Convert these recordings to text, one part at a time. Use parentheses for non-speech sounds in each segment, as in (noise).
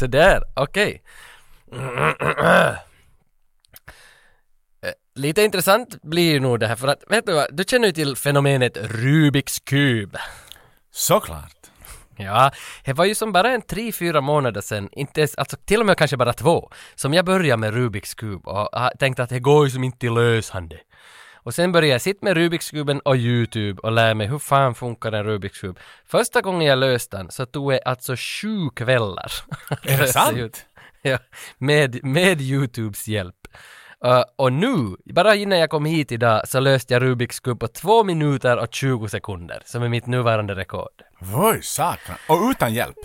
Så där, okej. Eh, Lite intressant blir ju nog det här för att, vet du vad, du känner ju till fenomenet Rubiks kub. Såklart. Ja, det var ju som bara en tre, fyra månader sedan, inte ens, alltså till och med kanske bara två, som jag började med Rubiks kub och ha- tänkte att det går ju som inte lösande. Och sen började jag sitta med Rubiks kuben och YouTube och lära mig hur fan funkar en Rubiks kub. Första gången jag löste den så tog det alltså sju kvällar. (laughs) Är det sant? Ja, med, med YouTubes hjälp. Uh, och nu, bara innan jag kom hit idag, så löste jag Rubiks kub på två minuter och 20 sekunder, som är mitt nuvarande rekord. Oj, sakna. Och utan hjälp.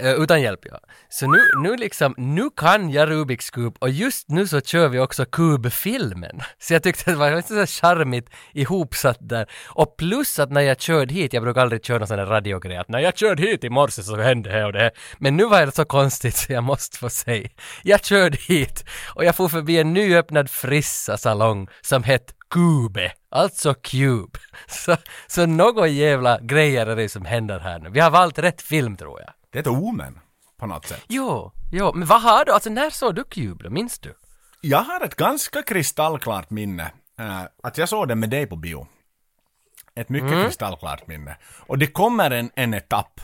Eh, utan hjälp ja. Så nu, nu liksom, nu kan jag Rubiks kub och just nu så kör vi också kubfilmen. (laughs) Så jag tyckte det var så charmigt ihopsatt där. Och plus att när jag körde hit, jag brukar aldrig köra någon sån här radiogrej, att när jag körde hit i morse så hände det och det. Men nu var det så konstigt (laughs) så jag måste få säga. Jag körde hit och jag får förbi en nyöppnad Frissa-salong som hette Kube, alltså Cube. (laughs) Så, så någon jävla grejer är det som händer här nu. Vi har valt rätt film tror jag. Det är ett omen. På något sätt. Jo, jo, men vad har du, alltså när såg du då, minns du? Jag har ett ganska kristallklart minne. eh, att jag såg den med dig på bio. Ett mycket kristallklart minne. Och det kommer en, en etapp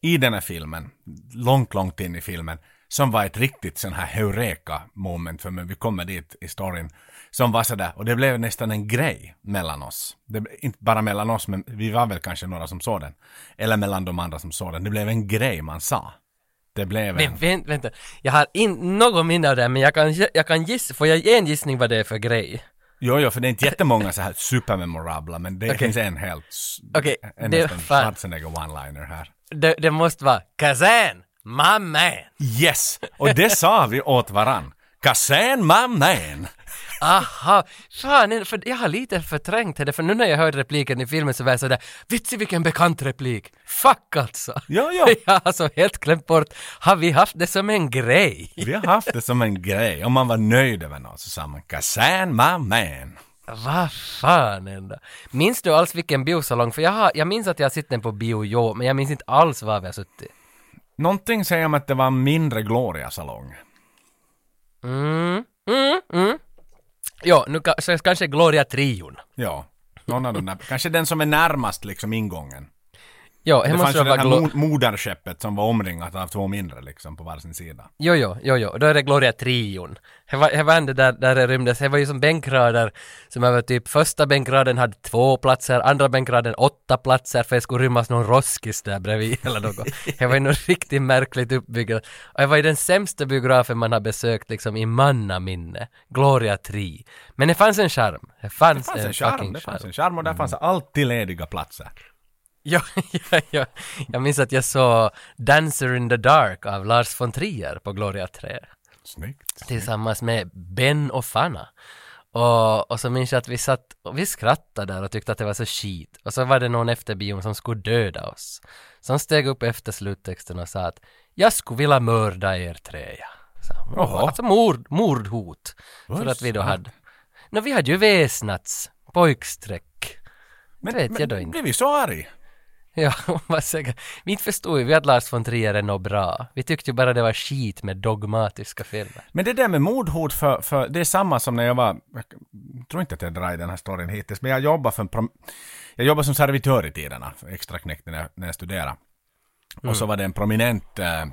i den här filmen, långt, långt in i filmen, som var ett riktigt sån här heureka moment för mig. Vi kommer dit i storyn. Som var sådär, och det blev nästan en grej mellan oss. Det, inte bara mellan oss, men vi var väl kanske några som såg den. Eller mellan de andra som såg den. Det blev en grej man sa. Det blev en... Men vänt, vänta, jag har inte något minne av det, men jag kan, jag kan gissa, får jag ge en gissning vad det är för grej? Jo, jo, för det är inte jättemånga så här supermemorabla, men det Okej. finns en helt... Okej, en det-. Schwarzenegger one-liner här. Det, det måste vara Kazan, my man! Yes! Och det sa vi åt varann. Kasen my man! Aha, fan, för jag har lite förträngt det, för nu när jag hörde repliken i filmen så var jag sådär, vitsi vilken bekant replik! Fuck alltså! Jo, jo. Jag (laughs) har alltså helt glömt bort, har vi haft det som en grej? Vi har haft det som en grej. Om man var nöjd över något så sa man Kasen my man. Vad fan ändå. Minns du alls vilken biosalong? För jag, har, jag minns att jag har sett den på bio, jo, men jag minns inte alls var vi har suttit. Någonting säger om att det var en mindre Gloria-salong. Mm, mm, mm. Jo, nu ka- så kanske Gloria Trion. Ja. Någon av de där. Kanske den som är närmast liksom ingången. Jo, det Det fanns ju det här Glo- mo- moderskeppet som var omringat av två mindre liksom på varsin sida. Jo, jo, jo, jo, då är det Gloria Trion. Det var, det var där, där det rymdes, det var ju som bänkrader som var typ första bänkraden hade två platser, andra bänkraden åtta platser för det skulle rymmas någon roskis där bredvid (laughs) eller något. Det var ju något riktigt märkligt uppbyggt. Och det var ju den sämsta biografen man har besökt liksom i mannaminne. Gloria Tri. Men det fanns en charm. Det fanns, Det fanns en en charm, det fanns en charm och där fanns alltid lediga platser. Ja, (laughs) ja, ja. Jag minns att jag såg Dancer in the Dark av Lars von Trier på Gloria 3 Snyggt. tillsammans med Ben och Fanna. Och, och så minns jag att vi satt och vi skrattade där och tyckte att det var så skit. Och så var det någon efter bion som skulle döda oss. Som steg upp efter sluttexten och sa att jag skulle vilja mörda er tre. ja." Så, alltså mord, mordhot. För Oj, att vi då hade... Nå, vi hade ju väsnats, pojksträck. Men, vet men jag då inte. blev vi så arg? (laughs) Ja, (laughs) vad säger Vi inte förstod ju vi att Lars von Trier är något bra. Vi tyckte ju bara det var skit med dogmatiska filmer. Men det där med mordhot för, för det är samma som när jag var, jag tror inte att jag drar i den här storyn hittills, men jag jobbade för en jag jobbade som servitör i tiderna, extra knäck när jag, när jag studerade. Och så var det en prominent eh,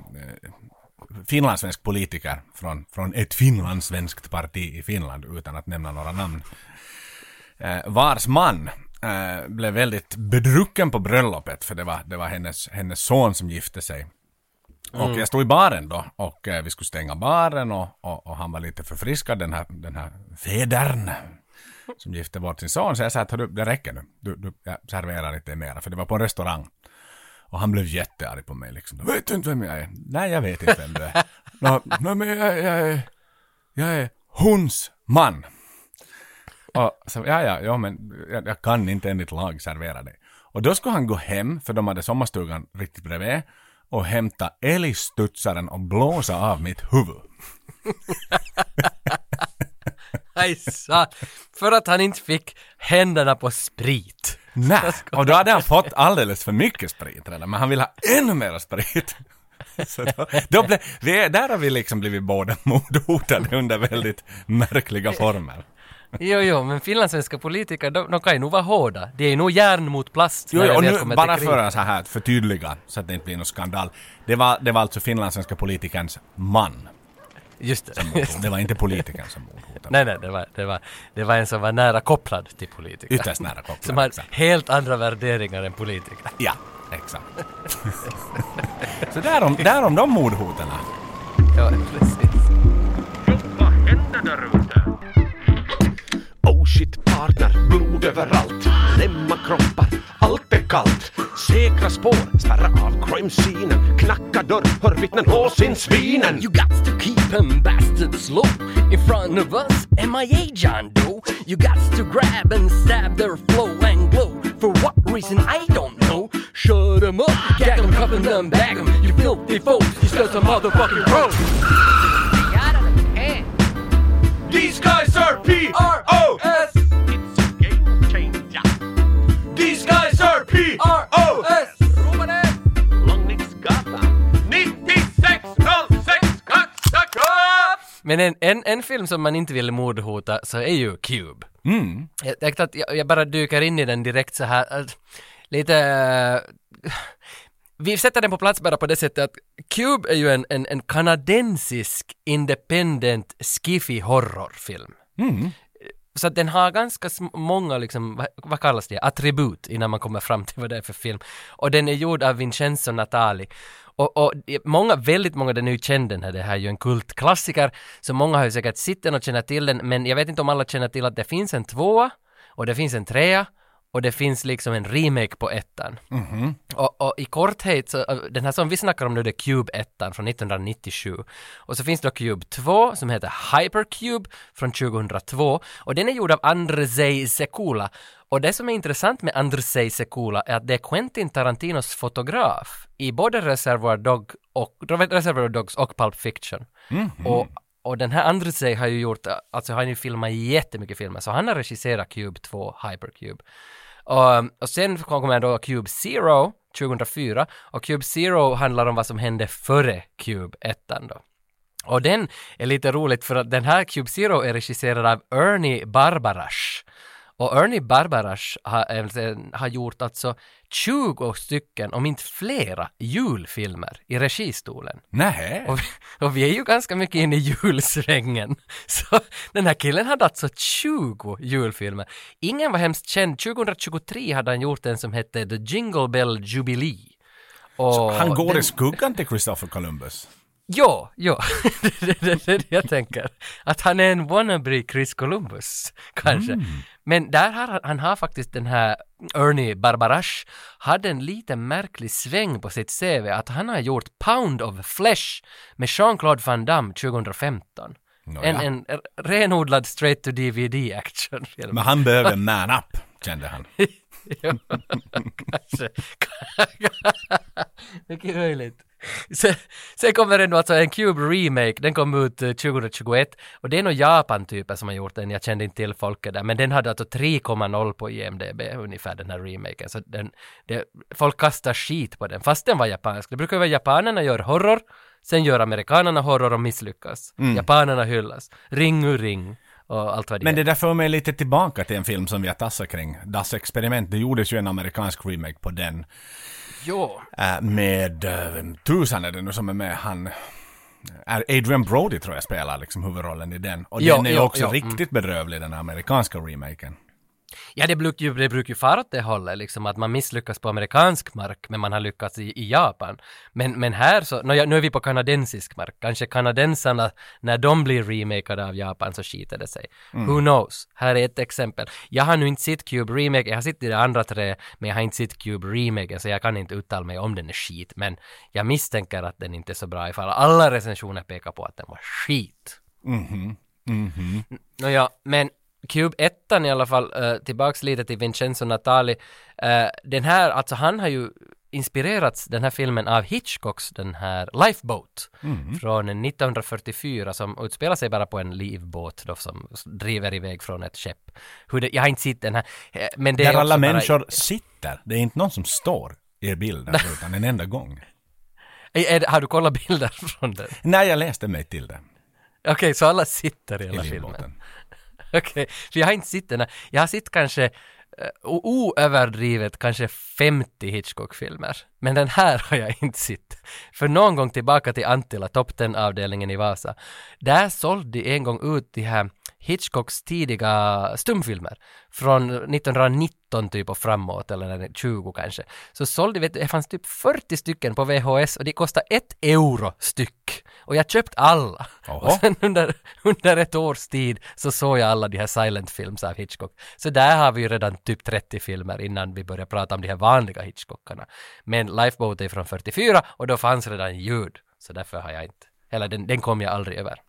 finlandssvensk politiker från, från ett finlandssvenskt parti i Finland, utan att nämna några namn. Eh, vars man eh, blev väldigt bedrucken på bröllopet, för det var, det var hennes, hennes son som gifte sig. Och jag stod i baren då och eh, vi skulle stänga baren och, och, och han var lite förfriskad den här, den här fädern som gifte bort sin son. Så jag sa att "Hördu, det räcker nu. Du, du, jag serverar inte mera för det var på en restaurang. Och han blev jättearg på mig liksom. Vet du inte vem jag är? Nej, jag vet inte vem du är. (laughs) Nå, men jag, jag, är, jag är hons man. Och så, ja, ja, ja, men jag, jag kan inte enligt lag servera dig. Och då skulle han gå hem, för de hade sommarstugan riktigt bredvid, och hämta älgstudsaren och blåsa av mitt huvud. (laughs) Nej, sa, för att han inte fick händerna på sprit. Nej, och då hade han fått alldeles för mycket sprit redan, men han ville ha ännu mer sprit. (laughs) Så då, då ble, vi är, där har vi liksom blivit båda mordhotade under väldigt märkliga former. (laughs) Jo, jo, men finlandssvenska politiker, de, de kan ju nog vara hårda. De är ju nog järn mot plast Jo, när jo, det och nu kommer bara för att så här förtydliga så att det inte blir någon skandal. Det var, det var alltså finlandssvenska politikerns man. Just det. som mordhotade. (laughs) Det var inte politikern som mordhotade. Nej, nej, det var, det, var, det var en som var nära kopplad till politiker. Ytterst nära kopplad. Som har exakt. helt andra värderingar än politiker. (laughs) Ja, exakt. så därom, därom de mordhoten. Ja, precis. Vad händer där ute? Shit partner, blod överallt Lämna kroppar, allt är kallt Säkra spår, spärra av crime-scenen Knacka dörr, hör vittnen hårsinnsvinen You got to keep them bastards low in front of us. MIA John Doe. You got to grab and stab their flow and glow. For what reason I don't know. Shut them up, gag them, cuff 'em, them, bag them. You filthy folks, you still some motherfucking pro! These guys are P-R-O-S It's a game changer. These guys are P-R-O-S Långnicksgatan 9606 Katsaköp Men en, en, en film som man inte vill mordhota så är ju Cube. Mm. Jag tänkte att jag, jag bara dyker in i den direkt så här. att lite... eh, vi sätter den på plats bara på det sättet att Cube är ju en, en, en kanadensisk independent skiffy horrorfilm. Så att den har ganska många, liksom, vad, vad kallas det, attribut innan man kommer fram till vad det är för film. Och den är gjord av Vincenzo Natali. Och, och många, väldigt många, den är ju känd den här, det här är ju en kultklassiker, så många har ju säkert sett den och känner till den, men jag vet inte om alla känner till att det finns en tvåa, och det finns en trea, och det finns liksom en remake på ettan. Och, och i korthet, så, äh, den här som vi snackar om nu, det är Cube 1 från 1997. Och så finns det Cube 2 som heter Hypercube från 2002. Och den är gjord av Andrzej Sekula. Och det som är intressant med Andrzej Sekula är att det är Quentin Tarantinos fotograf i både Reservoir, Dog och, Reservoir Dogs och Pulp Fiction. Och och den här Andrzej har ju gjort, alltså han har ju filmat jättemycket filmer, så han har regisserat Cube 2, Hypercube. Och, och sen kommer då Cube Zero 2004 och Cube Zero handlar om vad som hände före Cube 1 då. Och den är lite roligt för att den här Cube Zero är regisserad av Ernie Barbarash. Och Ernie Barbarash har, har gjort alltså 20 stycken, om inte flera, julfilmer i registolen. Nej. Och vi, och vi är ju ganska mycket inne i julsvängen. (laughs) Så den här killen hade alltså 20 julfilmer. Ingen var hemskt känd. 2023 hade han gjort en som hette The Jingle Bell Jubilee. Och Han går den, i skuggan till Christopher Columbus. Jo, jo. det, det, det är det jag tänker. Att han är en wannabe Chris Columbus, kanske. Men där har han, har faktiskt den här Ernie Barbarash hade en lite märklig sväng på sitt CV att han har gjort Pound of Flesh med Jean-Claude Van Damme 2015. Nåja. En, en renodlad straight to DVD actionfilm. Men han behövde man up, kände han. (laughs) Ja, kanske. (laughs) Mycket möjligt. (laughs) Sen, sen kommer det nu alltså en Cube Remake, den kom ut eh, 2021 och det är nog Japan-typer som har gjort den, jag kände inte till folket där, men den hade alltså 3,0 på IMDB ungefär den här remaken, så den, det, folk kastar skit på den, fast den var japansk. Det brukar ju vara japanerna gör horror, sen gör amerikanerna horror och misslyckas. Japanerna hyllas. Ring ur ring och allt vad det Men det där för mig lite tillbaka till en film som vi har tassat kring. Das Experiment. Det gjordes ju en amerikansk remake på den. Jo. Äh, med, äh, vem tusan är det nu som är med? Han... Är Adrian Brody tror jag spelar liksom huvudrollen i den. Och Jo, den är ju också jo, riktigt bedrövlig den amerikanska remaken. Ja, det brukar ju, det brukar ju fara åt det hållet, liksom att man misslyckas på amerikansk mark, men man har lyckats i, i Japan. Men, men här så, ja, nu är vi på kanadensisk mark, kanske kanadensarna, när de blir remakade av Japan så skiter det sig. Who knows? Här är ett exempel. Jag har nu inte sett Cube Remake, jag har sett de andra tre, men jag har inte sett Cube Remake, så jag kan inte uttala mig om den är skit, men jag misstänker att den inte är så bra ifall alla recensioner pekar på att den var skit. Nåja, men Cube 1 i alla fall, uh, tillbaks lite till Vincenzo Natali. Uh, den här, alltså han har ju inspirerats, den här filmen, av Hitchcocks den här Lifeboat från 1944 som utspelar sig bara på en livbåt då som driver iväg från ett skepp. Hur det, jag har inte sett den här, eh, men det Där är alla bara- människor sitter. Det är inte någon som står i bilden (laughs) utan en enda gång. Är, är, har du kollat bilder från den? Nej, jag läste mig till det. Okej, så alla sitter i I hela filmen? Okej, (laughs) Okej, för jag har inte sett den här. Jag har sett kanske eh, oöverdrivet kanske 50 Hitchcock-filmer. Men den här har jag inte sett. För någon gång tillbaka till Antilla, Top 10-avdelningen i Vasa. Där sålde de en gång ut de här Hitchcocks tidiga stumfilmer. Från 1919 typ och framåt, eller 20 kanske. Så sålde, vet du, det fanns typ 40 stycken på VHS och de kostade ett euro styck. Och jag köpte alla. Jaha. Och sen under, under ett års tid så såg jag alla de här silent films av Hitchcock. Så där har vi ju redan typ 30 filmer innan vi börjar prata om de här vanliga Hitchcockarna. Men Lifeboat är från 44 och då fanns redan ljud. Så därför har jag inte, eller den, den kom jag aldrig över.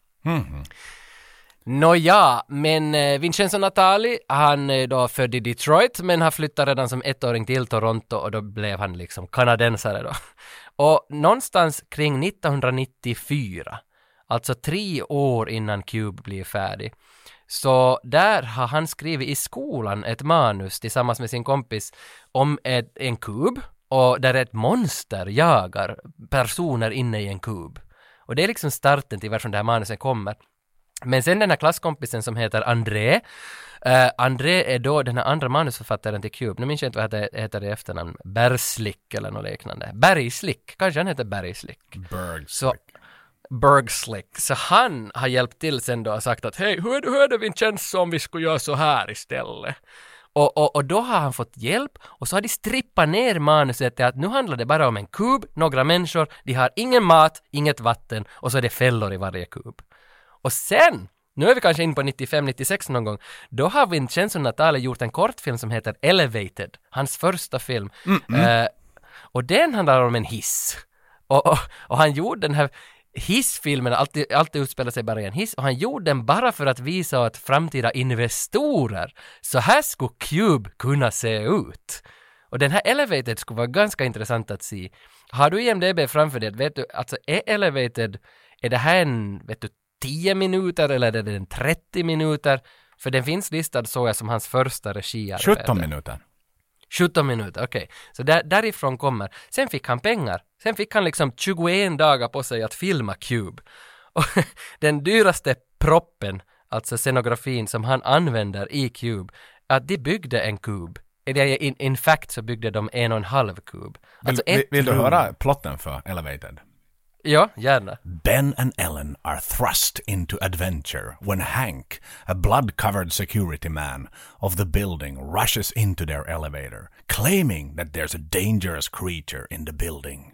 Nåja, men eh, Vincenzo Natali, han är då född i Detroit men har flyttat redan som ettåring till Toronto och då blev han liksom kanadensare då. (laughs) Och någonstans kring 1994, alltså tre år innan Cube blir färdig, så där har han skrivit i skolan ett manus tillsammans med sin kompis om ett, en kub och där ett monster jagar personer inne i en kub. Och det är liksom starten till varför det här manuset kommer. Men sen den här klasskompisen som heter André, eh, André är då den här andra manusförfattaren till Cube, nu minns jag inte vad det heter i efternamn, Berslick eller något liknande. Bergslick, kanske han heter Bergslick. Bergs. Så, Bergslick. Så han har hjälpt till sen då och sagt att hej, hur hur är det Vincenzo om vi skulle göra så här istället? Och, och, och då har han fått hjälp och så har de strippat ner manuset till att nu handlar det bara om en kub, några människor, de har ingen mat, inget vatten och så är det fällor i varje kub. Och sen, nu är vi kanske in på 95-96 någon gång, då har Vincenzo Natale gjort en kortfilm som heter Elevated, hans första film. Eh, och den handlar om en hiss. Och, och, och han gjorde den här hissfilmen, alltid, alltid utspelar sig bara i en hiss, och han gjorde den bara för att visa åt framtida investorer, så här skulle Cube kunna se ut. Och den här Elevated skulle vara ganska intressant att se. Har du IMDB framför dig, vet du, alltså är Elevated, är det här en, vet du, 10 minuter eller är det en 30 minuter? För den finns listad såg jag som hans första regiarbete. 17 minuter. 17 minuter, okej. Så där, därifrån kommer. Sen fick han pengar. Sen fick han liksom 21 dagar på sig att filma Cube. Och (laughs) den dyraste proppen, alltså scenografin som han använder i Cube, att de byggde en kub. In, in fact så byggde de en och en halv kub. Vill, Alltså vill, ett vill du höra plotten för Elevated? Ja, gärna. Ben and Ellen are thrust into adventure when Hank, a blood-covered security man of the building, rushes into their elevator, claiming that there's a dangerous creature in the building.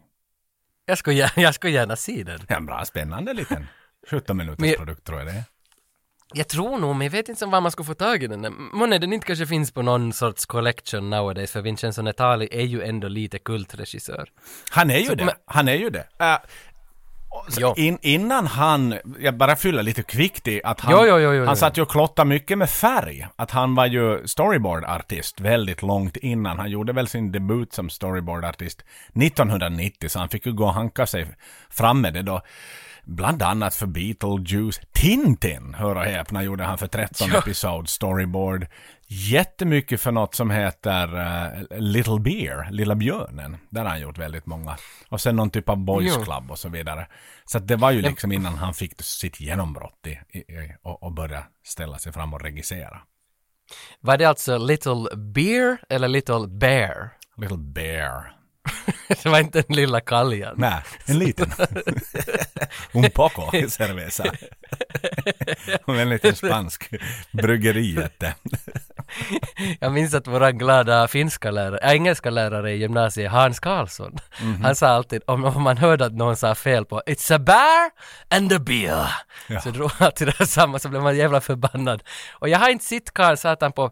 Jag skulle, (laughs) gärna, jag skulle gärna se den. En bra spännande liten 17 minuters Men- produkt tror jag det är. Jag tror nog, men jag vet inte var man skulle få tag i den. Månne den inte kanske finns på någon sorts collection nowadays, för Vincenzo Natali är ju ändå lite kultregissör. Han är ju Så, det. men- Han är ju det. Ja. In, innan han, jag bara fyller lite kvickt i att han, Jo, jo, jo, han satt ju och klottade mycket med färg. Att han var ju storyboardartist väldigt långt innan. Han gjorde väl sin debut som storyboardartist 1990, så han fick ju gå och hanka sig fram med det då. Bland annat för Beetlejuice. Tintin, hör och häpna, gjorde han för 13 Ja. episod storyboard. Jättemycket för något som heter eh, Little Bear, Lilla Björnen. Där har han gjort väldigt många. Och sen någon typ av Boys Jo. Club och så vidare. Så det var ju liksom innan han fick sitt genombrott i, i, i, och, och började ställa sig fram och regissera. Var det alltså Little Bear eller Little Bear? Little Bear. (laughs) det var inte den lilla kaljan. Nej, en liten. (laughs) Un poco cerveza. (laughs) Och en liten spansk bryggerijätte. (laughs) Jag minns att våran glada finska lärare, äh, engelska lärare i gymnasiet, Hans Karlsson, han sa alltid, om, om man hörde att någon sa fel på It's a bear and a beer. Ja. Så drog han alltid det samma, så blev man jävla förbannad. Och jag har inte sett Karl satan på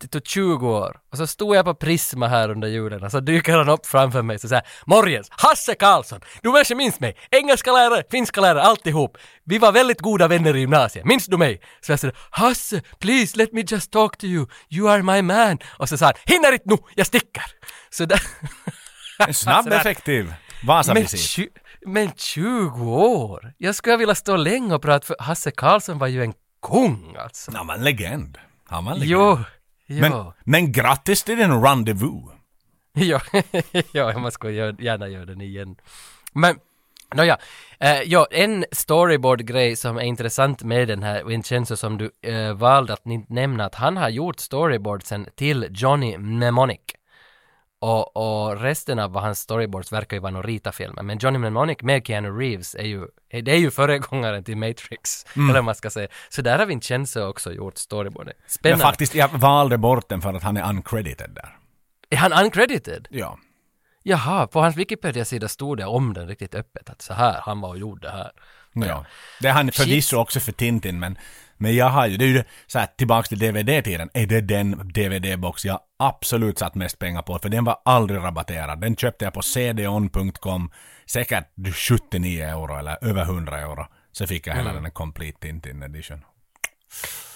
det tog 20 år. Och så stod jag på Prisma här under julen och så dyker han upp framför mig så säger Morgens, Hasse Karlsson! Du kanske minns mig? Engelska lärare, finska lärare, alltihop. Vi var väldigt goda vänner i gymnasiet. Minns du mig? Så jag sa Hasse, please let me just talk to you. You are my man. Och så sa han, hinner inte nu, jag sticker. Så där... En snabb, (laughs) effektiv Men, Vasavisit. tju- men 20 år? Jag skulle vilja stå länge och prata för Hasse Karlsson var ju en kung alltså. Han var en legend. Han var en legend. Jo, Men, men grattis till din rendezvous. (laughs) Ja, ja, man gör, gärna göra den igen. Men, nåja, eh, ja, en storyboard-grej som är intressant med den här Vincenzo som du eh, valde att nämna, att han har gjort storyboardsen till Johnny Mnemonic. Och, och resten av hans storyboards verkar ju vara några rita-filmer, men Johnny Mnemonic med Keanu Reeves är ju, det är ju föregångaren till Matrix, eller vad man ska säga. Så där har Vincenzo också gjort storyboarden. Men Spännande. faktiskt, jag valde bort den för att han är uncredited där. Är han uncredited? Ja. Jaha, på hans Wikipedia-sida stod det om den riktigt öppet, att så här, han var och gjorde det här. Ja. Det är han förvisso också för Tintin, men, men jag har ju, det är ju så här tillbaks till DVD-tiden, är det den DVD-box jag absolut satt mest pengar på, för den var aldrig rabatterad. Den köpte jag på cdon.com, säkert 79 euro eller över 100 euro. Så fick jag hela den Complete Tintin edition.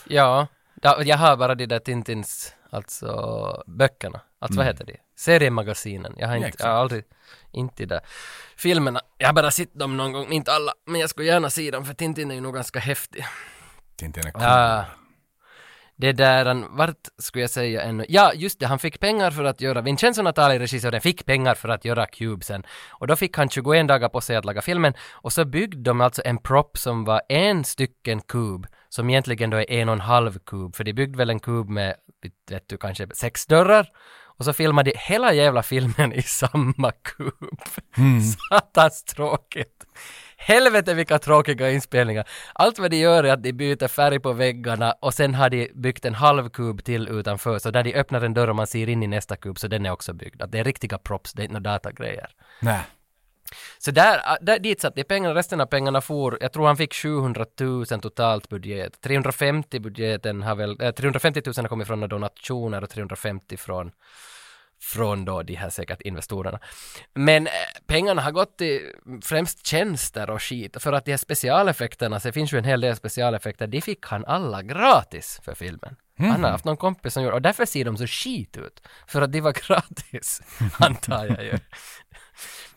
Ja, ja, jag har bara de där Tintins, alltså böckerna. Alltså vad heter de? Seriemagasinen. Jag har inte, exakt. jag har aldrig, inte där filmerna. Jag har bara sett dem någon gång, inte alla, men jag skulle gärna se dem för Tintin är ju nog ganska häftig. Tintin är cool. Ja. Det där, han- vart skulle jag säga ännu? Ja, just det, han fick pengar för att göra, Vincenzo Natali, regissören, fick pengar för att göra Cubesen. Och då fick han 21 dagar på sig att laga filmen. Och så byggde de alltså en prop som var en stycken kub, som egentligen då är en och en halv kub, för de byggde väl en kub med, vet du, kanske sex dörrar. Och så filmade de hela jävla filmen i (laughs) samma kub. (laughs) Satans tråkigt. Helvete vilka tråkiga inspelningar. Allt vad de gör är att de byter färg på väggarna och sen har de byggt en halv kub till utanför. Så när de öppnar en dörr och man ser in i nästa kub så den är också byggd. Att det är riktiga props, det är inte några datagrejer. Nej. Så där, där dit satt de pengarna, resten av pengarna for, jag tror han fick 700 000 totalt budget. 350 budgeten har väl, äh, 350 000 har kommit från donationer och 350 från från då de här säkert investorerna. Men eh, pengarna har gått till främst tjänster och skit. För att de här specialeffekterna, så det finns ju en hel del specialeffekter, de fick han alla gratis för filmen. Han har haft någon kompis som gjorde, och därför ser de så skit ut. För att de var (laughs) gratis, antar jag ju.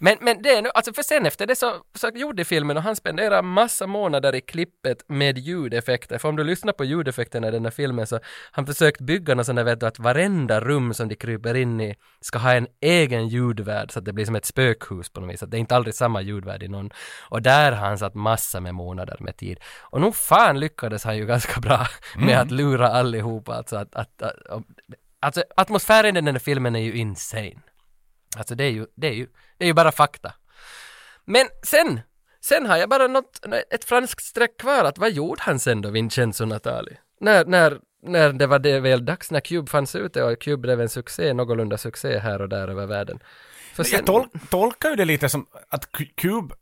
Men, men det är nu, alltså för sen efter det så, så gjorde filmen och han spenderar massa månader i klippet med ljudeffekter. För om du lyssnar på ljudeffekterna i den här filmen så han försökt bygga något sånt där vet du att varenda rum som de kryper in i ska ha en egen ljudvärld så att det blir som ett spökhus på något vis. Att det är inte aldrig samma ljudvärld i någon. Och där har han satt massa med månader med tid. Och nog fan lyckades han ju ganska bra (laughs) med att lura allihopa. Alltså att, att, att, alltså atmosfären i den här filmen är ju insane. Alltså det är ju, det är ju, det är ju bara fakta. Men sen, sen har jag bara något, ett franskt streck kvar att vad gjorde han sen då, Vincenzo Natali? När, när, när det var det väl dags, när Cube fanns ute och Cube blev en succé, någorlunda succé här och där över världen. För Jag tol tolkar ju det lite som att Cu- Cube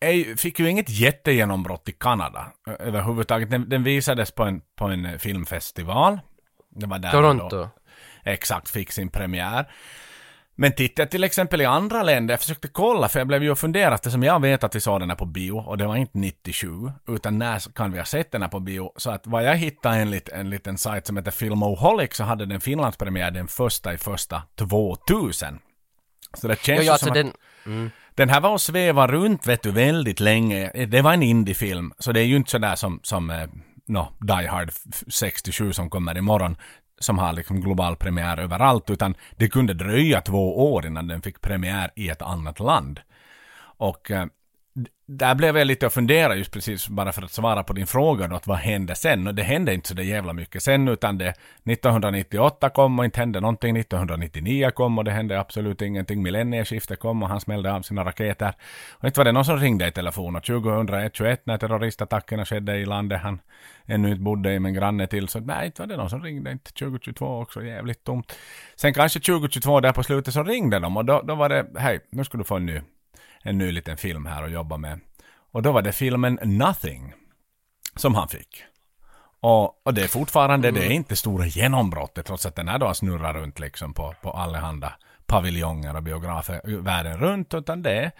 är, fick ju inget jättegenombrott i Kanada överhuvudtaget. Den, den visades på en, på en filmfestival. Det var där Toronto. Då, exakt, fick sin premiär. Men tittar jag till exempel i andra länder, jag försökte kolla för jag blev ju och funderat eftersom jag vet att vi såg den här på bio och det var inte 97 utan när kan vi ha sett den här på bio? Så att vad jag hittade enligt en liten sajt som heter Filmoholic så hade den Finlandspremiär den första i första 2000. Så det känns jo, ju alltså som den, att den här var och sveva runt vet du väldigt länge. Det var en indiefilm så det är ju inte sådär som, som eh, no, Die Hard f- 67 som kommer imorgon som har liksom global premiär överallt utan det kunde dröja två år innan den fick premiär i ett annat land. Och eh, där blev jag lite att fundera just precis bara för att svara på din fråga då, att vad hände sen? Och det hände inte så det jävla mycket sen utan det 1998 kom och inte hände någonting, 1999 kom och det hände absolut ingenting, millennieskiftet kom och han smällde av sina raketer. Och inte var det någon som ringde i telefon och 2001-21 när terroristattackerna skedde i landet han ännu inte bodde i men granne till så nej inte var det någon som ringde inte 2022 också jävligt tomt. Sen kanske 2022 där på slutet så ringde de och då, då var det hej nu ska du få en ny en ny liten film här att jobba med. Och då var det filmen Nothing som han fick. Och, och det är fortfarande, det är inte stora genombrottet trots att den här då snurrar runt liksom på, på allehanda paviljonger och biografer världen runt utan det är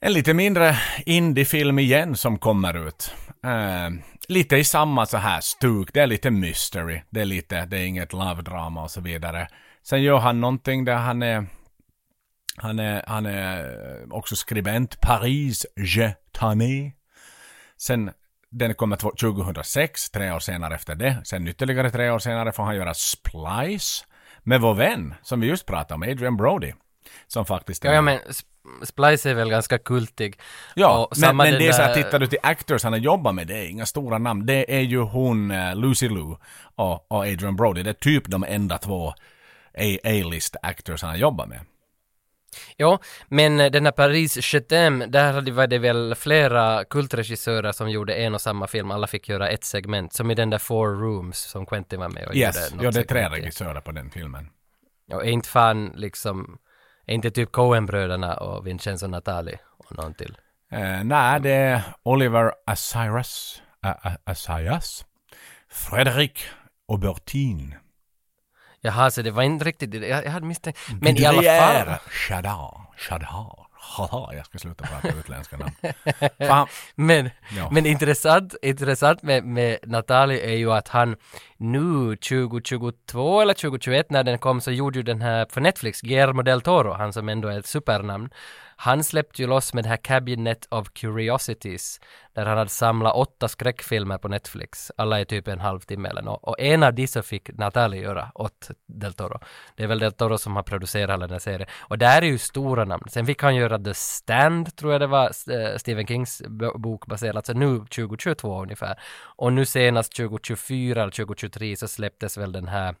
en lite mindre indiefilm igen som kommer ut. Eh, lite i samma så här stuk, det är lite mystery, det är lite, det är inget love-drama och så vidare. Sen gör han någonting där han är han är, han är också skribent. Paris Je Tanné. Sen den kommer två- 2006, tre år senare efter det. Sen ytterligare tre år senare får han göra Splice med vår vän, som vi just pratade om, Adrian Brody. Som faktiskt Ja, ja men Sp- Splice är väl ganska kultig. Ja, men, men det är så här, tittar du till actors han har jobbat med, det är inga stora namn. Det är ju hon, eh, Lucy Liu och, och Adrian Brody. Det är typ de enda två A-list actors han har jobbat med. Jo, men eh, den här Paris Chetem, där hade- var det väl flera kultregissörer som gjorde en och samma film, alla fick göra ett segment, som i den där Four Rooms som Quentin var med och Yes, gjorde. något ja det är tre regissörer på den filmen. Och inte fan liksom, inte typ Coen-bröderna och Vincenzo Natali och någon till? Eh, nej, det är Oliver Assayas, A- A- Assayas, Fredrik Aubertin. Jaha, så det var inte riktigt det, jag, jag hade misstänkt. Men i alla fall. Chadar, Chadar. Haha, jag ska sluta prata utländska namn. Fan, Men, Ja. men intressant, intressant med, med Natali är ju att han nu 2022 eller 2021 när den kom så gjorde ju den här för Netflix, Guillermo del Toro, han som ändå är ett supernamn. Han släppte ju loss med det här Cabinet of Curiosities där han hade samlat åtta skräckfilmer på Netflix. Alla är typ en halvtimme eller något. Och en av dessa fick Natalie göra åt del Toro. Det är väl del Toro som har producerat hela den här serien. Och där är ju stora namn. Sen fick han göra The Stand, tror jag det var, eh, Stephen Kings bok baserat, så nu 2022 ungefär. Och nu senast 2024 eller 2023 så släpptes väl den här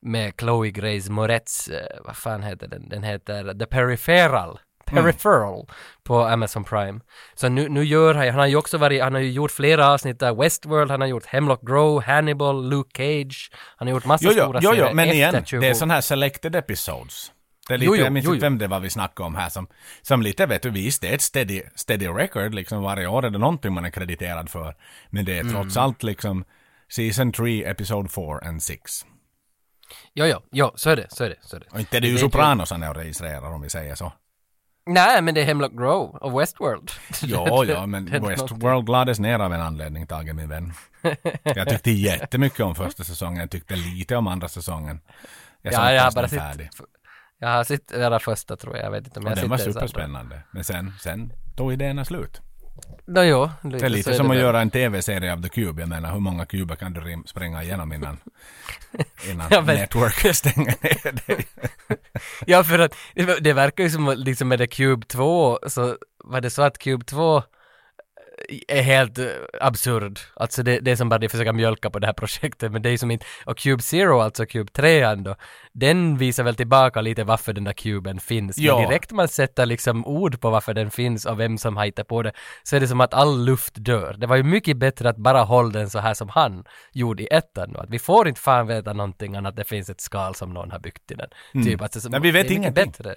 med Chloe Grace Moretz, eh, vad fan heter den? Den heter The Peripheral. Peripheral på Amazon Prime. Så nu, nu gör han, han har ju också varit, han har ju gjort flera avsnitt där, Westworld, han har gjort Hemlock Grove, Hannibal, Luke Cage, han har gjort massa Jo, jo, stora jo, jo, serier men efter igen, 20. det är sån här selected episodes. Det är lite, Jo, jo, jag minns jo, inte jo. vem det var vi snackade om här som, som lite vet du, visst det är ett steady, steady record, liksom varje år är det någonting man är krediterad för. Men det är trots Mm. allt liksom Season 3, Episode 4 and 6. Jo, jo, jo, så är det, så är det, så är det. Och inte är det ju är Sopranos han är och registrerar om vi säger så. Nej, men det är Hemlock Grove och Westworld. (laughs) Jo, ja, men Westworld lades ner av en anledning, Tage min vän. Jag tyckte jättemycket om första säsongen, jag tyckte lite om andra säsongen. Jag Ja, jag har bara färdig. sett, jag har sett era första tror jag, jag vet inte om Och jag den var superspännande. Men sen, sen tog idéerna slut. Nå, jo, Det är så lite som att väl. göra en tv-serie av The Cube. Jag menar, hur många kuber kan du spränga igenom innan, (laughs) innan Ja, men- Network (laughs) stänger ner dig? Ja, för att det, det verkar ju som att liksom med det Cube 2 så var det så att Cube 2 är helt eh, absurd. Alltså det, det är som bara de försöker mjölka på det här (laughs) projektet, men det är som inte, och Cube Zero, alltså Cube 3 då, den visar väl tillbaka lite varför den där kuben finns. Ja. Men direkt man sätter liksom ord på varför den finns och vem som har hittat på det, så är det som att all luft dör. Det var ju mycket bättre att bara hålla den så här som han gjorde i ettan då, att vi får inte fan veta någonting annat att det finns ett skal som någon har byggt i den. Typ, alltså, Nej, vi vet ingenting. Bättre.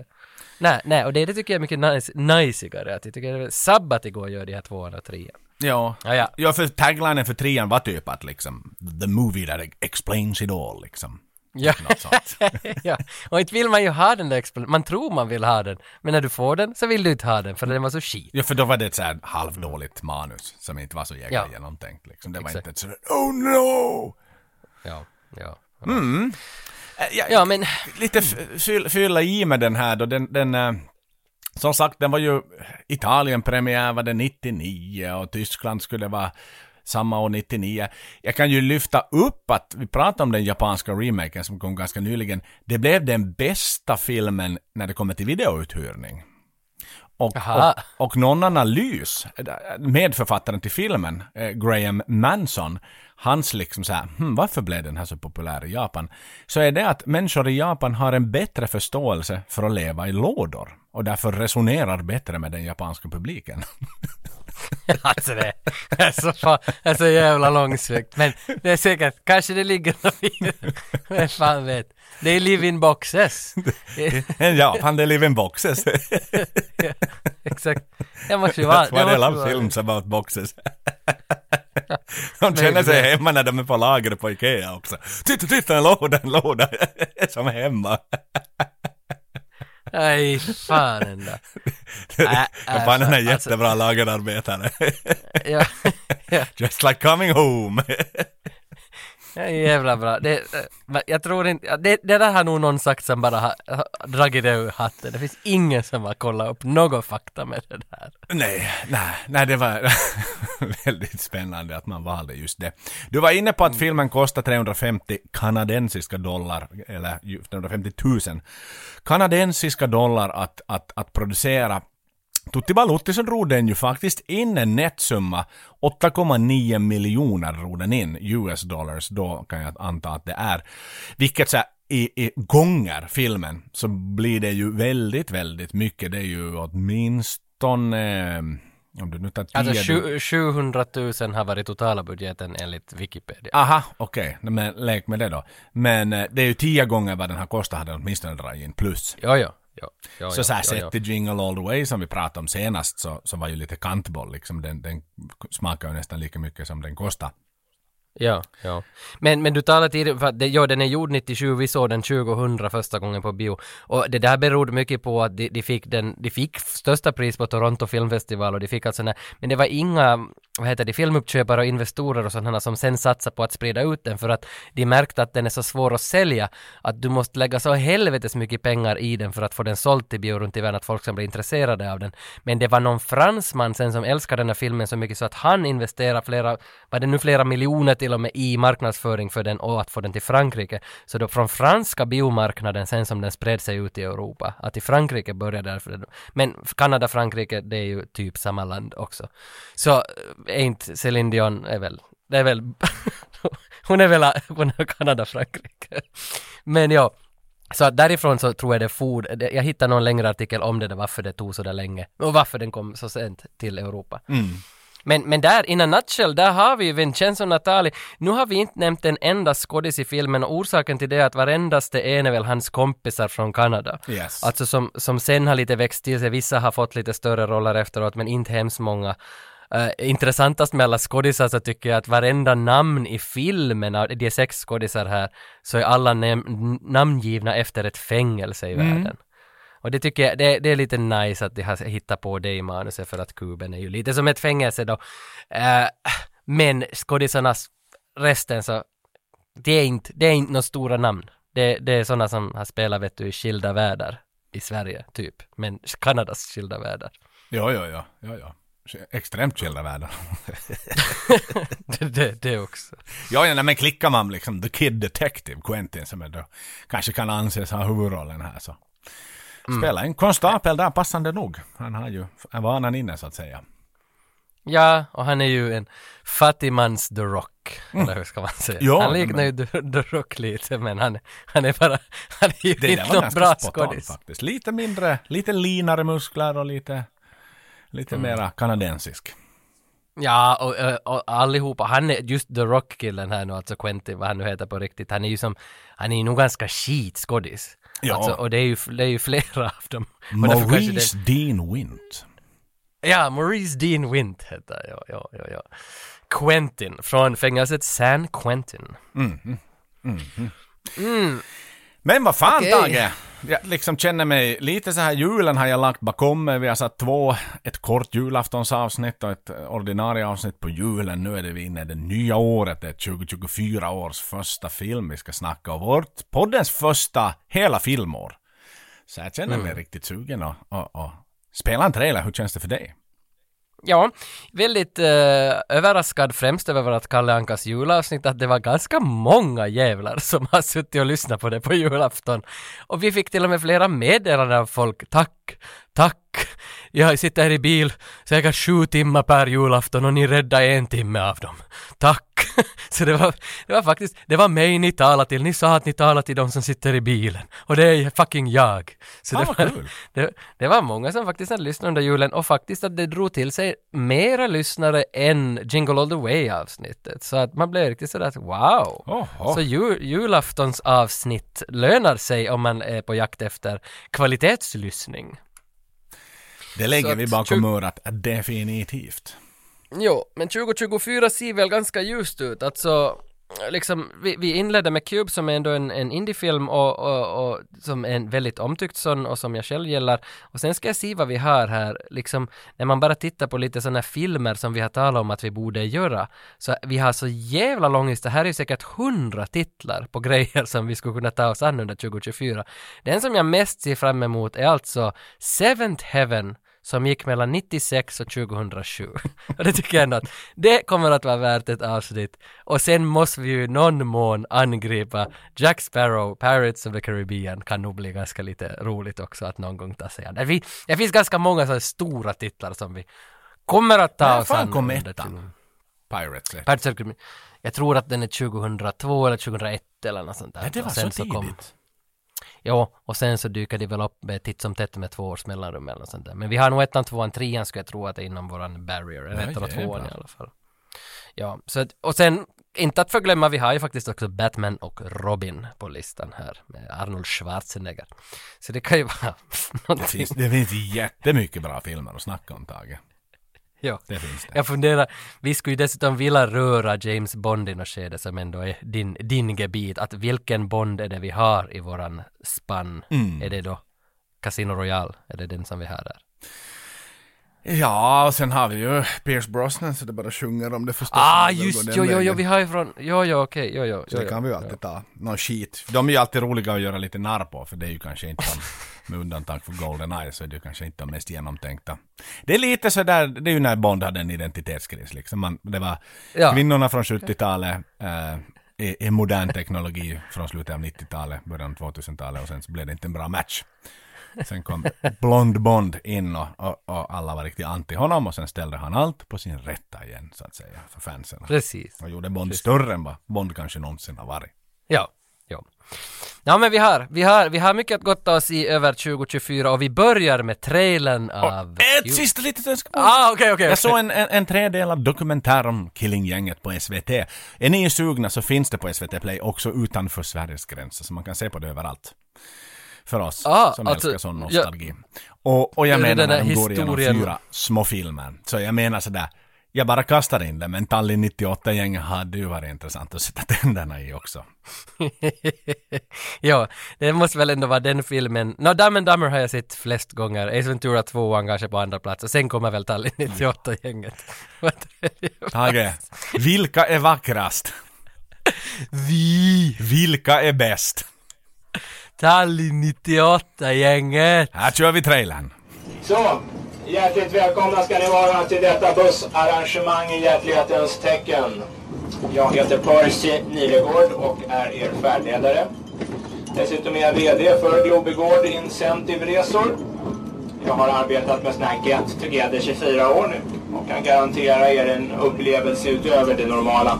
Nej, nej, och det, det tycker jag är mycket nice, najsigare. Att jag tycker det är sabbat igår gör de här tvåan och trean. Ja. Ja, ja. ja, för taglinen för trean var typ att liksom, the movie that explains it all, liksom. Ja. Sånt. (laughs) ja, och inte vill man ju ha den där explosionen. Man tror man vill ha den, men när du får den så vill du inte ha den för den var så skit. Ja, för då var det ett så här halvdåligt manus som inte var så jäkla Ja. genomtänkt. Liksom. Det var Exakt. inte ett sådär, oh no! Ja, ja. Äh, ja, Ja, men lite fyll, fylla i med den här då. Den, den, eh, som sagt, den var ju Italien-premiär var det 99 och Tyskland skulle vara samma år 99. Jag kan ju lyfta upp att vi pratade om den japanska remaken som kom ganska nyligen. Det blev den bästa filmen när det kommer till videouthyrning. Och, och, och någon analys, medförfattaren till filmen, eh, Graham Manson, hans liksom så här, hm, varför blev den här så populär i Japan? Så är det att människor i Japan har en bättre förståelse för att leva i lådor och därför resonerar bättre med den japanska publiken. (laughs) (laughs) alltså det är så, fan, det är så jävla långsökt. Men det är säkert, kanske det ligger något i det. Vem fan vet. Det är live-in boxes. (laughs) En Japan, they live in boxes. Ja, Exakt. Det måste ju vara... That's they måste love films about boxes. (laughs) De känner sig hemma när de är på lager på Ikea också. Titta, titta, en låda, en låda. Som hemma. Nej, fan ändå. (laughs) Japanerna är alltså- jättebra lagerarbetare. Ja, (laughs) ja. Just like coming home. Jävla bra. Det, eh, jag tror inte, det, det där har nog någon sagt som bara har, har dragit det ur hatten. Det finns ingen som har kollat upp någon fakta med det där. nej, nej, nej, det var... (laughs) väldigt spännande att man valde just det. Du var inne på att filmen kostar 350 kanadensiska dollar, eller ju 350 000 kanadensiska dollar att, att, att producera. Tutti Balutti så drog den ju faktiskt in en nettsumma, 8,9 miljoner drog den in, US dollars, då kan jag anta att det är. Vilket så här, i, i gånger filmen så blir det ju väldigt, väldigt mycket. Det är ju åtminstone eh, om du nu tar tio... Alltså sju- 700 000 har varit totala budgeten enligt Wikipedia. Aha, okej. Okay. Men lek med det då. Men eh, det är ju tio gånger vad den här kostat hade den åtminstone dragit in plus. Jo, jo. Jo, jo Så sett jo. till Jingle All The Way som vi pratade om senast så, så var ju lite kantboll liksom. Den, den smakar ju nästan lika mycket som den kostar. Ja, ja. Men, men du talade tidigare, för att det, ja, den är gjord 97, vi såg den 2000 första gången på bio. Och det där berodde mycket på att de, de fick den, de fick största pris på Toronto Filmfestival och de fick alltså, när, men det var inga, vad heter det, filmuppköpare och investorer och sådana som sen satsade på att sprida ut den för att de märkte att den är så svår att sälja att du måste lägga så helvetes mycket pengar i den för att få den såld till bio runt i världen, att folk ska bli intresserade av den. Men det var någon fransman sen som älskade den här filmen så mycket så att han investerade flera, var det nu flera miljoner till till och med i marknadsföring för den och att få den till Frankrike. Så då från franska biomarknaden sen som den spred sig ut i Europa, att i Frankrike började därför, men Kanada, Frankrike, det är ju typ samma land också. Så eh, är inte Céline Dion är väl, det är väl, (laughs) hon är väl, hon är Kanada, Frankrike. Men ja, så att därifrån så tror jag det for, jag hittade någon längre artikel om det där varför det tog så där länge och varför den kom så sent till Europa. Mm. Men, men där, in a nutshell, där har vi ju Vincenzo Natali. Nu har vi inte nämnt en enda skådis i filmen och orsaken till det är att varendaste en är väl hans kompisar från Kanada. Yes. Alltså som, som sen har lite växt till sig, vissa har fått lite större roller efteråt men inte hemskt många. Uh, intressantast med alla skådisar så tycker jag att varenda namn i filmen, av de sex skådisar här, så är alla nam- namngivna efter ett fängelse i världen. Och det tycker jag, det, det är lite nice att de har hittat på det i manuset för att kuben är ju lite som ett fängelse då. Eh, men skådisarnas, resten så, det är inte, det är inte några stora namn. Det, det är sådana som har spelat vet du i skilda världar i Sverige, typ. Men Kanadas skilda världar. Ja, ja, ja, ja, ja. Extremt skilda världar. (laughs) det, det, det också. ja, ja, men klickar man liksom The Kid Detective, Quentin, som är då, kanske kan anses ha huvudrollen här så. Spelar en konstapel där passande nog. Han har ju vanan inne så att säga. Ja, och han är ju en fattigmans The Rock. Eller hur ska man säga? Ja, han liknar men- ju The, The Rock lite, men han, han är bara, han är ju Det inte någon bra skådis. faktiskt. Lite mindre, lite linare muskler och lite, lite mera kanadensisk. Ja, och, och, och allihopa, han är just The Rock-killen här nu, alltså Quentin, vad han nu heter på riktigt, han är ju som, han är ju nog ganska skitskådis. Ja. Alltså, och det är, ju, det är ju flera av dem. Maurice Dean Wint. Det, ja, Maurice Dean Wint heter ja, ja, ja, ja. Quentin, från fängelset San Quentin. Men vad fan Okej. Tage! Jag liksom känner mig lite så här, julen har jag lagt bakom mig. Vi har satt två, ett kort julaftonsavsnitt och ett ordinarie avsnitt på julen. Nu är det vi inne i det nya året, det är 2024 års första film vi ska snacka om. Vårt poddens första hela filmår. Så jag känner mig riktigt sugen och, och, och spela en trailer. Hur känns det för dig? Ja, väldigt eh, överraskad främst över att Kalle Ankas julavsnitt att det var ganska många jävlar som har suttit och lyssnat på det på julafton. Och vi fick till och med flera meddelanden av folk. Tack, tack. Jag sitter i bil säkert sju timmar per julafton och ni räddar en timme av dem. Tack. (laughs) Så det var, det var faktiskt, det var mig ni talade till. Ni sa att ni talade till de som sitter i bilen. Och det är fucking jag. Så Fan, det var, (laughs) det, det var många som faktiskt hade lyssnat under julen och faktiskt att det drog till sig mera lyssnare än Jingle All The Way avsnittet. Så att man blev riktigt sådär att wow! Oho. Så ju, julaftons avsnitt lönar sig om man är på jakt efter kvalitetslyssning. Det lägger vi bakom örat definitivt. Jo, men 2024 ser väl ganska ljust ut. Alltså, liksom, vi, vi inledde med Cube som är ändå en, en indiefilm och, och, och som är en väldigt omtyckt sån och som jag själv gillar. Och sen ska jag se vad vi har här, liksom, när man bara tittar på lite sådana filmer som vi har talat om att vi borde göra. Så vi har så jävla lång lista, här är ju säkert hundra titlar på (laughs) grejer som vi skulle kunna ta oss an under 2024. Den som jag mest ser fram emot är alltså Seventh Heaven som gick mellan 96 och 2007. och det tycker jag ändå att det kommer att vara värt ett avsnitt. Och sen måste vi ju i någon mån angripa Jack Sparrow, Pirates of the Caribbean kan nog bli ganska lite roligt också att någon gång ta sig an. Det, fin- det finns ganska många sådana stora titlar som vi kommer att ta När oss an kom ettan? Pirates. Pirates of the Caribbean. Jag tror att den är 2002 eller 2001 eller något sånt där. Nej, det var sen så kom- Jo, och sen så dyker de väl upp titt som tätt med två års mellanrum eller sånt där. Men vi har nog ettan, tvåan, trean skulle jag tro att det är inom våran barrier. Eller Ja, ettan och tvåan i alla fall. Ja, så att, och sen, inte att förglömma, vi har ju faktiskt också Batman och Robin på listan här med Arnold Schwarzenegger. Så det kan ju vara (laughs) Det någonting. finns, det finns jättemycket bra filmer att snacka om Tage. Ja. Det finns det. Jag funderar, vi skulle ju dessutom vilja röra James Bond i något skede som ändå är din, din gebit. Att vilken Bond är det vi har i våran spann? Mm. Är det då Casino Royale? Är det den som vi har där? Ja, och sen har vi ju Pierce Brosnan så det bara sjunger om det förstås. Ah, just jo, jo, jo, vi har ju från, jo, jo, okej, jo, jo, Så jo, det kan jo. vi ju alltid ta. Någon skit. De är ju alltid roliga att göra lite narr på, för det är ju kanske inte (laughs) med undantag för Goldeneye, så är det kanske inte de mest genomtänkta. Det är lite sådär, det är ju när Bond hade en identitetskris liksom. Man, det var Ja. kvinnorna från 70-talet, eh, i, i modern teknologi från slutet av 90-talet, början av 2000-talet och sen så blev det inte en bra match. Sen kom Blond Bond in och, och, och alla var riktigt anti honom och sen ställde han allt på sin rätta igen så att säga för fansen. Precis. Och gjorde Bond större än vad Bond kanske någonsin har varit. Ja, ja. Ja men vi har, vi har, vi har mycket att gotta oss i över 2024 och vi börjar med trailern av... Ett sista litet önskemål! Ah, okej, okej. Jag såg en, en, en tredelad dokumentär om Killinggänget på SVT. Är ni sugna så finns det på SVT Play också utanför Sveriges gränser, så man kan se på det överallt. För oss Ah, som alltså, älskar sån ja. nostalgi. Och, och jag menar när de går igenom fyra små filmer. Så jag menar sådär, jag bara kastar in det, men Tallinn 98-gänget hade ju varit intressant att sätta (laughs) tänderna i också. ja, det måste väl ändå vara den filmen. Nå, Dumb and Dumber har jag sett flest gånger. Ace Ventura 2 kanske på andra plats och sen kommer väl Tallinn 98-gänget. (laughs) Vad tredje plats. Tage, vilka är vackrast? Vi! Vilka är bäst? Tallinn 98-gänget! Här kör vi trailern. Så, hjärtligt välkomna ska ni vara till detta bussarrangemang i hjärtlighetens tecken. Jag heter Percy Nilegård och är er färdledare. Dessutom är jag VD för Globigård Incentive Resor. Jag har arbetat med sådana här Get Together 24 år nu och kan garantera er en upplevelse utöver det normala.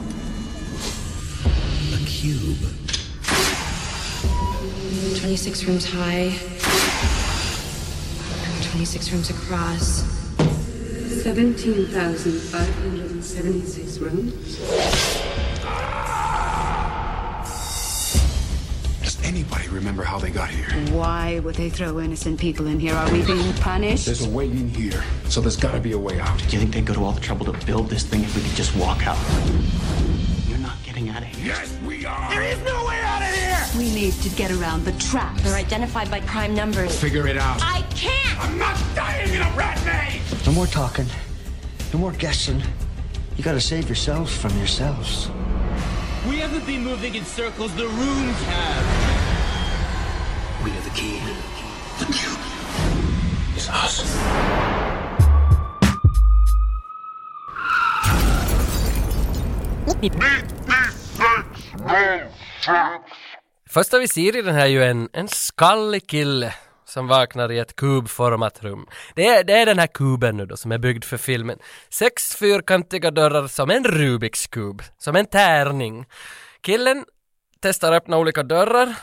A cube. 26 rooms high, 26 rooms across. 17,576 rooms. Does anybody remember how they got here? Why would they throw innocent people in here? Are we being punished? There's a way in here, so there's gotta be a way out. Do you think they'd go to all the trouble to build this thing if we could just walk out? You're not getting out of here. Yes, we are! There is no way out of here! We need to get around the traps. They're identified by prime numbers. Figure it out. I can't! I'm not dying in a rat maze! No more talking. No more guessing. You gotta save yourselves from yourselves. We haven't been moving in circles, the rooms have. We are the key. The cube is us. Första vi ser i den här är ju en, en skallig kille som vaknar i ett kubformat rum. Det är, det är den här kuben nu då som är byggd för filmen. Sex fyrkantiga dörrar som en Rubiks kub, som en tärning. Killen testar öppna olika dörrar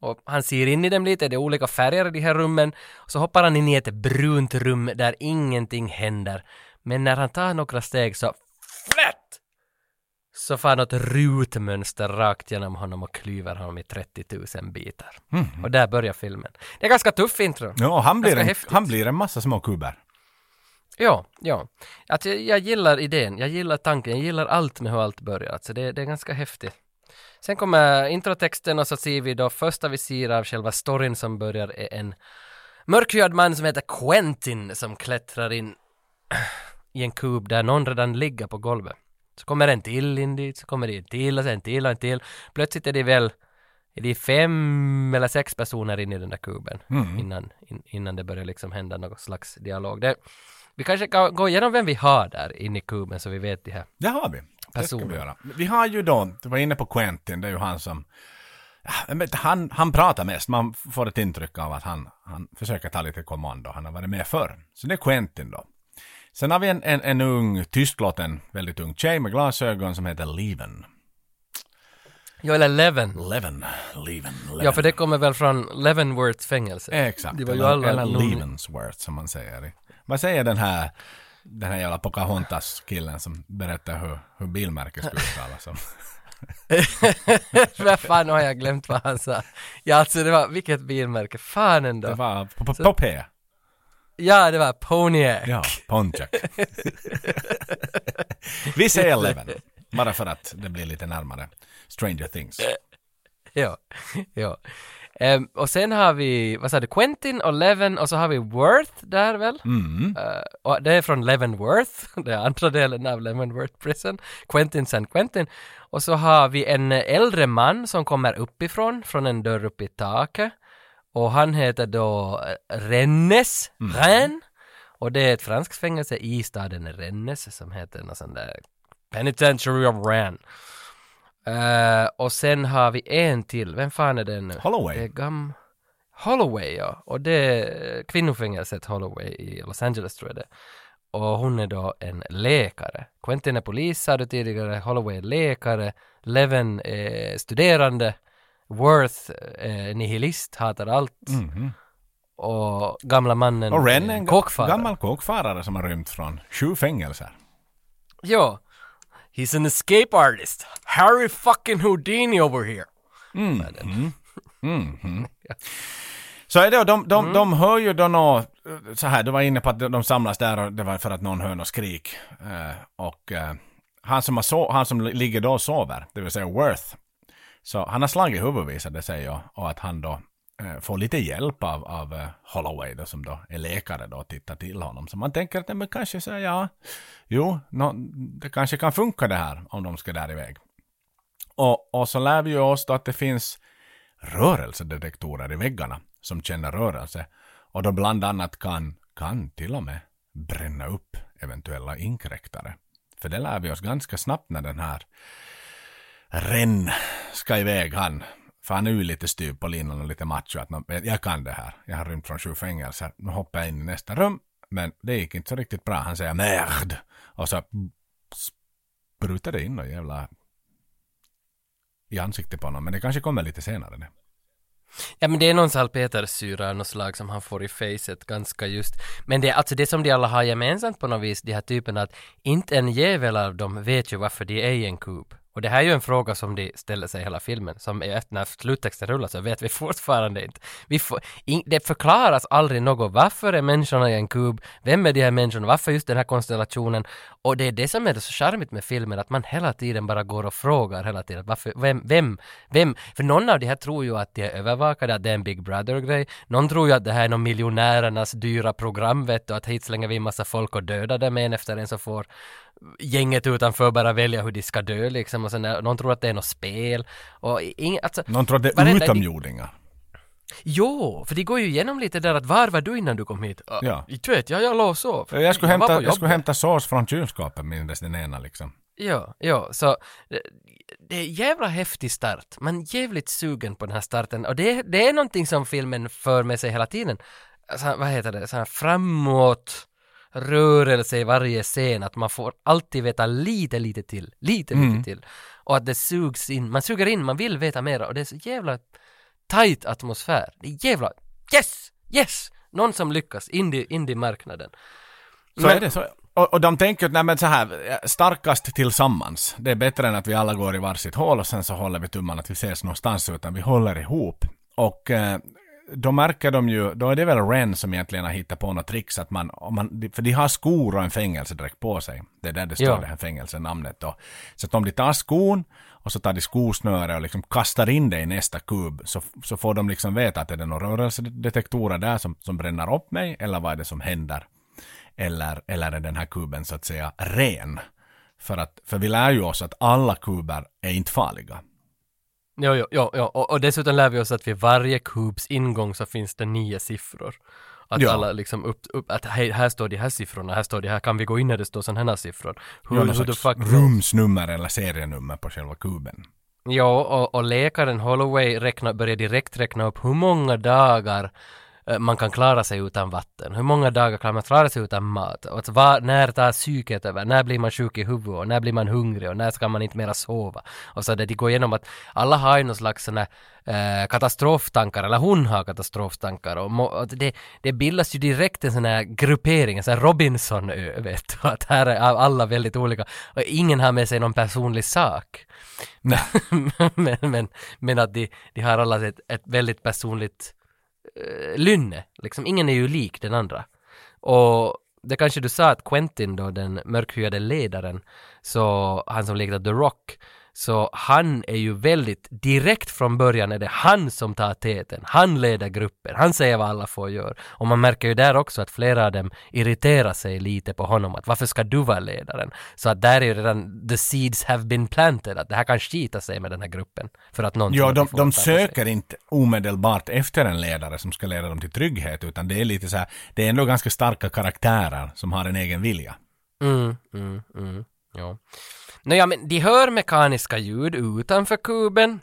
och han ser in i dem lite, det är olika färger i de här rummen. Så hoppar han in i ett brunt rum där ingenting händer. Men när han tar några steg så flätt! Så far något rutmönster rakt genom honom och klyver honom i 30 000 bitar. Och där börjar filmen. Det är ganska tuff intro. Ja, han blir, Ganska en, häftigt. han blir en massa små kuber. Ja, ja. Att jag, jag gillar idén, jag gillar tanken, jag gillar allt med hur allt börjar. Alltså det, det är ganska häftigt. Sen kommer introtexten och så ser vi då första vi ser av själva storyn som börjar är en mörkhyad man som heter Quentin som klättrar in i en kub där någon redan ligger på golvet. Så kommer en till in dit, så kommer det en till och sen en till och en till. Plötsligt är det väl, är det fem eller sex personer in i den där kuben Mm. innan, in, innan det börjar liksom hända någon slags dialog. Det, vi kanske kan gå igenom vem vi har där inne i kuben så vi vet det här. Det har vi. Det ska vi göra. Vi har ju då, du var inne på Quentin, det är ju han som han, han pratar mest, man får ett intryck av att han, han försöker ta lite kommando, han har varit med förr. Så det är Quentin då. Sen har vi en, en, en ung, tystlåten, väldigt ung tjej med glasögon som heter Leven. Jo, eller Leven. Leven, Leven. Ja, för det kommer väl från Leavenworth fängelse. Exakt, Det var ju alla eller någon- Levensworth som man säger. Vad säger den här, den här jävla Pocahontas-killen som berättar hur, hur bilmärket ska uttalas? (laughs) Vad fan har jag glömt vad han sa? Ja, alltså det var, vilket bilmärke? Fan ändå. Det var på P. Ja, det var Pontiac. Ja, Pontiac. Vi säger Leven. Bara för att det blir lite närmare Stranger Things. (laughs) ja, ja. Ehm, och sen har vi, vad sa du, Quentin och Leven och så har vi Worth där väl? Mm. Eh, och det är från Leavenworth, (laughs) det är andra delen av Leavenworth Prison. Quentin San Quentin. Och så har vi en äldre man som kommer uppifrån, från en dörr upp i taket. Och han heter då eh, Rennes, Rennes. Och det är ett franskt fängelse i staden Rennes som heter något sånt där Penitentiary of Rennes. Eh, och sen har vi en till, vem fan är det nu? Holloway. Det gam... Holloway ja, och det är kvinnofängelset Holloway i Los Angeles tror jag det Och hon är då en läkare. Quentin är polis sa du tidigare, Holloway är läkare, Leven är studerande, Worth är nihilist, hatar allt. Mhm. Och gamla mannen Och Ren är en kåkfarare. gammal kåkfarare som har rymt från sju fängelser. Ja. He's an escape artist. Harry fucking Houdini over here. Mhm. Mhm. Så är det, och de, de, de hör ju då nå, så här, du var inne på att de samlas där och det var för att någon hör något skrik. Eh, och eh, han, som har so- han som ligger då och sover, det vill säga Worth, så han har slagit huvudet visade det sig och, och att han då eh, får lite hjälp av, av eh, Holloway då, som då är läkare då och tittar till honom. Så man tänker att nej, men kanske så ja, jo, no, det kanske kan funka det här om de ska där iväg. Och, och så lär vi ju oss då att det finns rörelsedetektorer i väggarna som känner rörelse och då bland annat kan, kan till och med bränna upp eventuella inkräktare. För det lär vi oss ganska snabbt när den här Ren ska iväg han. För han är ju lite styv på linan och lite macho att jag kan det här. Jag har rymt från sju fängelser. Nu hoppar jag in i nästa rum. Men det gick inte så riktigt bra. Han säger merd. Och så sprutar det in och jävla i ansiktet på honom. Men det kanske kommer lite senare. Det. Ja men det är någon salpetersyra av något slag som han får i facet ganska just. Men det är alltså det som de alla har gemensamt på något vis, de här typerna att inte en jävel av dem vet ju varför de är i en kub. Och det här är ju en fråga som de ställer sig i hela filmen, som är när sluttexten rullar så vet vi (laughs) fortfarande inte. Vi får, in, det förklaras aldrig något, varför är människorna i en kub, vem är de här människorna, varför just den här konstellationen? Och det är det som är så charmigt med filmen, att man hela tiden bara går och frågar hela tiden, varför, vem, vem, vem? För någon av de här tror ju att de är övervakade, att det är en Big Brother-grej. Någon tror ju att det här är någon miljonärernas dyra program, vet du, att hit slänger vi en massa folk och dödar dem en efter en så får gänget utanför bara välja hur de ska dö liksom och sen är, någon tror att det är något spel och ing, alltså, Någon tror att det är utomjordingar. Jo, för de går ju igenom lite där att var var du innan du kom hit? Uh, Ja. Inte vet jag, jag låg sov. Jag skulle, på hämta, jag skulle hämta sås från kylskåpet mindes den ena liksom. Ja, ja, så det, det är jävla häftig start. Man är jävligt sugen på den här starten och det, det är någonting som filmen för med sig hela tiden. Alltså, vad heter det, så här framåt rörelse i varje scen, att man får alltid veta lite, lite till, lite, Mm. lite till. Och att det sugs in, man suger in, man vill veta mera och det är så jävla tight atmosfär. Det är jävla, yes, yes! Någon som lyckas, indie, indie-marknaden. Så är det så. Och, och de tänker nej men så här, starkast tillsammans. Det är bättre än att vi alla går i varsitt hål och sen så håller vi tummarna att vi ses någonstans utan vi håller ihop. Och eh, då märker de ju, då är det väl Ren som egentligen har hittat på något tricks att man, om man, för de har skor och en fängelsedräkt på sig. Det är där det står Ja. det här fängelsenamnet då. Så att om de tar skon och så tar de skosnöre och liksom kastar in det i nästa kub så, så får de liksom veta att är det några rörelsedetektorer där som, som bränner upp mig eller vad är det som händer. Eller, eller är den här kuben så att säga ren? För, att, för vi lär ju oss att alla kuber är inte farliga. Jo, jo, jo. Och, och dessutom lär vi oss att vid varje kubs ingång så finns det nio siffror. Att Ja. alla liksom upp, upp att hej, här står de här siffrorna, här står de här, kan vi gå in när det står sådana här siffror? Hur, Ja, hur the fuck rumsnummer eller serienummer på själva kuben. Ja, och, och läkaren Holloway räkna, börjar direkt räkna upp hur många dagar man kan klara sig utan vatten. Hur många dagar kan man klara sig utan mat? Och att var, när tar psyket över? När blir man sjuk i huvudet? Och när blir man hungrig? Och när ska man inte mera sova? Och så där de går igenom att alla har ju någon slags såna eh, katastroftankar, eller hon har katastroftankar. Och, må, och det, det bildas ju direkt en sån här gruppering, en sån här Robinson-ö, vet du. Att här är alla väldigt olika. Och ingen har med sig någon personlig sak. (laughs) men, men, men att de, de har alla ett, ett väldigt personligt eh, Eh, lynne. Liksom, ingen är ju lik den andra. Och det kanske du sa att Quentin då, den mörkhyade ledaren, så han som lekte The Rock, så han är ju väldigt direkt från början är det han som tar täten. Han leder gruppen. Han säger vad alla får göra. Och man märker ju där också att flera av dem irriterar sig lite på honom. Att varför ska du vara ledaren? Så att där är ju redan the seeds have been planted. Att det här kan skita sig med den här gruppen. För att någon Ja, de, de på sig. söker inte omedelbart efter en ledare som ska leda dem till trygghet, utan det är lite så här, det är ändå ganska starka karaktärer som har en egen vilja. Mm, mm, mm, ja. Nåja, men de hör mekaniska ljud utanför kuben.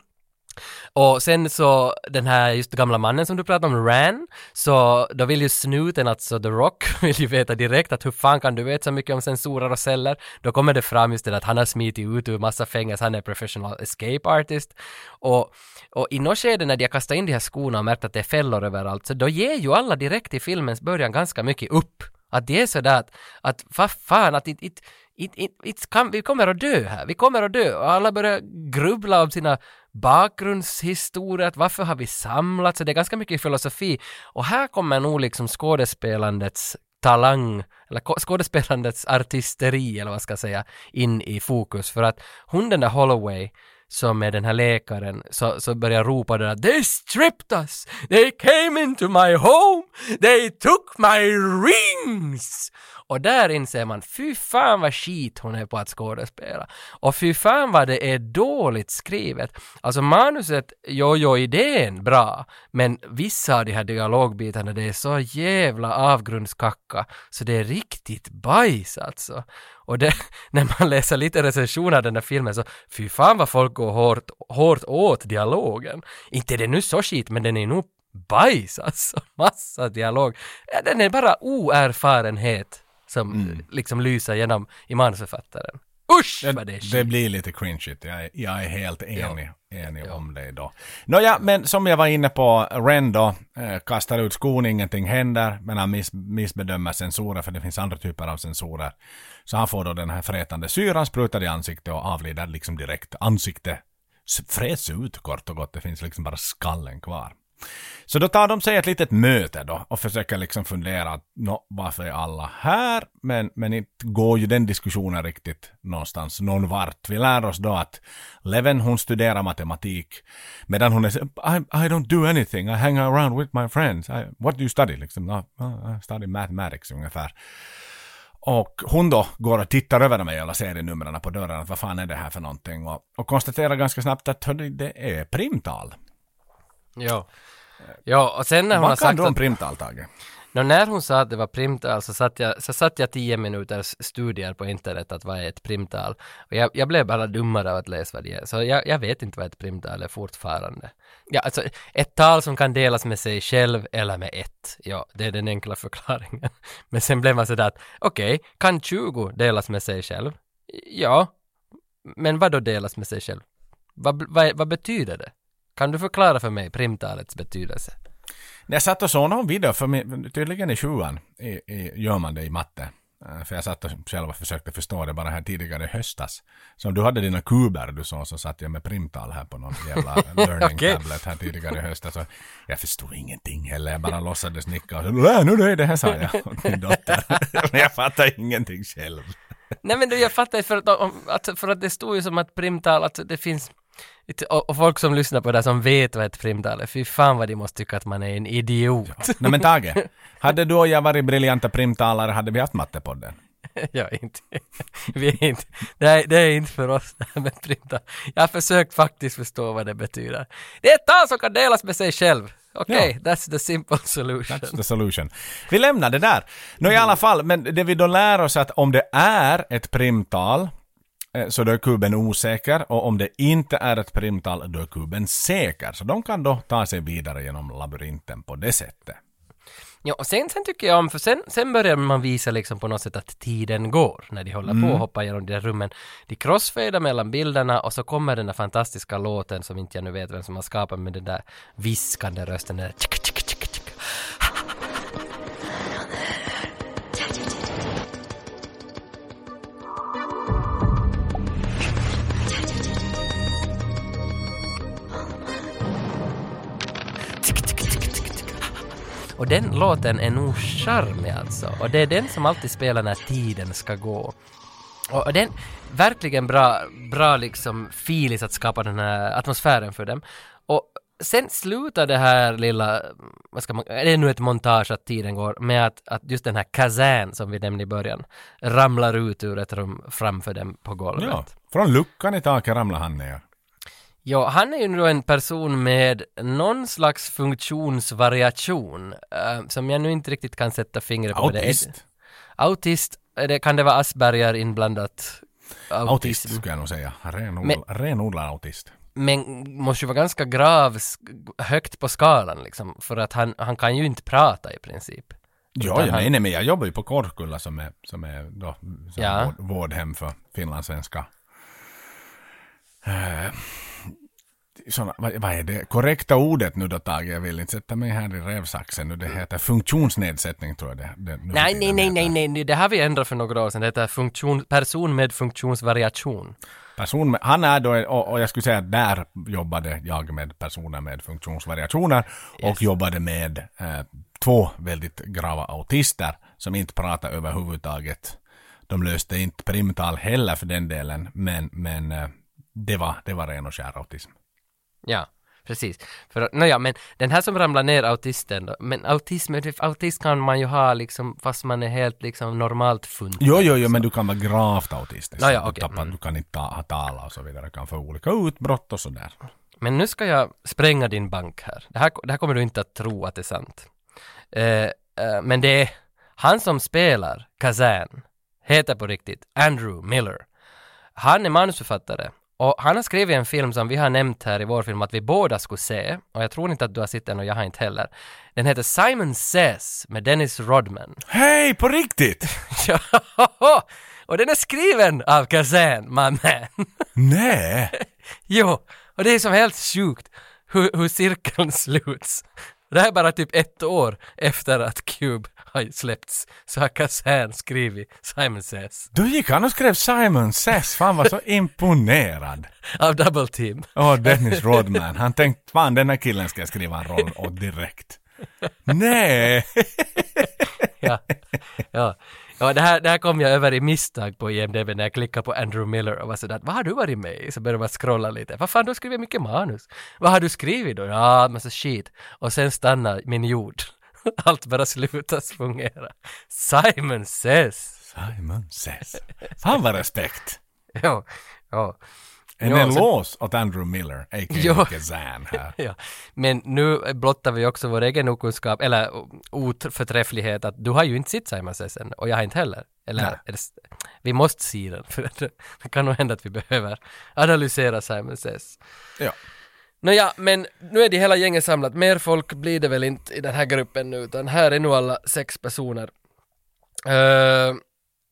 Och sen så den här just gamla mannen som du pratade om, Ran, så då vill ju snuten, alltså The Rock, (laughs) vill ju veta direkt att hur fan kan du veta så mycket om sensorer och celler? Då kommer det fram just det att han har smitit ut ur massa fängelse, han är professional escape artist. Och, och i något skede när de har kastat in de här skorna och märkt att det är fällor överallt, så då ger ju alla direkt i filmens början ganska mycket upp. Att det är sådär att, att vad fan, att it, it, it, it, it kan, vi kommer att dö här, vi kommer att dö. Och alla börjar grubbla om sina bakgrundshistorier, att varför har vi samlats? Så det är ganska mycket filosofi. Och här kommer nog liksom skådespelandets talang, eller skådespelandets artisteri, eller vad ska jag säga, in i fokus. För att hon den där Holloway, som är den här läkaren, så, så börjar ropa det där They stripped us! They came into my home! They took my rings! Och där inser man, fy fan vad skit hon är på att skådespela. Och fy fan vad det är dåligt skrivet. Alltså manuset, jo jo idén bra, men vissa av de här dialogbitarna det är så jävla avgrundskacka så det är riktigt bajs alltså. Och det, (laughs) när man läser lite recensioner av den här filmen så fy fan vad folk går hårt, hårt åt dialogen. Inte är det nu så skit men den är nog bajs alltså. (laughs) Massa dialog. Ja, Den är bara oerfarenhet som liksom lyser genom i manusförfattaren. Usch vad det är Det skit. blir lite cringeigt, jag, är- jag är helt enig, enig om det då. Nåja, men som jag var inne på, Ren då eh, kastar ut skon, ingenting händer, men han miss, missbedömer sensorer, för det finns andra typer av sensorer. Så han får då den här frätande syran sprutad i ansiktet och avlider liksom direkt. Ansiktet s- fräts ut kort och gott, det finns liksom bara skallen kvar. Så då tar de sig ett litet möte då och försöker liksom fundera att no, varför är alla här? Men, men inte går ju den diskussionen riktigt någonstans någon vart. Vi lär oss då att Leven hon studerar matematik medan hon är så, I, I don't do anything, I hang around with my friends. I, what do you study? Liksom, I study mathematics ungefär. Och hon då går och tittar över de här jävla serienumren på dörren, att vad fan är det här för någonting? Och, och konstaterar ganska snabbt att det är primtal. Ja. Ja, och sen när hon har Vad kan sagt om att primtal, Tage? Nå, när hon sa att det var primtal så satt jag, så satt jag tio minuters studier på internet att vad är ett primtal. Och jag, jag blev bara dummare av att läsa vad det är. Så jag, jag vet inte vad ett primtal är fortfarande. Ja, alltså ett tal som kan delas med sig själv eller med ett. Ja, det är den enkla (laughs) förklaringen. Men sen blev man sådär att okej, kan 20 delas med sig själv? Ja, men vad då delas med sig själv? Vad, vad, vad betyder det? Kan du förklara för mig primtalets betydelse? Jag satt och såg någon video, för mig, tydligen i sjuan i, i, gör man det i matte. Eh, För jag satt och själv och försökte förstå det bara här tidigare i höstas. Så om du hade dina kuber du såg så satt jag med primtal här på någon jävla (laughs) learning Okej. tablet här tidigare i höstas. Så jag förstod ingenting heller, jag bara låtsades nicka och så, "Äh, nu är det här sa jag åt min dotter. (laughs) Men jag fattar ingenting själv. Nej men du, jag fattar för att, för att det stod ju som att primtal, att det finns och, och folk som lyssnar på det här som vet vad ett primtal är, fy fan vad de måste tycka att man är en idiot. Nej men Tage, (laughs) hade du och jag varit briljanta primtalare hade vi haft mattepodden. (laughs) ja, inte. Vi är inte. Det är, det är inte för oss det här med primtal. Jag har försökt faktiskt förstå vad det betyder. Det är ett tal som kan delas med sig själv. Okej, that's the simple solution. That's the solution. Vi lämnar det där. Nå i alla fall, men det vi då lär oss att om det är ett primtal så då är kuben osäker och om det inte är ett primtal då är kuben säker. Så de kan då ta sig vidare genom labyrinten på det sättet. Ja, och sen, sen tycker jag om, för sen, sen börjar man visa liksom på något sätt att tiden går när de håller på och hoppar genom de där rummen. De crossfadar mellan bilderna och så kommer den där fantastiska låten som inte jag nu vet vem som har skapat med den där viskande rösten. Där tsk, tsk. Och den låten är nog charmig alltså. Och det är den som alltid spelar när tiden ska gå. Och och den, verkligen bra, bra liksom filis att skapa den här atmosfären för dem. Och sen slutar det här lilla, vad ska man, det är nu ett montage att tiden går, med att, att just den här Kazan som vi nämnde i början ramlar ut ur ett rum framför dem på golvet. Ja, från luckan i taket ramlar han ner. Ja, han är ju nu en person med någon slags funktionsvariation eh, som jag nu inte riktigt kan sätta fingret på. vad det. Autist. Autist, det, kan det vara Asperger inblandat? Autist skulle jag nog säga. Renodlad, autist. Men måste ju vara ganska grav, högt på skalan liksom, för att han, han kan ju inte prata i princip. Ja, ja han- nej, nej, men jag jobbar ju på Korkulla som är, som är då, som Ja. vård, vårdhem för finlandssvenska. Uh, såna, vad, vad är det korrekta ordet nu då Tage? Jag vill inte sätta mig här i rävsaxen nu. Det heter funktionsnedsättning tror jag det, det Nej, nej, nej, nej, nej, nej, det har vi ändrat för några år sedan. Det heter funktion, person med funktionsvariation. Person med, han är då, och, och jag skulle säga att där jobbade jag med personer med funktionsvariationer och jobbade med eh, två väldigt grava autister som inte pratar överhuvudtaget. De löste inte primtal heller för den delen, men, men eh, det, var, det var ren och skär autism. Ja, precis. För, nåja, men den här som ramlar ner autisten då, men autism, autist kan man ju ha liksom fast man är helt liksom normalt funtad. Jo, jo, jo, men du kan vara gravt autistisk. Ja, ja, du, okej, tappar, mm. du kan inte ta, ha tala och så vidare. Du kan få olika utbrott och sådär. Men nu ska jag spränga din bank här. Det här, det här kommer du inte att tro att det är sant. Eh, eh, men det är han som spelar Kazan, heter på riktigt Andrew Miller. Han är manusförfattare och han har skrivit en film som vi har nämnt här i vår film att vi båda skulle se och jag tror inte att du har sett den och jag har inte heller. Den heter Simon Says med Dennis Rodman. Hej, på riktigt? (laughs) Ja, och den är skriven av Kazan, my man. (laughs) Nej! Jo, och det är som helt sjukt hur, hur cirkeln sluts. Det här är bara typ ett år efter att Cube har släppts så har Kazan skrivit Simon Says Då gick han och skrev Simon Says. Fan var så imponerad. (laughs) av Double Team. Åh, Dennis Rodman. Han tänkte, fan den här killen ska jag skriva en roll åt direkt. (laughs) Nej! Ja, ja. ja det, här, det här kom jag över i misstag på IMDB när jag klickade på Andrew Miller och var sådär vad har du varit med i? Så började man scrolla lite. Vad fan, du har skrivit mycket manus. Vad har du skrivit då? Ja, massa skit. Och sen stannar min jord. (laughs) Allt bara slutar fungera. Simon Says. Simon Says. Fan vad respekt. Ja, ja. En Ja, eloge så- åt Andrew Miller, a.k.a. Ja. Kazan här. (laughs) Ja, men nu blottar vi också vår egen okunskap, eller oförträfflighet, att du har ju inte sett Simon Says än, och jag har inte heller. Eller, det, vi måste se den, för (laughs) det kan nog hända att vi behöver analysera Simon Says. Ja. Nåja, men nu är det hela gänget samlat. Mer folk blir det väl inte i den här gruppen nu, utan här är nu alla sex personer. Uh,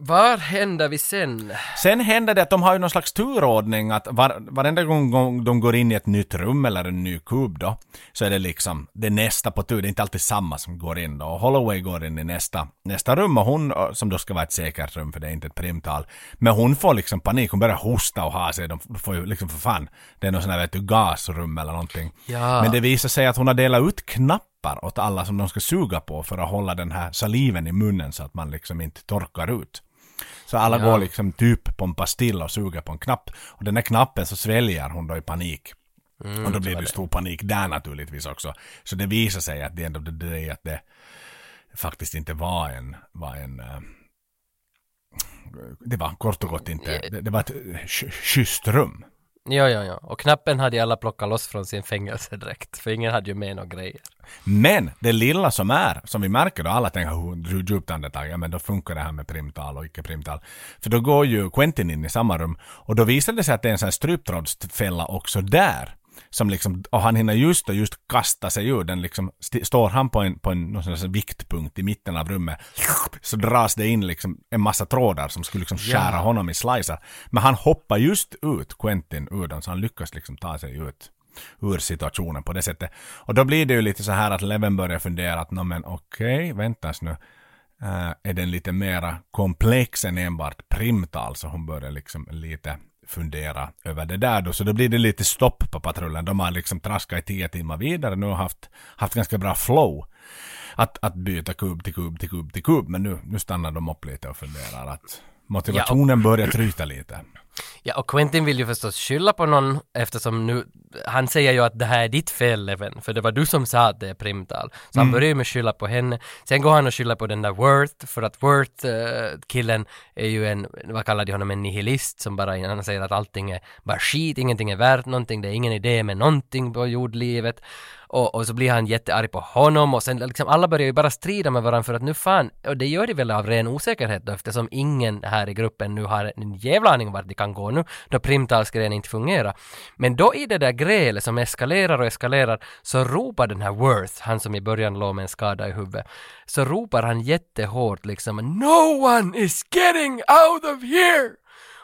var händer vi sen? Sen händer det att de har ju någon slags turordning att var, varenda gång, de går in i ett nytt rum eller en ny kub då, så är det liksom det nästa på tur. Det är inte alltid samma som går in då. Och Holloway går in i nästa, nästa rum och hon, som då ska vara ett säkert rum för det är inte ett primtal, men hon får liksom panik. Hon börjar hosta och ha sig. De får ju liksom för fan, det är någon sån här vet du gasrum eller någonting. Ja. Men det visar sig att hon har delat ut knappar åt alla som de ska suga på för att hålla den här saliven i munnen så att man liksom inte torkar ut. Så alla Ja. går liksom typ på en pastill och suger på en knapp. Och den där knappen så sväljer hon då i panik. och då blir det ju stor panik där naturligtvis också. Så det visar sig att det ändå det, det, att det faktiskt inte var en, var en, eh, det var kort och gott inte, det, det var ett sch- schysst rum. Ja, ja, ja. Och knappen hade ju alla plockat loss från sin fängelsedräkt. För ingen hade ju med några grejer. Men det lilla som är, som vi märker då, alla tänker hur, hur djupt andetag, ja men då funkar det här med primtal och icke primtal. För då går ju Quentin in i samma rum och då visar det sig att det är en sån här stryptrådsfälla också där. Som liksom, och han hinner just och just kasta sig ur den liksom, st- står han på en, på en någon viktpunkt i mitten av rummet, så dras det in liksom en massa trådar som skulle liksom skära Ja. honom i slicer. Men han hoppar just ut, Quentin, ur den, så han lyckas liksom ta sig ut ur situationen på det sättet. Och då blir det ju lite så här att Leven börjar fundera att, "Nå, men okej, väntas nu. Eh, är den lite mera komplex än enbart primtal så hon börjar liksom lite fundera över det där då. Så då blir det lite stopp på patrullen. De har liksom traskat i tio timmar vidare nu och haft, haft ganska bra flow. Att, att byta kub till kub till kub till kub. Men nu, nu stannar de upp lite och funderar att motivationen börjar tryta lite. Ja, och Quentin vill ju förstås skylla på någon eftersom nu, han säger ju att det här är ditt fel Leven, för det var du som sa att det är primtal. Så han Mm. börjar ju med att skylla på henne. Sen går han och skyller på den där Worth, för att Worth-killen är ju en, vad kallar de honom, en nihilist som bara, han säger att allting är bara skit, ingenting är värt någonting, det är ingen idé med någonting på jordlivet. Och, och så blir han jättearg på honom och sen liksom alla börjar ju bara strida med varandra för att nu fan, och det gör de väl av ren osäkerhet då eftersom ingen här i gruppen nu har en jävla aning vart de kan gå nu då primtalsgrejen inte fungerar. Men då i det där grälet som eskalerar och eskalerar så ropar den här Worth, han som i början låg med en skada i huvudet, så ropar han jättehårt liksom “No one is getting out of here!”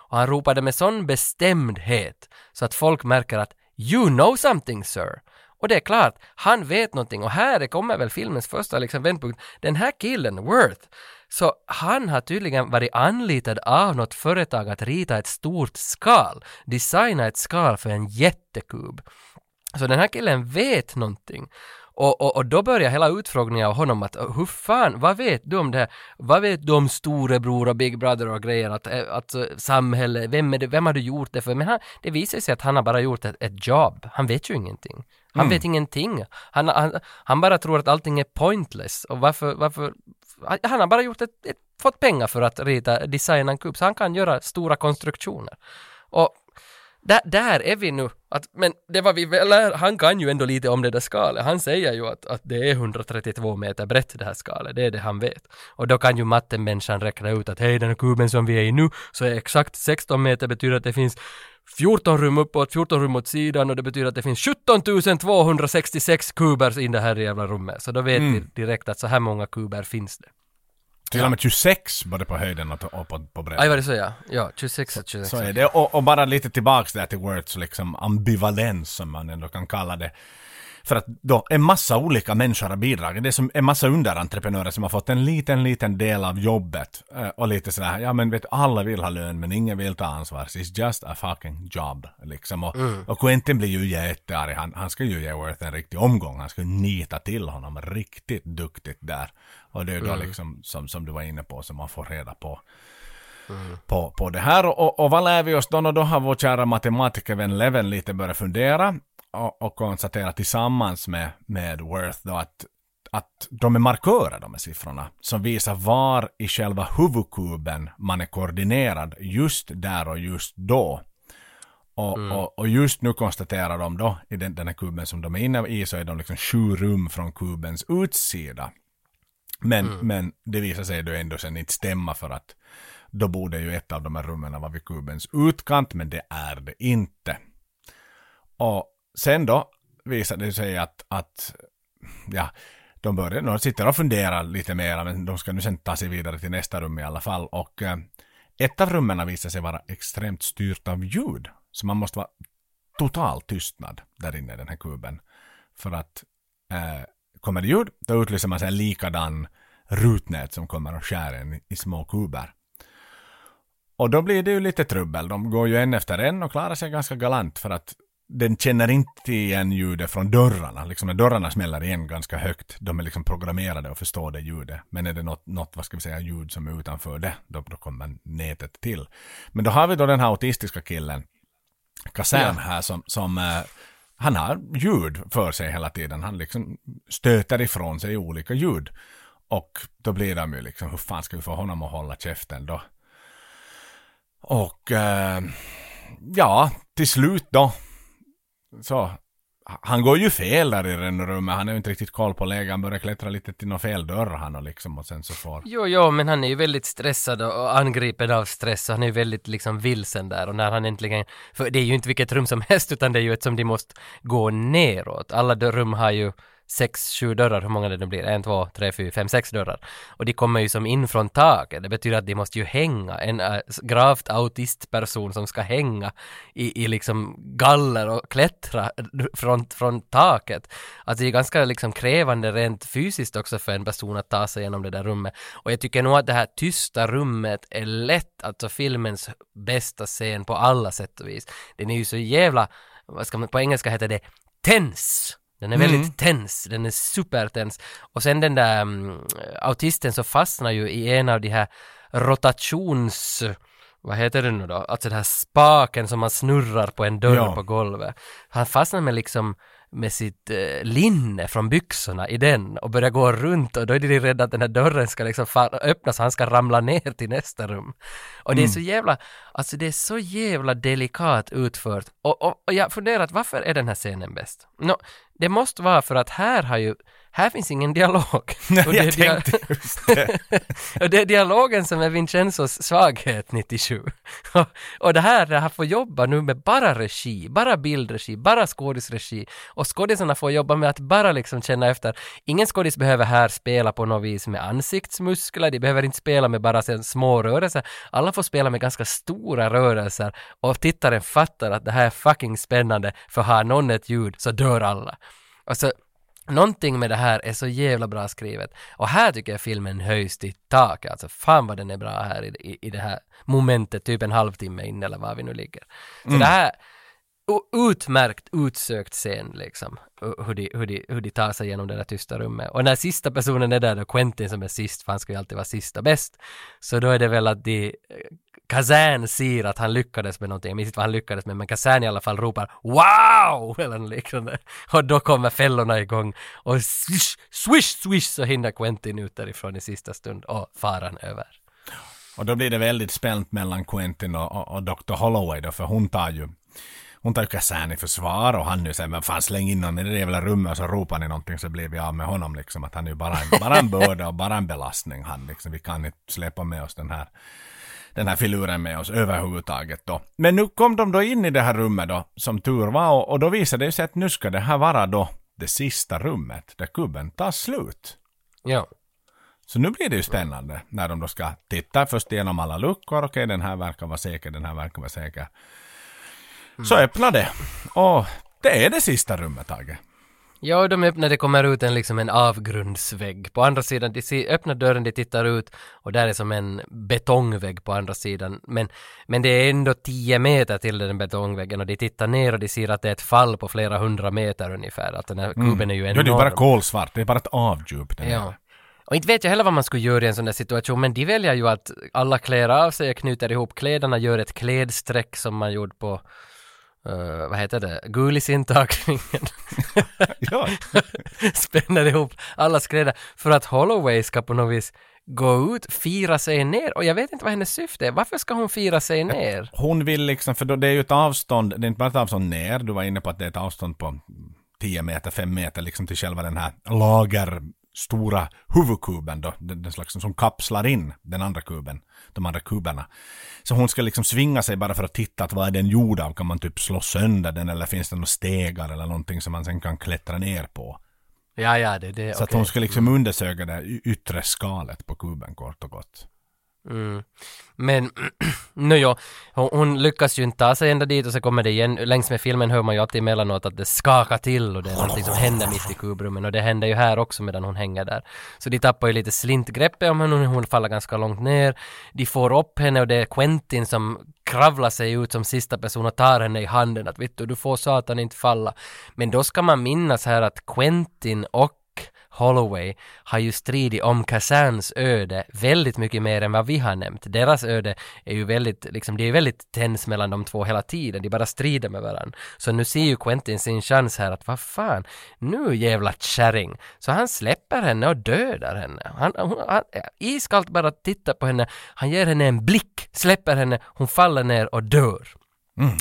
och han ropade med sån bestämdhet så att folk märker att “You know something sir!” Och det är klart, han vet någonting och här kommer väl filmens första liksom vändpunkt. Den här killen, Worth, så han har tydligen varit anlitad av något företag att rita ett stort skal, designa ett skal för en jättekub. Så den här killen vet någonting. Och, och, och då börjar hela utfrågningen av honom att hur fan, vad vet du om det här? Vad vet du om storebror och Big Brother och grejer? Att, eh, att eh, samhälle, vem, är det, vem har du gjort det för? Men han, det visar sig att han har bara gjort ett, ett jobb. Han vet ju ingenting. Han Mm. vet ingenting. Han, han, han bara tror att allting är pointless. Och varför, varför han- har bara gjort ett, ett, fått pengar för att rita, designa en kub, så han kan göra stora konstruktioner. Och där, där är vi nu. Att, men det var vi väl, han kan ju ändå lite om det där skalet. Han säger ju att, att det är 132 meter brett det här skalet, det är det han vet. Och då kan ju mattemänniskan räkna ut att hej, den här kuben som vi är i nu, så är exakt 16 meter betyder att det finns 14 rum uppåt, 14 rum åt sidan och det betyder att det finns 17 266 kuber i det här jävla rummet. Så då vet Mm. vi direkt att så här många kuber finns det. Till och med 26 både på höjden och på, på bredden. Aj, var det så ja? Ja, 26 och 26. Så är det. Och, och bara lite tillbaks där till Words liksom ambivalens som man ändå kan kalla det. För att då en massa olika människor har bidragit. Det är som en massa underentreprenörer som har fått en liten, liten del av jobbet. Eh, Och lite sådär, ja men vet alla vill ha lön men ingen vill ta ansvar. So It's just a fucking job. Liksom. Och, Mm. och Quentin blir ju jättearg. Han, han ska ju ge Worth en riktig omgång. Han ska nita till honom riktigt duktigt där. Och det är då Mm. liksom, som, som du var inne på, som man får reda på på, på det här. Och, och vad lär vi oss då? Och då har vår kära matematikervän Leven lite börjat fundera och, och konstatera tillsammans med, med Worth då att, att de är markörer de här siffrorna som visar var i själva huvudkuben man är koordinerad just där och just då. Och, och, och just nu konstaterar de då i den, den här kuben som de är inne i så är de liksom sju rum från kubens utsida. Men, men det visar sig då ändå sen inte stämma för att då borde ju ett av de här rummen vara vid kubens utkant, men det är det inte. Och sen då visar det sig att, att ja, de börjar, de sitter och funderar lite mer, men de ska nu sen ta sig vidare till nästa rum i alla fall. Och eh, ett av rummen visar sig vara extremt styrt av ljud. Så man måste vara total tystnad där inne i den här kuben. För att eh, kommer det ljud, då utlyser man sig en likadan rutnät som kommer och skär en i, små kuber. Och då blir det ju lite trubbel. De går ju en efter en och klarar sig ganska galant för att den känner inte igen ljudet från dörrarna. Liksom när dörrarna smäller igen ganska högt, de är liksom programmerade att förstå det ljudet. Men är det något, något vad ska vi säga, ljud som är utanför det, då, då kommer nätet till. Men då har vi då den här autistiska killen, Kassan här, som, som eh, han har ljud för sig hela tiden. Han liksom stöter ifrån sig olika ljud. Och då blir de ju liksom, hur fan ska vi få honom att hålla käften då? Och eh, ja, till slut då. Så. Han går ju fel där i rummet. Han är ju inte riktigt koll på läget. Han börjar klättra lite till någon fel dörr han och liksom och sen så får... Jo, jo, men han är ju väldigt stressad och angripen av stress och han är ju väldigt liksom vilsen där och när han äntligen, för det är ju inte vilket rum som helst utan det är ju ett som de måste gå neråt. Alla rum har ju sex, sju dörrar, hur många det nu blir, en, två, tre, fyra, fem, sex dörrar. Och de kommer ju som in från taket, det betyder att de måste ju hänga, en äh, gravt autistperson som ska hänga i, i liksom galler och klättra från, från taket. Alltså det är ganska liksom krävande rent fysiskt också för en person att ta sig igenom det där rummet. Och jag tycker nog att det här tysta rummet är lätt, alltså filmens bästa scen på alla sätt och vis. Den är ju så jävla, vad ska man, på engelska heter det tense. Den är väldigt Mm. tens, den är supertens. Och sen den där mm, autisten så fastnar ju i en av de här rotations... Vad heter det nu då? Alltså den här spaken som man snurrar på en dörr Ja. på golvet. Han fastnar med liksom med sitt eh, linne från byxorna i den och börjar gå runt och då är de rädda att den här dörren ska liksom öppnas så han ska ramla ner till nästa rum. Och det är Mm. så jävla, alltså det är så jävla delikat utfört. Och, och, och jag funderat, varför är den här scenen bäst? Nå, det måste vara för att här har ju, här finns ingen dialog. (laughs) Nej, Och det är dia- tänkte just det. (laughs) och det är dialogen som är Vincenzos svaghet 97. och, det här, det här får jobba nu med bara regi, bara bildregi, bara skådisregi. Och skådisarna får jobba med att bara liksom känna efter. Ingen skådis behöver här spela på något vis med ansiktsmuskler, de behöver inte spela med bara små rörelser. Alla får spela med ganska stora rörelser och tittaren fattar att det här är fucking spännande för har någon ett ljud så dör alla. Och så Någonting med det här är så jävla bra skrivet. Och här tycker jag filmen höjs till taket. Alltså fan vad den är bra här i, i, i det här momentet, typ en halvtimme in eller var vi nu ligger. Så Mm. det här, utmärkt utsökt scen liksom. Hur de, hur, de, hur de tar sig igenom det där tysta rummet. Och när sista personen är där, då Quentin som är sist, för han ska ju alltid vara sista bäst. Så då är det väl att de Kazan ser att han lyckades med någonting, jag minns inte vad han lyckades med, men Kazan i alla fall ropar ”Wow!” (laughs) eller något liknande. Och då kommer fällorna igång och swish, swish, swish så hinner Quentin ut därifrån i sista stund och faran över. Och då blir det väldigt spänt mellan Quentin och, och, och Dr. Holloway då, för hon tar ju hon tar ju Kazan i försvar och han nu säger men fan släng in honom i det där jävla rummet och så ropar ni någonting så blir vi av med honom liksom. Att han är ju bara en, bara en börda och bara en belastning han liksom. Vi kan inte släppa med oss den här den här filuren med oss överhuvudtaget då. Men nu kom de då in i det här rummet då, som tur var, och, och då visade det sig att nu ska det här vara då det sista rummet där kubben tar slut. Ja. Så nu blir det ju spännande när de då ska titta först igenom alla luckor. Okej, den här verkar vara säker, den här verkar vara säker. Så öppnar det. Och det är det sista rummet, Tage. Ja, de öppnar, det kommer ut en liksom en avgrundsvägg. På andra sidan, de öppnar dörren, de tittar ut och där är som en betongvägg på andra sidan. Men, men det är ändå 10 meter till den betongväggen och de tittar ner och de ser att det är ett fall på flera hundra meter ungefär. Att den här kuben är ju Ja, enorm. det är bara kolsvart, det är bara ett avdjup. där Ja. Och inte vet jag heller vad man skulle göra i en sån där situation, men de väljer ju att alla klär av sig knyter ihop kläderna, gör ett klädsträck som man gjorde på eh, vad heter det, Gulisintagningen. (laughs) Ja. (laughs) Spänner ihop allas kläder för att Holloway ska på något vis gå ut, fira sig ner och jag vet inte vad hennes syfte är. Varför ska hon fira sig ner? Hon vill liksom, för då det är ju ett avstånd, det är inte bara ett avstånd ner, du var inne på att det är ett avstånd på 10 meter, 5 meter liksom till själva den här lager stora huvudkuben då, den, den slags som kapslar in den andra kuben, de andra kuberna. Så hon ska liksom svinga sig bara för att titta att vad är den gjord av, kan man typ slå sönder den eller finns det några stegar eller någonting som man sen kan klättra ner på. Ja, ja, det är det. Så att okej. hon ska liksom undersöka det yttre skalet på kuben kort och gott. Mm. Men, (clears throat) nu ja, hon, hon lyckas ju inte ta sig ända dit och så kommer det igen, längs med filmen hör man ju alltid emellanåt att det skakar till och det är någonting som händer mitt i kubrummen och det händer ju här också medan hon hänger där. Så de tappar ju lite slintgreppet om henne, hon faller ganska långt ner. De får upp henne och det är Quentin som kravlar sig ut som sista person och tar henne i handen att vet du, du får satan inte falla. Men då ska man minnas här att Quentin och Holloway har ju stridit om Kazans öde väldigt mycket mer än vad vi har nämnt. Deras öde är ju väldigt, liksom, det är väldigt tens mellan de två hela tiden, de bara strider med varandra. Så nu ser ju Quentin sin chans här att vad fan, nu jävla kärring. Så han släpper henne och dödar henne. Han, hon, han iskallt bara tittar på henne, han ger henne en blick, släpper henne, hon faller ner och dör.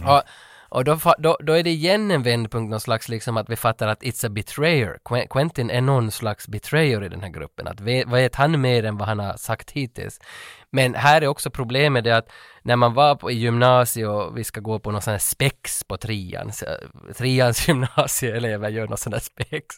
Och, och då, då, då är det igen en vändpunkt, någon slags liksom att vi fattar att it's a betrayer. Quentin är någon slags betrayer i den här gruppen. Att vad vet han mer än vad han har sagt hittills? Men här är också problemet det att när man var på, i gymnasiet och vi ska gå på någon sån här spex på trean, så, treans (laughs) gymnasieelever gör någon sån här spex.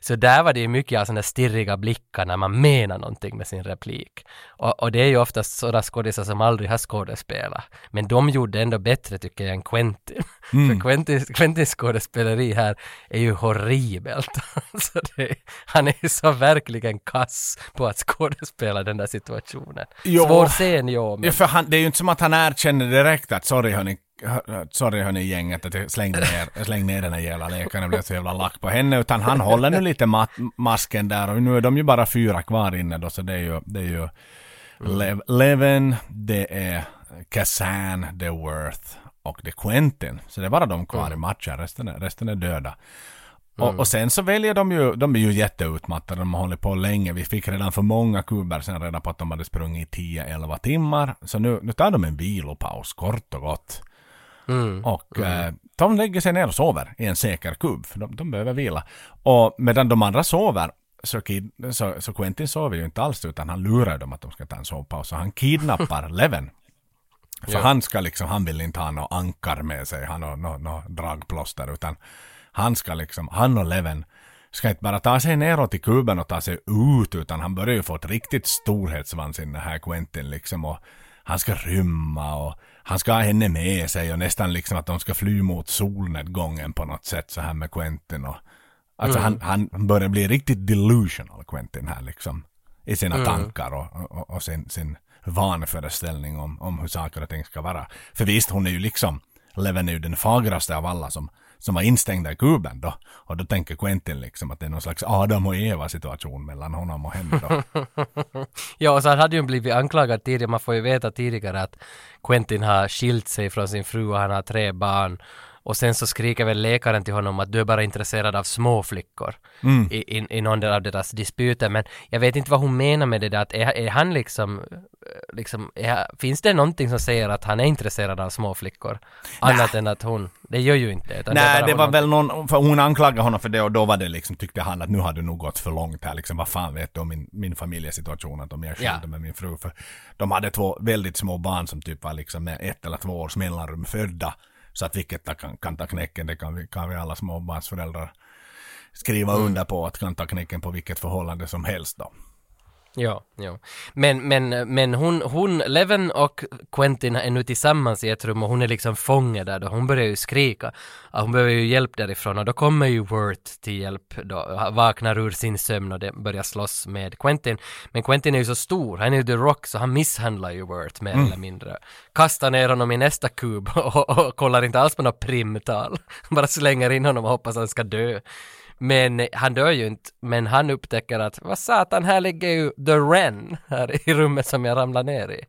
Så där var det ju mycket av sådana där stirriga blickar när man menar någonting med sin replik. Och, och det är ju oftast sådana skådisar som aldrig har skådespelat. Men de gjorde ändå bättre tycker jag än Quentin. (laughs) För Quentin, Quentins skådespeleri här är ju horribelt. (laughs) så det, han är ju så verkligen kass på att skådespela den där situationen. Jo. Svår scen, ja, men... Ja, för han, det är ju inte som att han erkänner direkt att sorry hörni, hör- sorry hörni gänget att jag slängde ner, jag slängde ner den här jävla läkaren och blev så jävla lack på henne. Utan han håller nu lite mat, masken där och nu är de ju bara fyra kvar inne då så det är ju, det är ju Lev, Levin, det är Kazan, det är Worth och det är Quentin. Så det är bara de kvar i matchen, resten är, resten är döda. Och, och sen så väljer de ju, de är ju jätteutmattade, de har hållit på länge. Vi fick redan för många kuber sen reda på att de hade sprungit i 10-11 timmar. Så nu, nu tar de en vilopaus, kort och gott. Och Eh, de lägger sig ner och sover i en säker kubb, för de, de behöver vila. Och medan de andra sover, så, kid, så, så Quentin sover ju inte alls, utan han lurar dem att de ska ta en sovpaus. Så han kidnappar (laughs) Leven. För han ska liksom, han vill inte ha något ankar med sig, han har något no, dragplåster, utan han ska liksom, han och Leven ska inte bara ta sig neråt i kuben och ta sig ut, utan han börjar ju få ett riktigt storhetsvansinne här Quentin liksom och han ska rymma och han ska ha henne med sig och nästan liksom att de ska fly mot solnedgången på något sätt så här med Quentin och alltså han, han börjar bli riktigt delusional Quentin här liksom i sina tankar och, och, och sin, sin vanföreställning om, om hur saker och ting ska vara. För visst, hon är ju liksom, Leven är ju den fagraste av alla som, som var instängda i kuben då. Och då tänker Quentin liksom att det är någon slags Adam och Eva situation mellan honom och henne då. (laughs) Ja, och så han hade ju blivit anklagad tidigare, man får ju veta tidigare att Quentin har skilt sig från sin fru och han har tre barn. Och sen så skriker väl läkaren till honom att du är bara intresserad av små flickor i, i, i någon av deras disputer. Men jag vet inte vad hon menar med det där, att är, är han liksom, eh, liksom är, finns det någonting som säger att han är intresserad av små flickor? Annat än att hon, det gör ju inte utan Nej, bara det var väl någon, för hon anklagade honom för det och då var det liksom, tyckte han att nu har du nog gått för långt här liksom, vad fan vet du om min, min familjesituation, att om jag skilde Ja. med min fru, för de hade två väldigt små barn som typ var liksom med ett eller två års mellanrum födda, så att vilket kan, kan ta knäcken, det kan vi, kan vi alla småbarnsföräldrar skriva Mm. under på att kan ta knäcken på vilket förhållande som helst då. Ja, ja. Men, men, men hon, hon, Leven och Quentin är nu tillsammans i ett rum och hon är liksom fånge där då. Hon börjar ju skrika. Hon behöver ju hjälp därifrån och då kommer ju Worth till hjälp då. Vaknar ur sin sömn och det börjar slåss med Quentin. Men Quentin är ju så stor, han är ju The Rock så han misshandlar ju Worth mer eller mindre. Kastar ner honom i nästa kub (laughs) och, och kollar inte alls på något primtal. (laughs) Bara slänger in honom och hoppas att han ska dö. Men han dör ju inte, men han upptäcker att vad satan, här ligger ju The Ren här i rummet som jag ramlar ner i.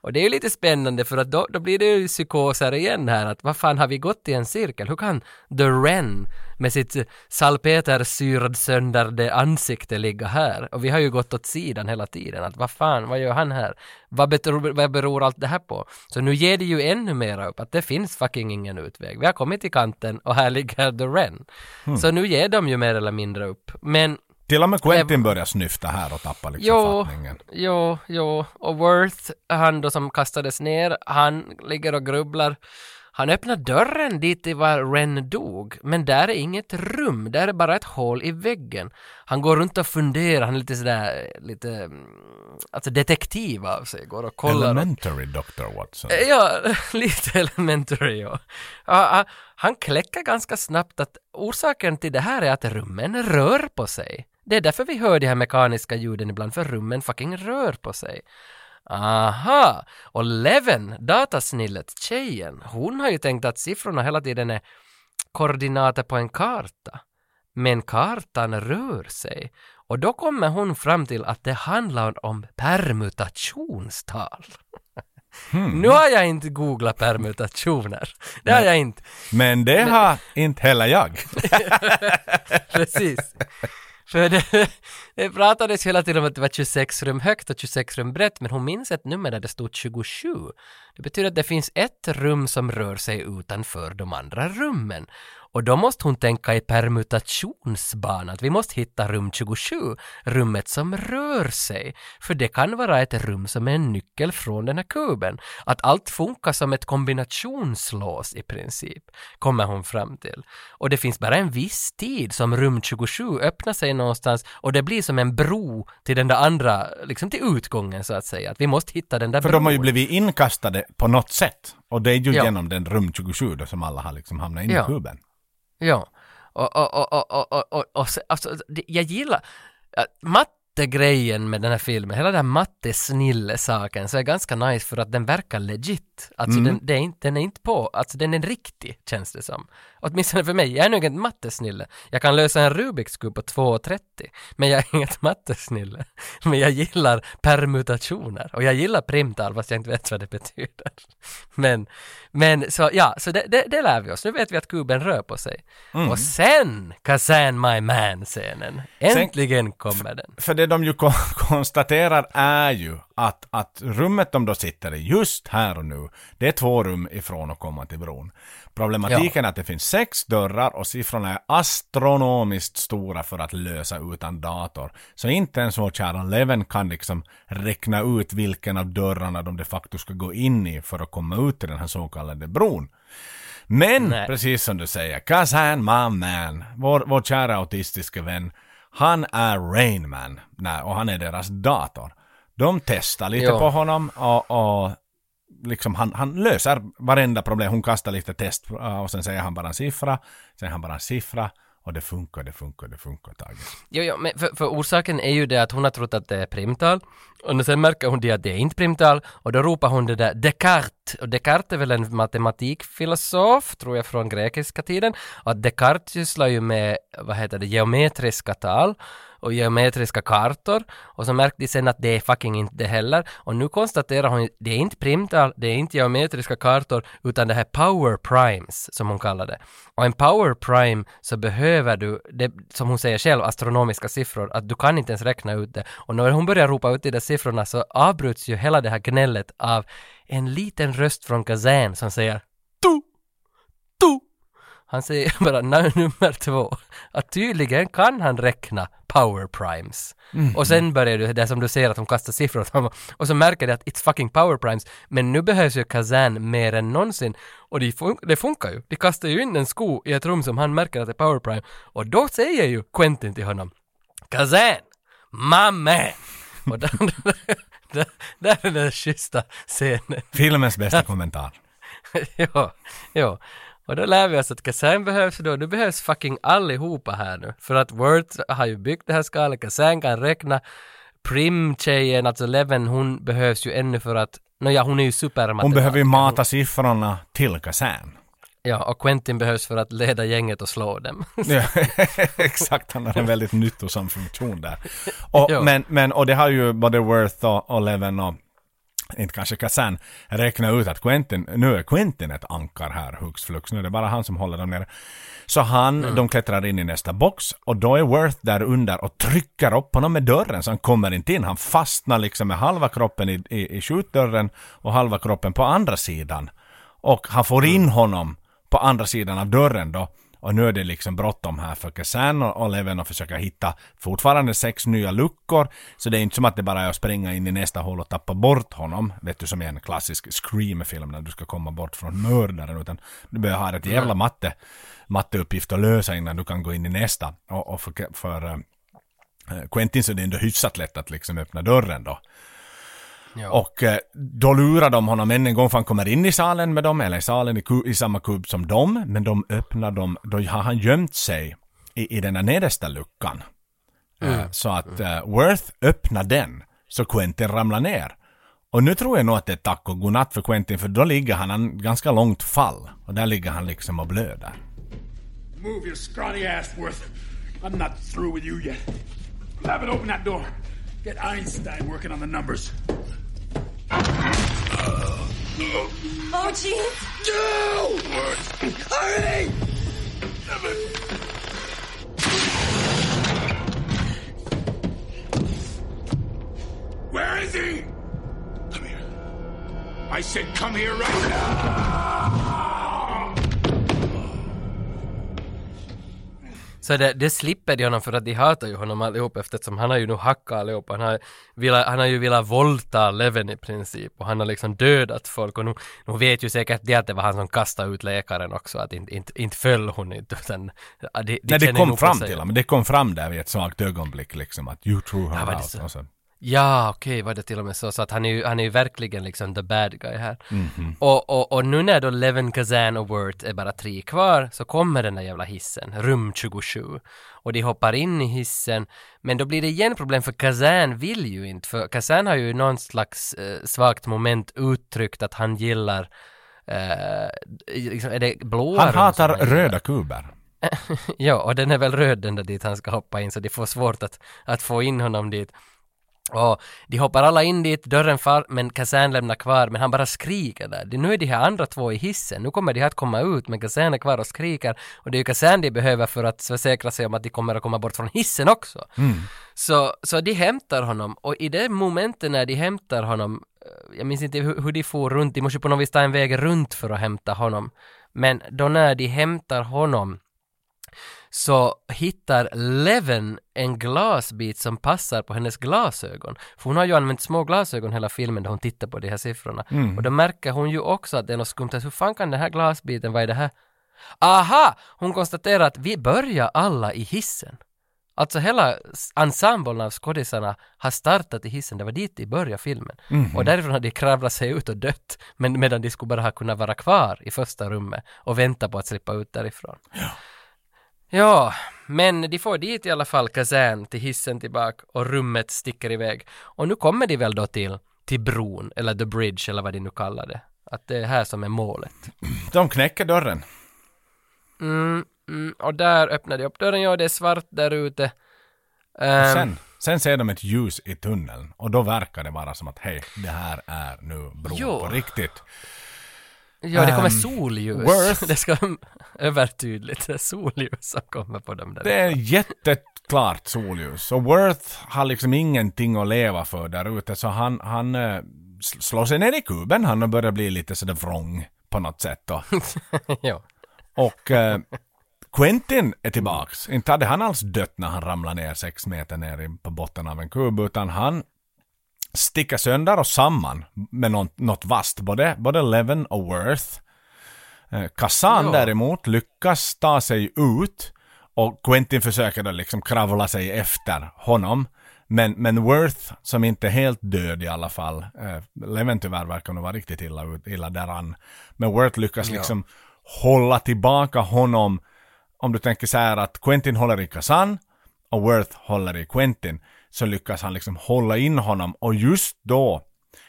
Och det är ju lite spännande för att då, då blir det ju psykoser igen här att vad fan har vi gått i en cirkel? Hur kan The Ren med sitt salpetersyrad söndrande ansikte ligga här? Och vi har ju gått åt sidan hela tiden att vad fan, vad gör han här? Vad beror, vad beror allt det här på? Så nu ger det ju ännu mera upp att det finns fucking ingen utväg. Vi har kommit till kanten och här (laughs) ligger The Ren. Så nu ger de ju mer eller mindre upp. Men Till och med Quentin börjar snyfta här och tappa liksom Jo, fattningen. jo, jo. Och Worth, han då som kastades ner, han ligger och grubblar. Han öppnar dörren dit det var Ren dog, men där är inget rum, där är bara ett hål i väggen. Han går runt och funderar, han är lite sådär, lite, mm, alltså detektiv av sig, går och kollar. och- Elementary Dr. Watson. Ja, (laughs) lite elementary ja, Han kläcker ganska snabbt att orsaken till det här är att rummen rör på sig. Det är därför vi hör de här mekaniska ljuden ibland, för rummen fucking rör på sig. Aha! Och Leven, datasnillet, tjejen, hon har ju tänkt att siffrorna hela tiden är koordinater på en karta. men kartan rör sig. Och då kommer hon fram till att det handlar om permutationstal. Nu har jag inte googlat permutationer. Det har jag inte. Men det har inte heller jag. (laughs) Precis. För det, (laughs) det pratades hela tiden om att det var 26 rum högt och 26 rum brett, men hon minns ett nummer där det stod 27. Det betyder att det finns ett rum som rör sig utanför de andra rummen. Och då måste hon tänka i permutationsbana, att vi måste hitta rum 27, rummet som rör sig. För det kan vara ett rum som är en nyckel från den här kuben. Att allt funkar som ett kombinationslås i princip, kommer hon fram till. Och det finns bara en viss tid som rum 27 öppnar sig någonstans och det blir som en bro till den där andra, liksom till utgången så att säga. Att vi måste hitta den där För bron. de har ju blivit inkastade på något sätt. Och det är ju Ja. genom den rum 27 då som alla har liksom hamnat in Ja. i kuben. Ja. Och, och, och, och, och, och, och, och se- alltså, jag gillar äh, Matt mattegrejen med den här filmen, hela den här mattesnille-saken, så är ganska nice för att den verkar legit. Alltså den, det är inte, den är inte på, alltså den är riktig, känns det som. Åtminstone för mig, jag är nog en mattesnille. Jag kan lösa en Rubiks kub på 2,30, men jag är inget (laughs) mattesnille. Men jag gillar permutationer, och jag gillar primtal, fast jag inte vet vad det betyder. (laughs) Men, men så ja, så det, det, det lär vi oss. Nu vet vi att kuben rör på sig. Och sen, Kazan My Man-scenen. Äntligen kommer den. För det de ju ko- (laughs) konstaterar är ju att, att rummet de då sitter i just här och nu, det är två rum ifrån att komma till bron. Problematiken är att det finns sex dörrar och siffrorna är astronomiskt stora för att lösa utan dator. Så inte ens vår kära Leven kan liksom räkna ut vilken av dörrarna de de facto ska gå in i för att komma ut till den här så kallade bron. Men, Nej. precis som du säger, Kazan My Man, vår, vår kära autistiska vän, han är Rain Man, Nej, och han är deras dator. De testar lite Ja. på honom och, och liksom han, han löser varenda problem. Hon kastar lite test uh, och sen säger han bara en siffra, sen han bara en siffra och det funkar, det funkar, det funkar. Jo, jo, men för, för orsaken är ju det att hon har trott att det är primtal och sen märker hon det att det är inte primtal och då ropar hon det där Descartes och Descartes är väl en matematikfilosof, tror jag, från grekiska tiden och Descartes sysslar ju med, vad heter det, geometriska tal och geometriska kartor och så märkte de sen att det är fucking inte det heller och nu konstaterar hon det är inte primtal, det är inte geometriska kartor utan det här power primes som hon kallar det. Och en power prime så behöver du, det, som hon säger själv, astronomiska siffror, att du kan inte ens räkna ut det. Och när hon börjar ropa ut det, siffrorna så avbryts ju hela det här gnället av en liten röst från Kazan som säger tu, tu. Han säger (laughs) bara "Nej, nummer två. Att tydligen kan han räkna power primes. Och sen börjar du, det som du ser att hon kastar siffror åt honom. Och så märker de att it's fucking power primes. Men nu behövs ju Kazan mer än någonsin. Och det, fun- det funkar ju. De kastar ju in en sko i ett rum som han märker att det är power prime. Och då säger ju Quentin till honom Kazan! My man! (laughs) Och där, där, där är den schyssta scenen. Filmens bästa kommentar. (laughs) ja, ja. Och då lär vi oss att Kazan behövs då, nu behövs fucking allihopa här nu. För att Word har ju byggt det här skalet, Kazan kan räkna, Prim-tjejen, alltså Leven, hon behövs ju ännu för att, nåja hon är ju supermatematiker. Hon behöver ju mata siffrorna till Kazan. Ja, och Quentin behövs för att leda gänget och slå dem. (laughs) Ja, exakt, han har en väldigt nyttosam funktion där. Och, men, men, och det har ju både Worth och, och Leven och inte kanske Kazan räknat ut att Quentin, nu är Quentin ett ankar här hux flux, nu är det bara han som håller dem nere. Så han, de klättrar in i nästa box och då är Worth där under och trycker upp honom med dörren så han kommer inte in. Han fastnar liksom med halva kroppen i, i, i skjutdörren och halva kroppen på andra sidan. Och han får in honom på andra sidan av dörren då. Och nu är det liksom bråttom här för Kazan och och Leven att försöka hitta fortfarande sex nya luckor. Så det är inte som att det bara är att springa in i nästa hål och tappa bort honom. Vet du som i en klassisk Scream-film när du ska komma bort från mördaren. Utan du behöver ha ett jävla matte, matteuppgift att lösa innan du kan gå in i nästa. Och, och för, för eh, Quentin så är det ändå hyfsat lätt att liksom öppna dörren då. Ja. Och eh, då lurar de honom än en gång för han kommer in i salen med dem, eller i salen i, i samma kub som dem. Men de öppnar dem, då har han gömt sig i, i den där nedersta luckan. Eh, så att eh, Worth öppnar den, så Quentin ramlar ner. Och nu tror jag nog att det är tack och godnatt för Quentin, för då ligger han en ganska långt fall. Och där ligger han liksom och blöder. Move your scrawny ass, Worth. I'm not through with you yet. Lavin, open that door. Get Einstein working on the numbers. Oh, jeez. No! Hurry! Where is he? Come here. I said come here right now! Så det, det slipper de honom för att de hatar ju honom allihop eftersom han har ju nu hackat allihop. Han har, velat, han har ju velat våldta Leven i princip och han har liksom dödat folk och nu, nu vet ju säkert det att det var han som kastade ut läkaren också att inte, inte, inte föll hon inte utan de, de Nej, det kom fram till honom. Det kom fram där vid ett svagt ögonblick liksom att you threw her Ja, out. så? Och så. Ja, okej, var det till och med så. Så att han är ju, han är ju verkligen liksom the bad guy här. Mhm. Och, och, och nu när då Levin, Kazan och Wirt är bara tre kvar så kommer den där jävla hissen, rum 27. Och de hoppar in i hissen, men då blir det igen problem för Kazan vill ju inte, för Kazan har ju någon slags eh, svagt moment uttryckt att han gillar eh, liksom, är det blåa Han hatar röda kuber. (laughs) ja, och den är väl röd den där dit han ska hoppa in, så de får svårt att, att få in honom dit. Och de hoppar alla in dit, dörren far, men Kazan lämnar kvar, men han bara skriker där. Nu är de här andra två i hissen, nu kommer de här att komma ut, men Kazan är kvar och skriker. Och det är ju Kazan de behöver för att försäkra sig om att de kommer att komma bort från hissen också. Så, så de hämtar honom, och i det momentet när de hämtar honom, eh, jag minns inte hur, hur de får runt, de måste på något vis ta en väg runt för att hämta honom. Men då när de hämtar honom så hittar Leven en glasbit som passar på hennes glasögon. För hon har ju använt små glasögon hela filmen där hon tittar på de här siffrorna. Och då märker hon ju också att det är något skumt. Hur fan kan den här glasbiten, vad är det här? Aha! Hon konstaterar att vi börjar alla i hissen. Alltså hela ensemblen av skådisarna har startat i hissen, det var dit de började filmen. Och därifrån har de kravlat sig ut och dött, men medan de skulle bara ha kunnat vara kvar i första rummet och vänta på att slippa ut därifrån. Ja, men de får dit i alla fall Kazan till hissen tillbaka och rummet sticker iväg. Och nu kommer de väl då till, till bron, eller the bridge eller vad de nu kallar det. Att det är här som är målet. (clears throat) De knäcker dörren. Mm, mm, och där öppnar de upp dörren, ja det är svart där ute. Ehm, Sen, sen ser de ett ljus i tunneln och då verkar det vara som att hej, det här är nu bron Jo. på riktigt. Ja, det kommer Ehm, solljus. Worth. (laughs) Det ska (laughs) övertydligt, det är solljus som kommer på dem där. Det är jätteklart solljus. Och Worth har liksom ingenting att leva för där ute så han, han eh, sl- slår sig ner i kuben. Han har börjat bli lite sådär vrång på något sätt då. (laughs) ja. Och eh, Quentin är tillbaks. Inte hade han alls dött när han ramlade ner sex meter ner på botten av en kub utan han sticker sönder och samman med något, något vasst. Både, både Leven och Worth. Eh, Kazan Ja. däremot lyckas ta sig ut och Quentin försöker då liksom kravla sig efter honom. Men, men Worth, som inte är helt död i alla fall, eh, Leven tyvärr verkar nog vara riktigt illa, illa däran. Men Worth lyckas Ja. liksom hålla tillbaka honom. Om du tänker så här att Quentin håller i Kazan och Worth håller i Quentin så lyckas han liksom hålla in honom och just då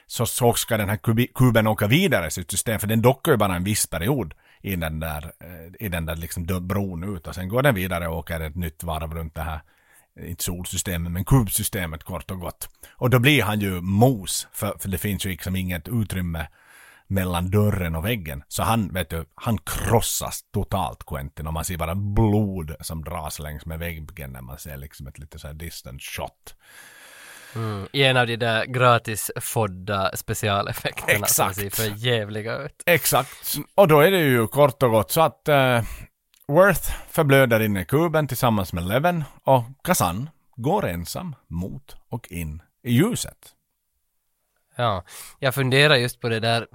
så, så ska den här kubi, kuben åka vidare i sitt system för den dockar ju bara en viss period i den där, eh, i den där liksom bron ut och sen går den vidare och åker ett nytt varv runt det här eh, inte solsystemet men kubsystemet kort och gott. Och då blir han ju mos för, för det finns ju liksom inget utrymme mellan dörren och väggen. Så han, vet du, han krossas totalt Quentin och man ser bara blod som dras längs med väggen när man ser liksom ett lite så här distant shot. Mm, I en av de där gratis fodda specialeffekterna Exakt. som ser för jävliga ut. Exakt. Och då är det ju kort och gott så att eh, Worth förblöder in i kuben tillsammans med Leven och Kazan går ensam mot och in i ljuset. Ja, jag funderar just på det där,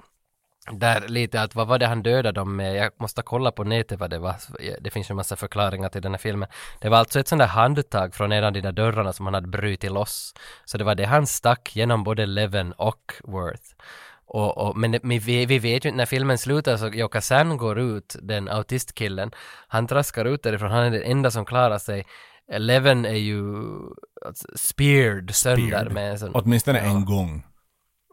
där lite att vad var det han dödade dem med? Jag måste kolla på nätet vad det var. Det finns ju en massa förklaringar till den här filmen. Det var alltså ett sånt där handtag från en av de där dörrarna som han hade brutit loss. Så det var det han stack genom både Leven och Worth. Och, och, men, vi, vi vet ju inte, när filmen slutar så Joka San går ut, den autistkillen, han traskar ut därifrån, han är den enda som klarar sig. Leven är ju alltså, speared sönder Speared. med en sån... Åtminstone Ja. en gång.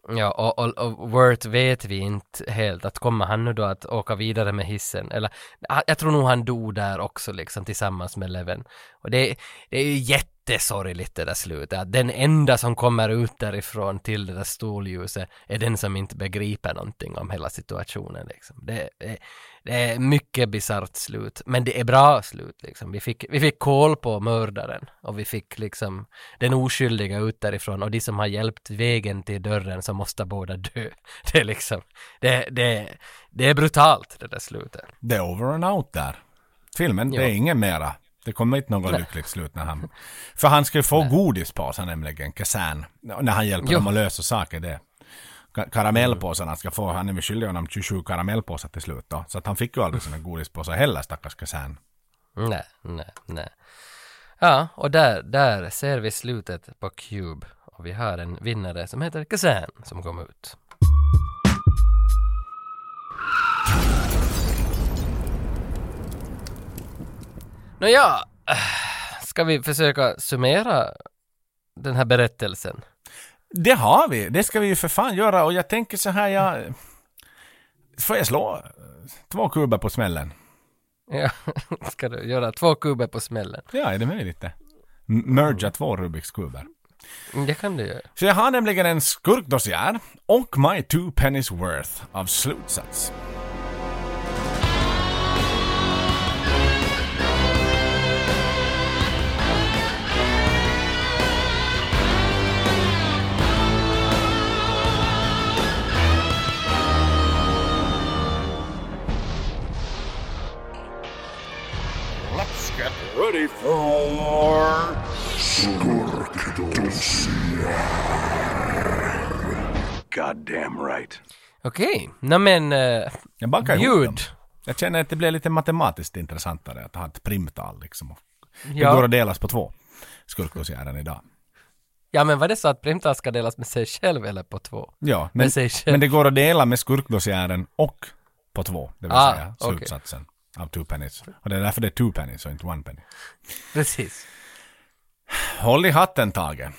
Ja, och, och, och Worth vet vi inte helt att kommer han nu då att åka vidare med hissen eller ah, jag tror nog han dog där också liksom tillsammans med Leven. Och det, det är ju jättesorgligt det där slutet, att den enda som kommer ut därifrån till det där stolljuset är den som inte begriper någonting om hela situationen liksom. Det, det, det är mycket bisarrt slut, men det är bra slut liksom. Vi fick, vi fick koll på mördaren och vi fick liksom den oskyldiga ut därifrån och de som har hjälpt vägen till dörren så måste båda dö. (laughs) Det är liksom, det, det, det är brutalt det där slutet. Det är over and out där. Filmen, det Ja. är ingen mera. Det kommer inte något lyckligt slut när han... För han ska ju få godis på sig nämligen, Kazan. När han hjälper Jo. dem att lösa saker det. Ka- Karamellpåsarna ska få, han är väl skyldig honom 27 karamellpåsar till slut då. Så att han fick ju aldrig sina godispåsar heller stackars kasern. Nej, nej, nej. Ja, och där, där ser vi slutet på Cube. Och vi har en vinnare som heter Kazan som kom ut. Nåja, äh, ska vi försöka summera den här berättelsen? Det har vi, det ska vi ju för fan göra och jag tänker så här, jag... Får jag slå två kuber på smällen? Ja, (laughs) ska du göra två kuber på smällen? Ja, är det möjligt det? Merga två Rubiks kuber. Det kan du göra. Så jag har nämligen en skurkdossiär och my two pennies worth av slutsats. Ready for Goddamn right. Okej, okay. men uh, Jag bankar ihop dem. Jag känner att det blir lite matematiskt intressantare att ha ett primtal liksom. Det Ja. går att delas på två skurkdossiären idag. Ja men var det så att primtal ska delas med sig själv eller på två? Ja, men, Med sig själv. men det går att dela med skurkdossiären och på två, det vill Ah, säga slutsatsen av two pennies. Och det är därför det är two pennies och inte one penny. (laughs) Precis. Håll i hatten Tage.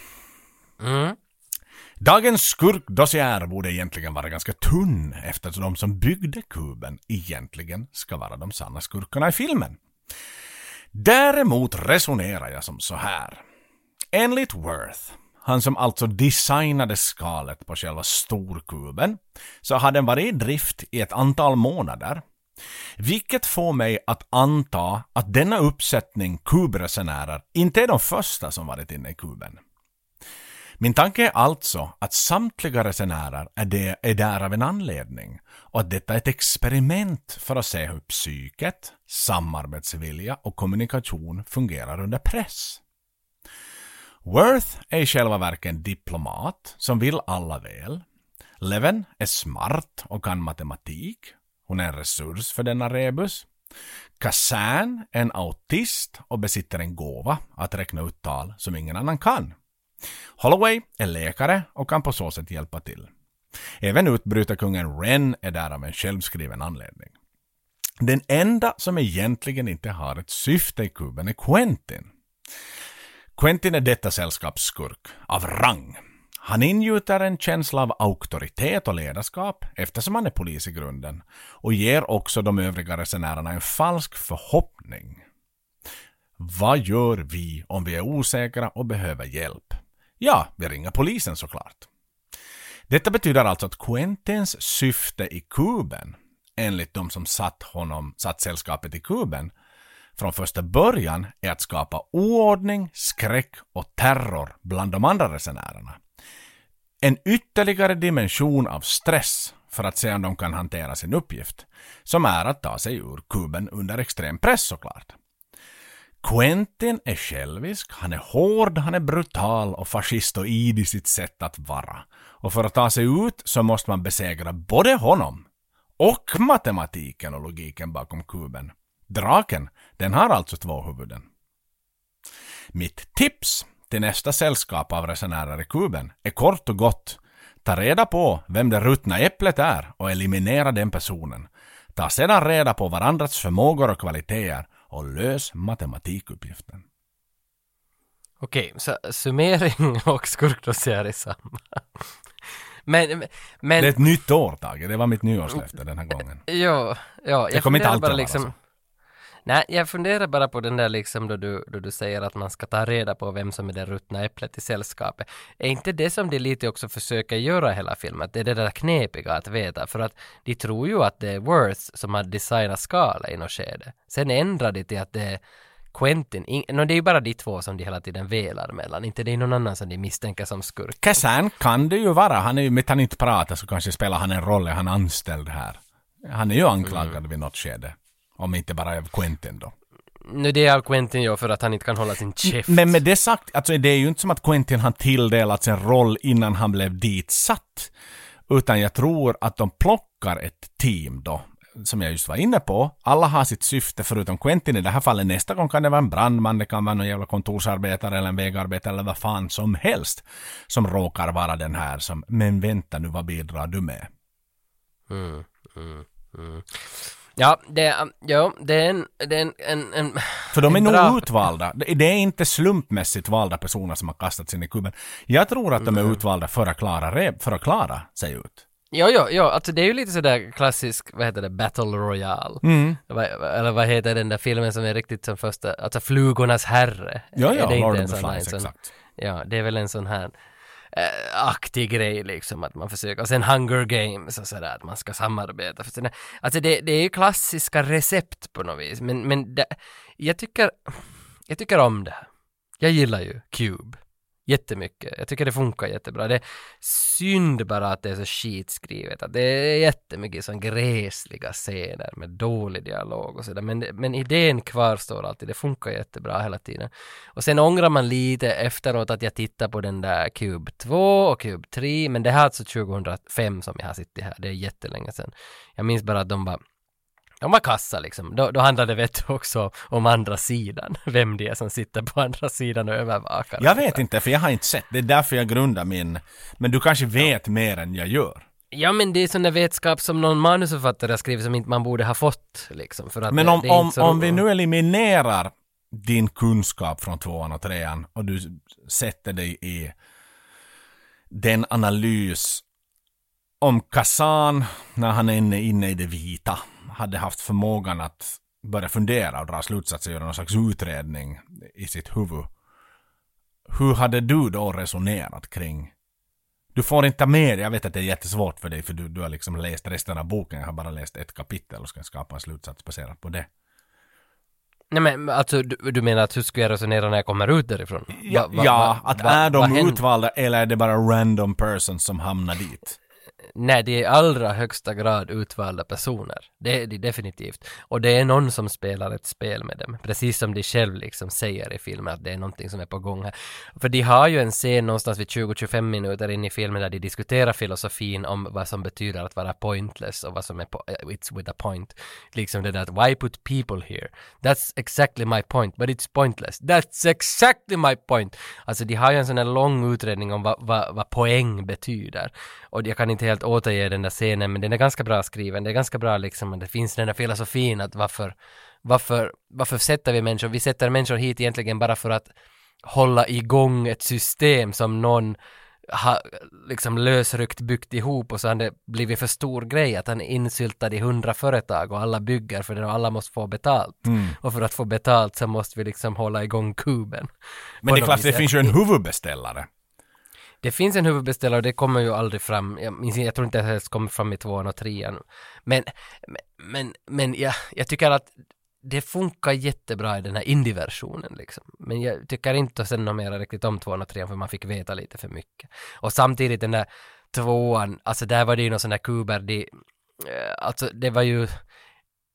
Mm. Dagens skurkdossiär borde egentligen vara ganska tunn eftersom de som byggde kuben egentligen ska vara de sanna skurkarna i filmen. Däremot resonerar jag som så här. Enligt Worth, han som alltså designade skalet på själva storkuben, så har den varit i drift i ett antal månader. Vilket får mig att anta att denna uppsättning kubresenärer inte är de första som varit inne i kuben. Min tanke är alltså att samtliga resenärer är, det, är där av en anledning och att detta är ett experiment för att se hur psyket, samarbetsvilja och kommunikation fungerar under press. Worth är i själva verket en diplomat som vill alla väl. Leven är smart och kan matematik. Hon är en resurs för denna rebus. Kazan är en autist och besitter en gåva att räkna ut tal som ingen annan kan. Holloway är läkare och kan på så sätt hjälpa till. Även utbrytarkungen Ren är där av en självskriven anledning. Den enda som egentligen inte har ett syfte i kuben är Quentin. Quentin är detta sällskaps skurk, av rang. Han ingjuter en känsla av auktoritet och ledarskap eftersom han är polis i grunden och ger också de övriga resenärerna en falsk förhoppning. Vad gör vi om vi är osäkra och behöver hjälp? Ja, vi ringer polisen såklart. Detta betyder alltså att Quentins syfte i kuben, enligt de som satt honom, satt sällskapet i kuben, från första början är att skapa oordning, skräck och terror bland de andra resenärerna. En ytterligare dimension av stress för att se om de kan hantera sin uppgift, som är att ta sig ur kuben under extrem press såklart. Quentin är självisk, han är hård, han är brutal och fascistoid i sitt sätt att vara. Och för att ta sig ut så måste man besegra både honom och matematiken och logiken bakom kuben. Draken, den har alltså två huvuden. Mitt tips till nästa sällskap av resenärer i kuben är kort och gott Ta reda på vem det ruttna äpplet är och eliminera den personen. Ta sedan reda på varandras förmågor och kvaliteter och lös matematikuppgiften. Okej, så summering (laughs) och skurkdossiär är samma. Men, men... Det är ett nytt år, Tage. Det var mitt nyårslöfte den här gången. Ja, ja. Det kommer inte alltid bara liksom, vara så. Nej, jag funderar bara på den där liksom då du, då du säger att man ska ta reda på vem som är det ruttna äpplet i sällskapet. Är inte det som de lite också försöker göra hela filmen? Det är det där knepiga att veta. För att de tror ju att det är Worth som har designat skala i något skede. Sen ändrar de till att det är Quentin. In, no, det är ju bara de två som de hela tiden velar mellan. Inte det är någon annan som de misstänker som skurk. Kazan kan det ju vara. Han är ju, med han inte pratar så kanske spelar han en roll. Är han anställd här? Han är ju anklagad Mm. vid något skede. Om inte bara av Quentin då. Nu det är Quentin ju för att han inte kan hålla sin käft. Men med det sagt, alltså det är ju inte som att Quentin har tilldelats en roll innan han blev ditsatt. Utan jag tror att de plockar ett team då. Som jag just var inne på. Alla har sitt syfte förutom Quentin i det här fallet. Nästa gång kan det vara en brandman, det kan vara någon jävla kontorsarbetare eller en vägarbetare eller vad fan som helst. Som råkar vara den här som, men vänta nu, vad bidrar du med? Mm, mm, mm. Ja, det är, ja, det är en, det är en, en, en För de är en nog bra- utvalda. Det är inte slumpmässigt valda personer som har kastats in i kuben. Jag tror att de är utvalda för att klara, för att klara sig ut. Ja, ja, ja, alltså det är ju lite sådär klassisk, vad heter det, Battle Royale. Mm. Eller vad heter den där filmen som är riktigt som första, alltså Flugornas herre. Ja, ja, Lord of the Flies, exakt. Ja, det är väl en sån här Eh, aktig grej liksom att man försöker, och sen Hunger Games och sådär att man ska samarbeta. För sen, alltså det, det är ju klassiska recept på något vis, men, men det, jag tycker, jag tycker om det här. Jag gillar ju Cube. Jättemycket. Jag tycker det funkar jättebra. Det är synd bara att det är så skitskrivet. Att det är jättemycket sån gräsliga scener med dålig dialog och sådär. Men, men idén kvarstår alltid. Det funkar jättebra hela tiden. Och sen ångrar man lite efteråt att jag tittar på den där Cube 2 och Cube 3. Men det här är alltså 2005 som jag har suttit här. Det är jättelänge sedan. Jag minns bara att de bara de var kassa liksom. Då, då handlade det också om andra sidan. (laughs) Vem det är som sitter på andra sidan och övervakar. Jag vet inte, för jag har inte sett. Det är därför jag grundar min... Men du kanske vet mer än jag gör. Ja men det är sån där vetskap som någon manusförfattare har skrivit som inte man borde ha fått liksom. För att Men det, om, det är om, om vi nu eliminerar din kunskap från tvåan och trean och du sätter dig i den analys om Kazan, när han är inne, inne i det vita, hade haft förmågan att börja fundera och dra slutsatser göra någon slags utredning i sitt huvud. Hur hade du då resonerat kring du får inte med jag vet att det är jättesvårt för dig för du, du har liksom läst resten av boken, jag har bara läst ett kapitel och ska skapa en slutsats baserat på det. Nej men alltså du, du menar att hur ska jag resonera när jag kommer ut därifrån? Va- va- ja va- att är de utvalda eller är det bara random persons som hamnar dit? När det är i allra högsta grad utvalda personer. Det är det definitivt. Och det är någon som spelar ett spel med dem. Precis som de själv liksom säger i filmen att det är någonting som är på gång här. För de har ju en scen någonstans vid 20-25 minuter in i filmen där de diskuterar filosofin om vad som betyder att vara pointless och vad som är po- eh, it's with a point. Liksom det där att why put people here? That's exactly my point, but it's pointless. That's exactly my point. Alltså de har ju en sån här lång utredning om vad, vad, vad poäng betyder. Och jag kan inte helt återge den där scenen, men den är ganska bra skriven. Det är ganska bra liksom, det finns den där filosofin att varför, varför, varför sätter vi människor, vi sätter människor hit egentligen bara för att hålla igång ett system som någon har liksom lösryckt byggt ihop och så har det blivit för stor grej att han är insyltad i hundra företag och alla bygger för det och alla måste få betalt. Mm. Och för att få betalt så måste vi liksom hålla igång kuben. Men det är klart, det finns ju en huvudbeställare. Det finns en huvudbeställare och det kommer ju aldrig fram. Jag, minns, jag tror inte att det kommer fram i tvåan och trean. Men, men, men, jag, jag tycker att det funkar jättebra i den här indie-versionen liksom. Men jag tycker inte sen något mer riktigt om tvåan och trean för man fick veta lite för mycket. Och samtidigt den där tvåan, alltså där var det ju någon sån där kuber, det, eh, alltså det var ju,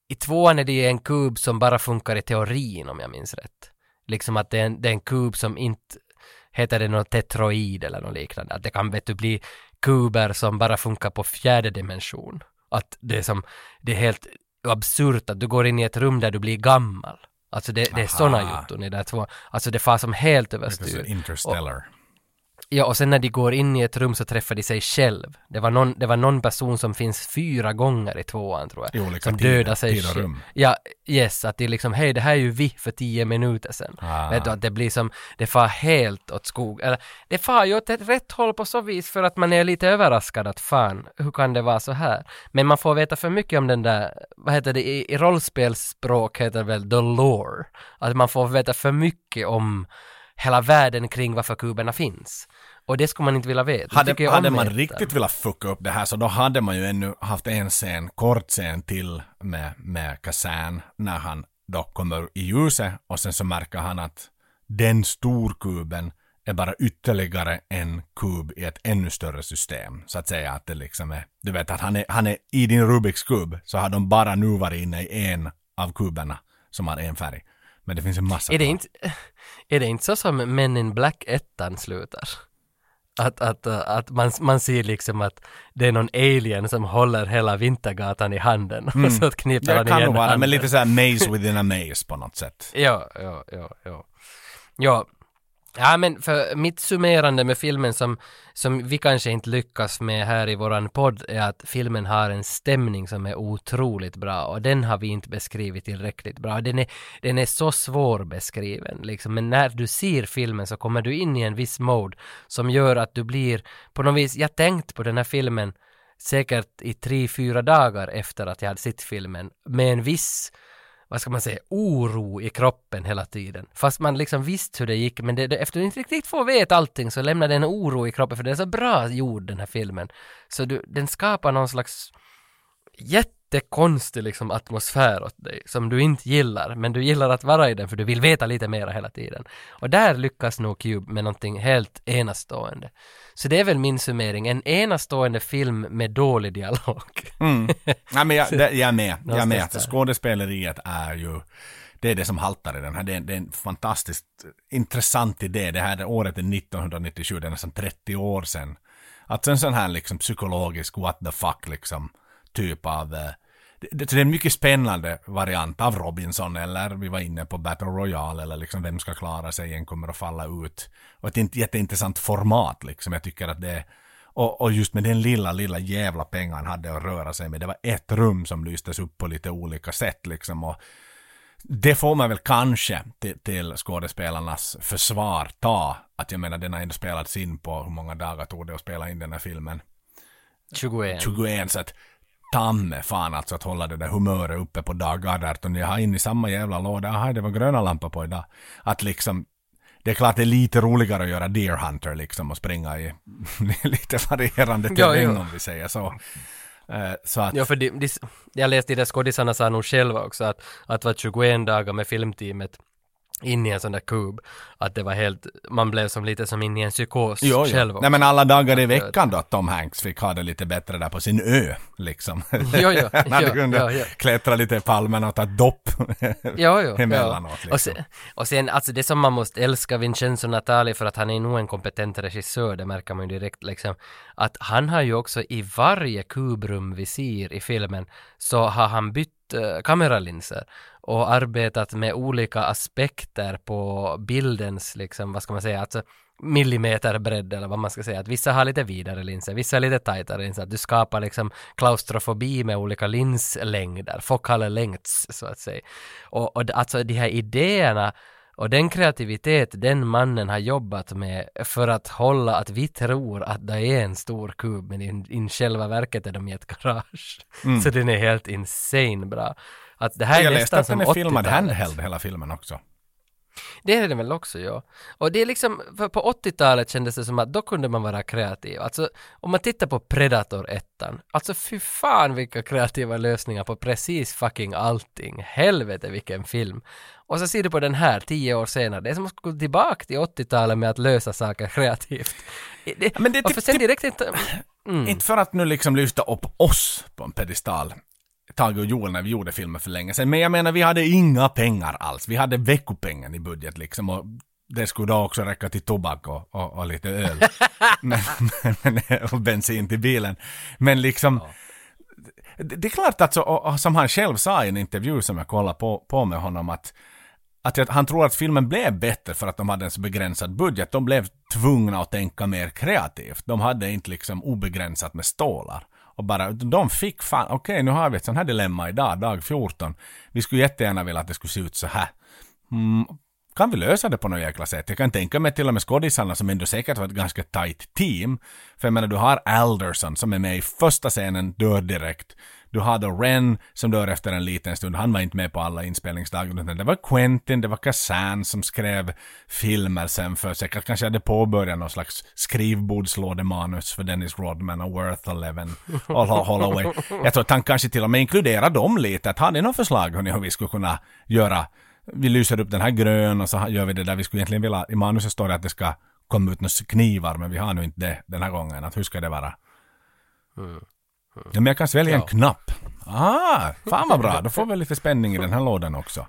i tvåan är det ju en kub som bara funkar i teorin om jag minns rätt. Liksom att det är en, det är en kub som inte heter det något tetroid eller något liknande. Att det kan vet du bli kuber som bara funkar på fjärde dimension. Att det är som, det är helt absurt att du går in i ett rum där du blir gammal. Alltså det, det är sådana jotton i det där två. Alltså det far som helt överstyr. Interstellar. Ja, och sen när de går in i ett rum så träffar de sig själv. Det var någon, det var någon person som finns fyra gånger i tvåan tror jag. I olika som dödar sig själv. rum. Ja, yes, att det är liksom, hej det här är ju vi för tio minuter sedan. Ah. Vet du, att det blir som, det far helt åt skog. Eller, det far ju åt ett rätt håll på så vis för att man är lite överraskad att fan, hur kan det vara så här? Men man får veta för mycket om den där, vad heter det, i, i rollspelsspråk heter det väl the lore. Att man får veta för mycket om hela världen kring varför kuberna finns. Och det skulle man inte vilja veta. Hade, hade man riktigt velat fucka upp det här så då hade man ju ännu haft en scen, kort scen till med, med Kazan när han då kommer i ljuset och sen så märker han att den storkuben är bara ytterligare en kub i ett ännu större system. Så att säga att det liksom är, du vet att han är, han är i din Rubiks kub så har de bara nu varit inne i en av kuberna som har en färg. Men det finns en massa Är det, kvar. inte, är det inte så som Men in Black 1 slutar? Att, att, att man, man ser liksom att det är någon alien som håller hela Vintergatan i handen och så kniper Det han kan igen nog vara, men lite såhär maze within a maze på något sätt. Ja, ja, ja, ja. Ja, ja men för mitt summerande med filmen som, som vi kanske inte lyckas med här i våran podd är att filmen har en stämning som är otroligt bra och den har vi inte beskrivit tillräckligt bra. Den är, den är så svårbeskriven liksom, men när du ser filmen så kommer du in i en viss mode som gör att du blir på något vis, jag tänkt på den här filmen säkert i tre, fyra dagar efter att jag hade sett filmen med en viss vad ska man säga, oro i kroppen hela tiden. Fast man liksom visste hur det gick, men det, det, efter att inte riktigt får veta allting så lämnar det en oro i kroppen, för det är så bra gjord den här filmen. Så du, den skapar någon slags jätte jättekonstig liksom atmosfär åt dig, som du inte gillar, men du gillar att vara i den för du vill veta lite mera hela tiden. Och där lyckas nog Cube med någonting helt enastående. Så det är väl min summering, en enastående film med dålig dialog. Mm. (laughs) Nej men jag, det, jag är med. Jag är med. Skådespeleriet är ju det är det som haltar i den här. Det är, det är en fantastiskt intressant idé. Det här är året är 1997, det är nästan 30 år sedan. Att en sån här liksom psykologisk what the fuck liksom typ av eh, det, det är en mycket spännande variant av Robinson eller vi var inne på Battle Royale eller liksom vem ska klara sig, en kommer att falla ut. Och ett int- jätteintressant format liksom. Jag tycker att det och, och just med den lilla, lilla jävla pengen han hade att röra sig med. Det var ett rum som lystes upp på lite olika sätt liksom. Och det får man väl kanske till, till skådespelarnas försvar ta. Att jag menar den har ändå spelats in på hur många dagar tog det att spela in den här filmen? 21. 21 så att tamme fan alltså att hålla det där humöret uppe på dag 18. Jag har in i samma jävla låda, aha det var gröna lampor på idag. Att liksom det är klart det är lite roligare att göra Deer Hunter liksom och springa i (laughs) lite varierande Ja, terräng ja. om vi säger så. Eh, Så att, Ja, för de, de, jag läste de där skådisarna sa nog själva också att, att var 21 dagar med filmteamet in i en sån där kub, att det var helt, man blev som lite som in i en psykos Jo, jo. själv. Nej men alla dagar i veckan då att Tom Hanks fick ha det lite bättre där på sin ö liksom. Jo, jo, hade jo, kunnat jo, jo. klättra lite i palmerna och ta ett dopp (laughs) Jo, jo, emellanåt. Liksom. Och, sen, och sen, alltså det som man måste älska Vincenzo Natali för att han är nog en kompetent regissör, det märker man ju direkt liksom, att han har ju också i varje kubrum vi ser i filmen så har han bytt uh, kameralinser och arbetat med olika aspekter på bildens, liksom, vad ska man säga, alltså millimeterbredd eller vad man ska säga, att vissa har lite vidare linser, vissa har lite tajtare linser, att du skapar liksom klaustrofobi med olika linslängder, focale lengths så att säga. Och, och alltså de här idéerna och den kreativitet den mannen har jobbat med för att hålla att vi tror att det är en stor kub men i, i själva verket är de i ett garage. Så den är helt insane bra. Att det här är jag läste att den är filmad 80-talet. handheld hela filmen också. Det är den väl också, ja. Och det är liksom, för på 80-talet kändes det som att då kunde man vara kreativ. Alltså, om man tittar på Predator 1, alltså fy fan vilka kreativa lösningar på precis fucking allting. Helvete vilken film. Och så ser du på den här tio år senare, det är som att gå tillbaka till 80-talet med att lösa saker kreativt. Det, Men det är typ- för sen typ- direkt inte... Mm. Inte för att nu liksom lyfta upp oss på en pedestal. Tage och Joel när vi gjorde filmer för länge sedan. Men jag menar vi hade inga pengar alls. Vi hade veckopengen i budget liksom. Och det skulle då också räcka till tobak och, och, och lite öl. (laughs) men, men, och bensin till bilen. Men liksom. Det, det är klart att så, och, och som han själv sa i en intervju som jag kollade på, på med honom att att jag, han tror att filmen blev bättre för att de hade en så begränsad budget. De blev tvungna att tänka mer kreativt. De hade inte liksom obegränsat med stålar. Och bara, de fick fan, okej okay, nu har vi ett sånt här dilemma idag, dag 14. Vi skulle jättegärna vilja att det skulle se ut så här. Mm, kan vi lösa det på något jäkla sätt? Jag kan tänka mig till och med skådisarna som ändå säkert var ett ganska tight team. För jag menar, du har Alderson som är med i första scenen, dör direkt. Du har då Ren som dör efter en liten stund. Han var inte med på alla inspelningsdagar. Det var Quentin, det var Kazan som skrev filmer sen för säkert kanske hade påbörjat någon slags skrivbordslådemanus för Dennis Rodman och Worth Eleven och Holloway. Jag tror att han kanske till och med inkluderar dem lite. Att har ni något förslag hörni, hur vi skulle kunna göra vi lyser upp den här grön och så gör vi det där vi skulle egentligen vilja, i manuset står det att det ska komma ut några knivar men vi har nu inte det den här gången. Att hur ska det vara? Mm. Ja, men jag kan svälja ja. en knapp. Ah, fan vad bra. Då får vi lite spänning i den här lådan också.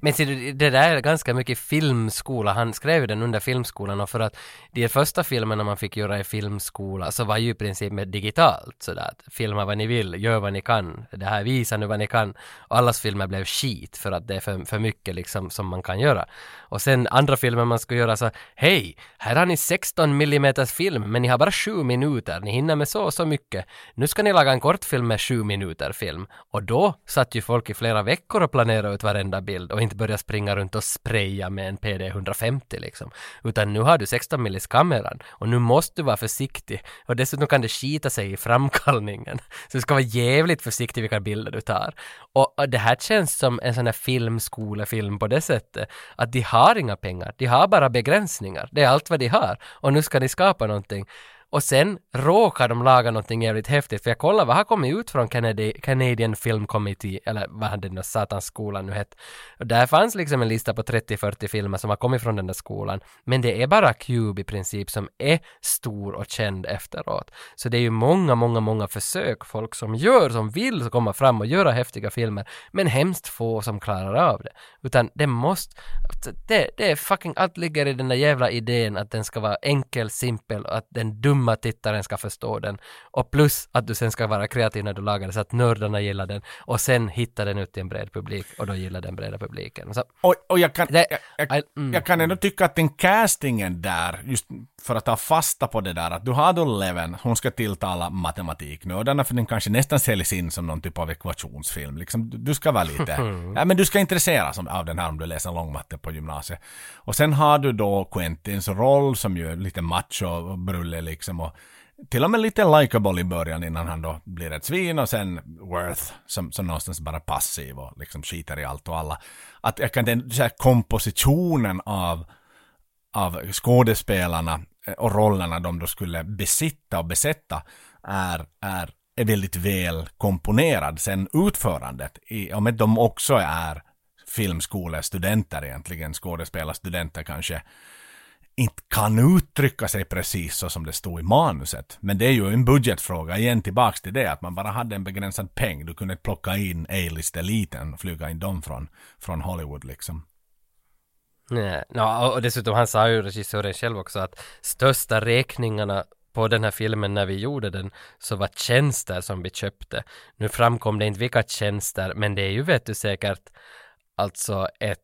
Men ser du, det där är ganska mycket filmskola. Han skrev ju den under filmskolan och för att de första filmerna man fick göra i filmskola så var ju i princip med digitalt sådär att filma vad ni vill, gör vad ni kan, det här visar nu vad ni kan. Och allas filmer blev skit för att det är för, för mycket liksom som man kan göra. Och sen andra filmer man skulle göra så hej, här har ni 16 mm film men ni har bara 7 minuter, ni hinner med så och så mycket. Nu ska ni laga en kortfilm med 7 minuter film. Och då satt ju folk i flera veckor och planerade ut varenda bild och inte börja springa runt och spraya med en PD 150 liksom. Utan nu har du 16 millis kameran och nu måste du vara försiktig och dessutom kan det skita sig i framkallningen. Så du ska vara jävligt försiktig vilka bilder du tar. Och, och det här känns som en sån här filmskolefilm på det sättet att de har inga pengar, de har bara begränsningar. Det är allt vad de har och nu ska de skapa någonting. Och sen råkar de laga någonting jävligt häftigt, för jag kollar vad har kommit ut från Canadi Canadian Film Committee, eller vad hade den där satans skolan nu hette. Och där fanns liksom en lista på 30-40 filmer som har kommit från den där skolan, men det är bara Cube i princip som är stor och känd efteråt. Så det är ju många, många, många försök, folk som gör, som vill komma fram och göra häftiga filmer, men hemskt få som klarar av det. Utan det måste, det, det är fucking, allt ligger i den där jävla idén att den ska vara enkel, simpel och att den dumma dumma tittaren ska förstå den. Och plus att du sen ska vara kreativ när du lagar det så att nördarna gillar den och sen hitta den ut till en bred publik och då gillar den breda publiken. Så, och, och jag kan, det, jag, jag, mm, jag, kan ändå tycka att den castingen där, just för att ta fasta på det där, att du har då Leven, hon ska tilltala matematiknördarna för den kanske nästan säljs in som någon typ av ekvationsfilm. Liksom, du, du ska vara lite, (laughs) ja men du ska intresseras av den här om du läser långmatte på gymnasiet. Och sen har du då Quentins roll som ju är lite macho och brulle liksom liksom och till och med lite likeable i början innan han då blir ett svin och sen Worth som, som någonstans bara passiv och liksom skiter i allt och alla. Att jag kan den så här kompositionen av, av skådespelarna eh, och rollerna de då skulle besitta och besätta är, är, är väldigt väl komponerad. Sen utförandet, i, om de också är filmskolestudenter egentligen, skådespelarstudenter kanske, inte kan uttrycka sig precis så som det stod i manuset. Men det är ju en budgetfråga, igen tillbaks till det, att man bara hade en begränsad peng. Du kunde plocka in A-list-eliten och flyga in dem från, från Hollywood liksom. Nej, no, och dessutom han sa ju regissören själv också att största räkningarna på den här filmen när vi gjorde den så var tjänster som vi köpte. Nu framkom det inte vilka tjänster, men det är ju vet du säkert alltså ett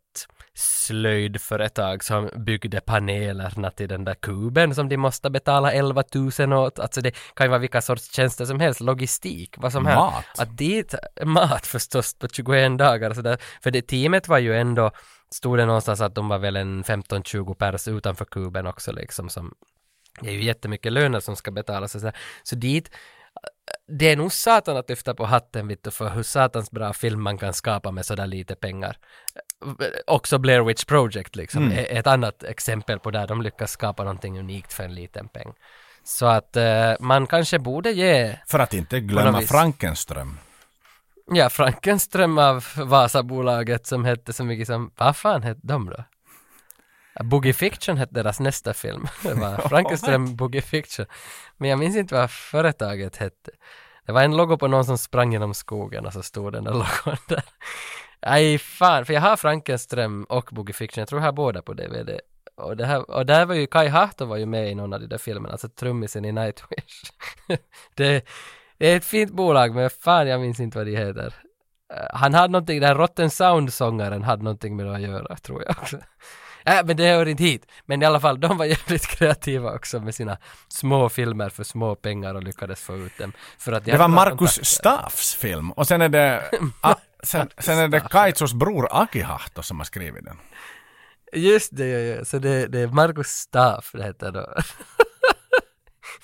slöjdföretag som byggde panelerna till den där kuben som de måste betala 11 000 åt. Alltså det kan ju vara vilka sorts tjänster som helst, logistik, vad som helst. Mat? Att dit, mat förstås på 21 dagar sådär. För det teamet var ju ändå, stod det någonstans att de var väl en 15-20 pers utanför kuben också liksom som det är ju jättemycket löner som ska betalas och sådär. Så dit det är nog satan att lyfta på hatten vittu för hur satans bra film man kan skapa med sådär lite pengar. Också Blair Witch Project liksom, mm. ett annat exempel på där de lyckas skapa någonting unikt för en liten peng. Så att uh, man kanske borde ge... För att inte glömma Frankenström. Ja, Frankenström av Vasabolaget som hette så mycket som, vad fan hette de då? Boogie Fiction hette deras nästa film. (laughs) Det var Frankenström Boogie Fiction. Men jag minns inte vad företaget hette. Det var en logo på någon som sprang genom skogen och så stod den där logon (laughs) där. Nej fan, för jag har Frankenström och Boogie Fiction, jag tror jag har båda på DVD. Och, det här, och där var ju Kai Hahto var ju med i någon av de där filmerna, alltså trummisen i Nightwish. (laughs) det, det är ett fint bolag, men fan jag minns inte vad de heter. eh, han hade någonting, den här Rotten Sound-sångaren hade någonting med det att göra, tror jag också. Äh, men det hör inte hit. Men i alla fall, de var (laughs) jävligt kreativa också med sina små filmer för små pengar och lyckades få ut dem. För att Det var Markus. Staffs film och sen är det, (laughs) ah, sen, sen är det Kaitsos bror Akihahto som har skrivit den. Just det, ja, ja. så det, det är Markus Staff det heter då. (laughs)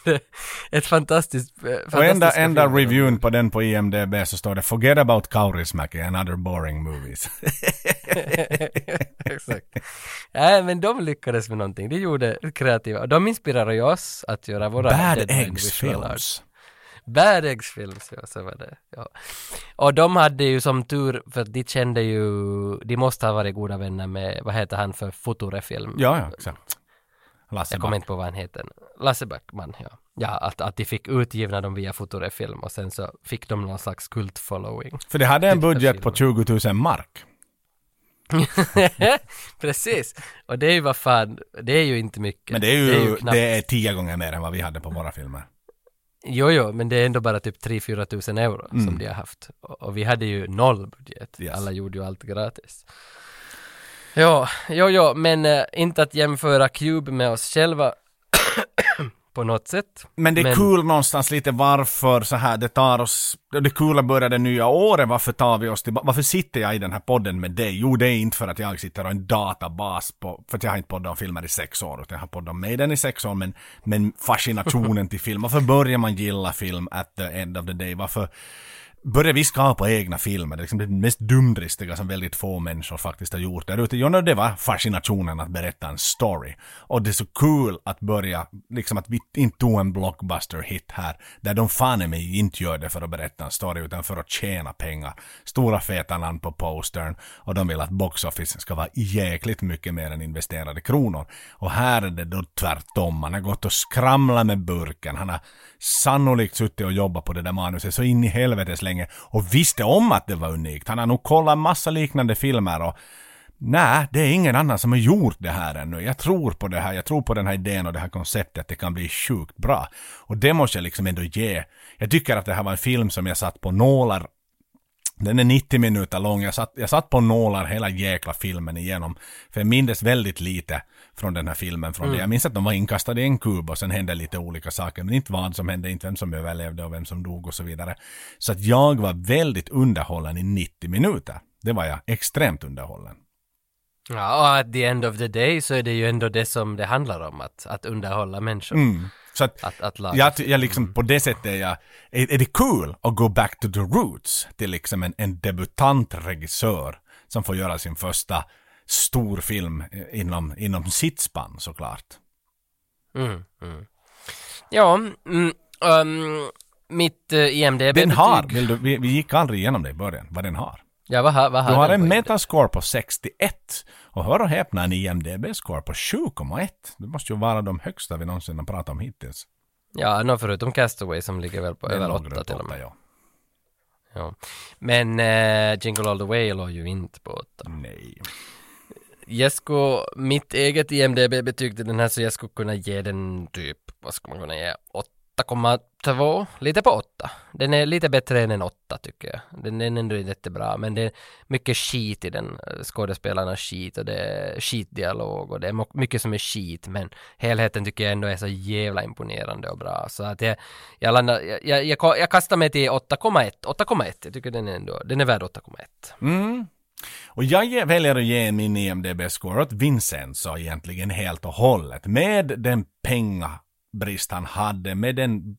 (laughs) ett fantastiskt, eh, Och enda, enda filmer. reviewen på den på IMDB så står det “Forget about Kaurismäki and other boring movies”. (laughs) Exakt. Nej, men de lyckades med någonting. De gjorde kreativa. De inspirerade ju oss att göra våra Bad Eggs. Films. Bad Eggs Films, ja, så var det. Ja. Och de hade ju som tur, för de kände ju, de måste ha varit goda vänner med, vad heter han för Future-film? Ja, ja, exakt. Lasse Jag kommer inte på vad han heter. Lasse Backman, ja. Ja, att, att de fick utgivna dem via Future-film och sen så fick de någon slags kult-following. För det hade en budget på 20 000 mark. (laughs) Precis. Och det är ju vad fan, det är ju inte mycket. Men det är ju, knappt- det är tio gånger mer än vad vi hade på våra filmer. Jo, jo, men det är ändå bara typ 3-4 tusen euro Mm. som de har haft. Och, och vi hade ju noll budget. Yes. Alla gjorde ju allt gratis. Ja, jo, jo, men äh, inte att jämföra Cube med oss själva (coughs) på något sätt. Men det är kul någonstans lite varför så här det tar oss, det är kul att börja det nya året, varför tar vi oss tillbaka, varför sitter jag i den här podden med dig? Jo, det är inte för att jag sitter och en databas på, för att jag har inte poddat om filmer i sex år, utan jag har poddat om Maiden i sex år, men, men fascinationen till film, varför börjar man gilla film at the end of the day? Varför Började vi skapa egna filmer? Det är liksom det mest dumdristiga som väldigt få människor faktiskt har gjort där ute. Jo, det var fascinationen att berätta en story. Och det är så kul att börja, liksom att vi inte tog en blockbuster hit här, där de fan i mig inte gör det för att berätta en story, utan för att tjäna pengar. Stora feta namn på postern, och de vill att box office ska vara jäkligt mycket mer än investerade kronor. Och här är det då tvärtom, man har gått och skramlat med burken, han har sannolikt suttit och jobbat på det där manuset så in i helvetes länge och visste om att det var unikt. Han har nog kollat massa liknande filmer och Nej, det är ingen annan som har gjort det här ännu. Jag tror på det här, jag tror på den här idén och det här konceptet att det kan bli sjukt bra. Och det måste jag liksom ändå ge. Jag tycker att det här var en film som jag satt på nålar den är 90 minuter lång. Jag satt, jag satt på nålar hela jäkla filmen igenom. För jag mindes väldigt lite från den här filmen. Från Mm. det. Jag minns att de var inkastade i en kub och sen hände lite olika saker. Men inte vad som hände, inte vem som överlevde och vem som dog och så vidare. Så att jag var väldigt underhållen i 90 minuter. Det var jag extremt underhållen. Ja, och at the end of the day så är det ju ändå det som det handlar om, att, att underhålla människor. Mm. Så att, Att, att jag, jag liksom på det sättet är jag, är, är det kul att gå back to the roots till liksom en, en debutant regissör som får göra sin första stor film eh, inom, inom sitt spann såklart. Mm, mm. Ja, mm, um, mitt uh, IMDB-betyg. Den har, vill du, vi, vi gick aldrig igenom det i början, vad den har. Ja, vad har, vad har Du har en metascore på 61 och hör och häpna en IMDB-score på 7,1. Det måste ju vara de högsta vi någonsin har pratat om hittills. Ja, no, förutom Castaway som ligger väl på över nog åtta runt till och med. ja. Ja. Men uh, Jingle All The Way låg ju inte på åtta. Nej. Jag skulle, mitt eget IMDB-betyg till den här så jag skulle kunna ge den typ, vad ska man kunna ge, 8,2, lite på 8. Den är lite bättre än en 8 tycker jag. Den är ändå jättebra, men det är mycket skit i den. Skådespelarna skit och det är skitdialog och det är mycket som är skit, men helheten tycker jag ändå är så jävla imponerande och bra. Så att jag, jag landar, jag, jag, jag, jag kastar mig till 8,1, 8,1. Jag tycker den är ändå, den är värd 8,1. Mm. Och jag väljer att ge min IMDB-score åt Vincenzo egentligen helt och hållet. Med den pengabrist han hade, med den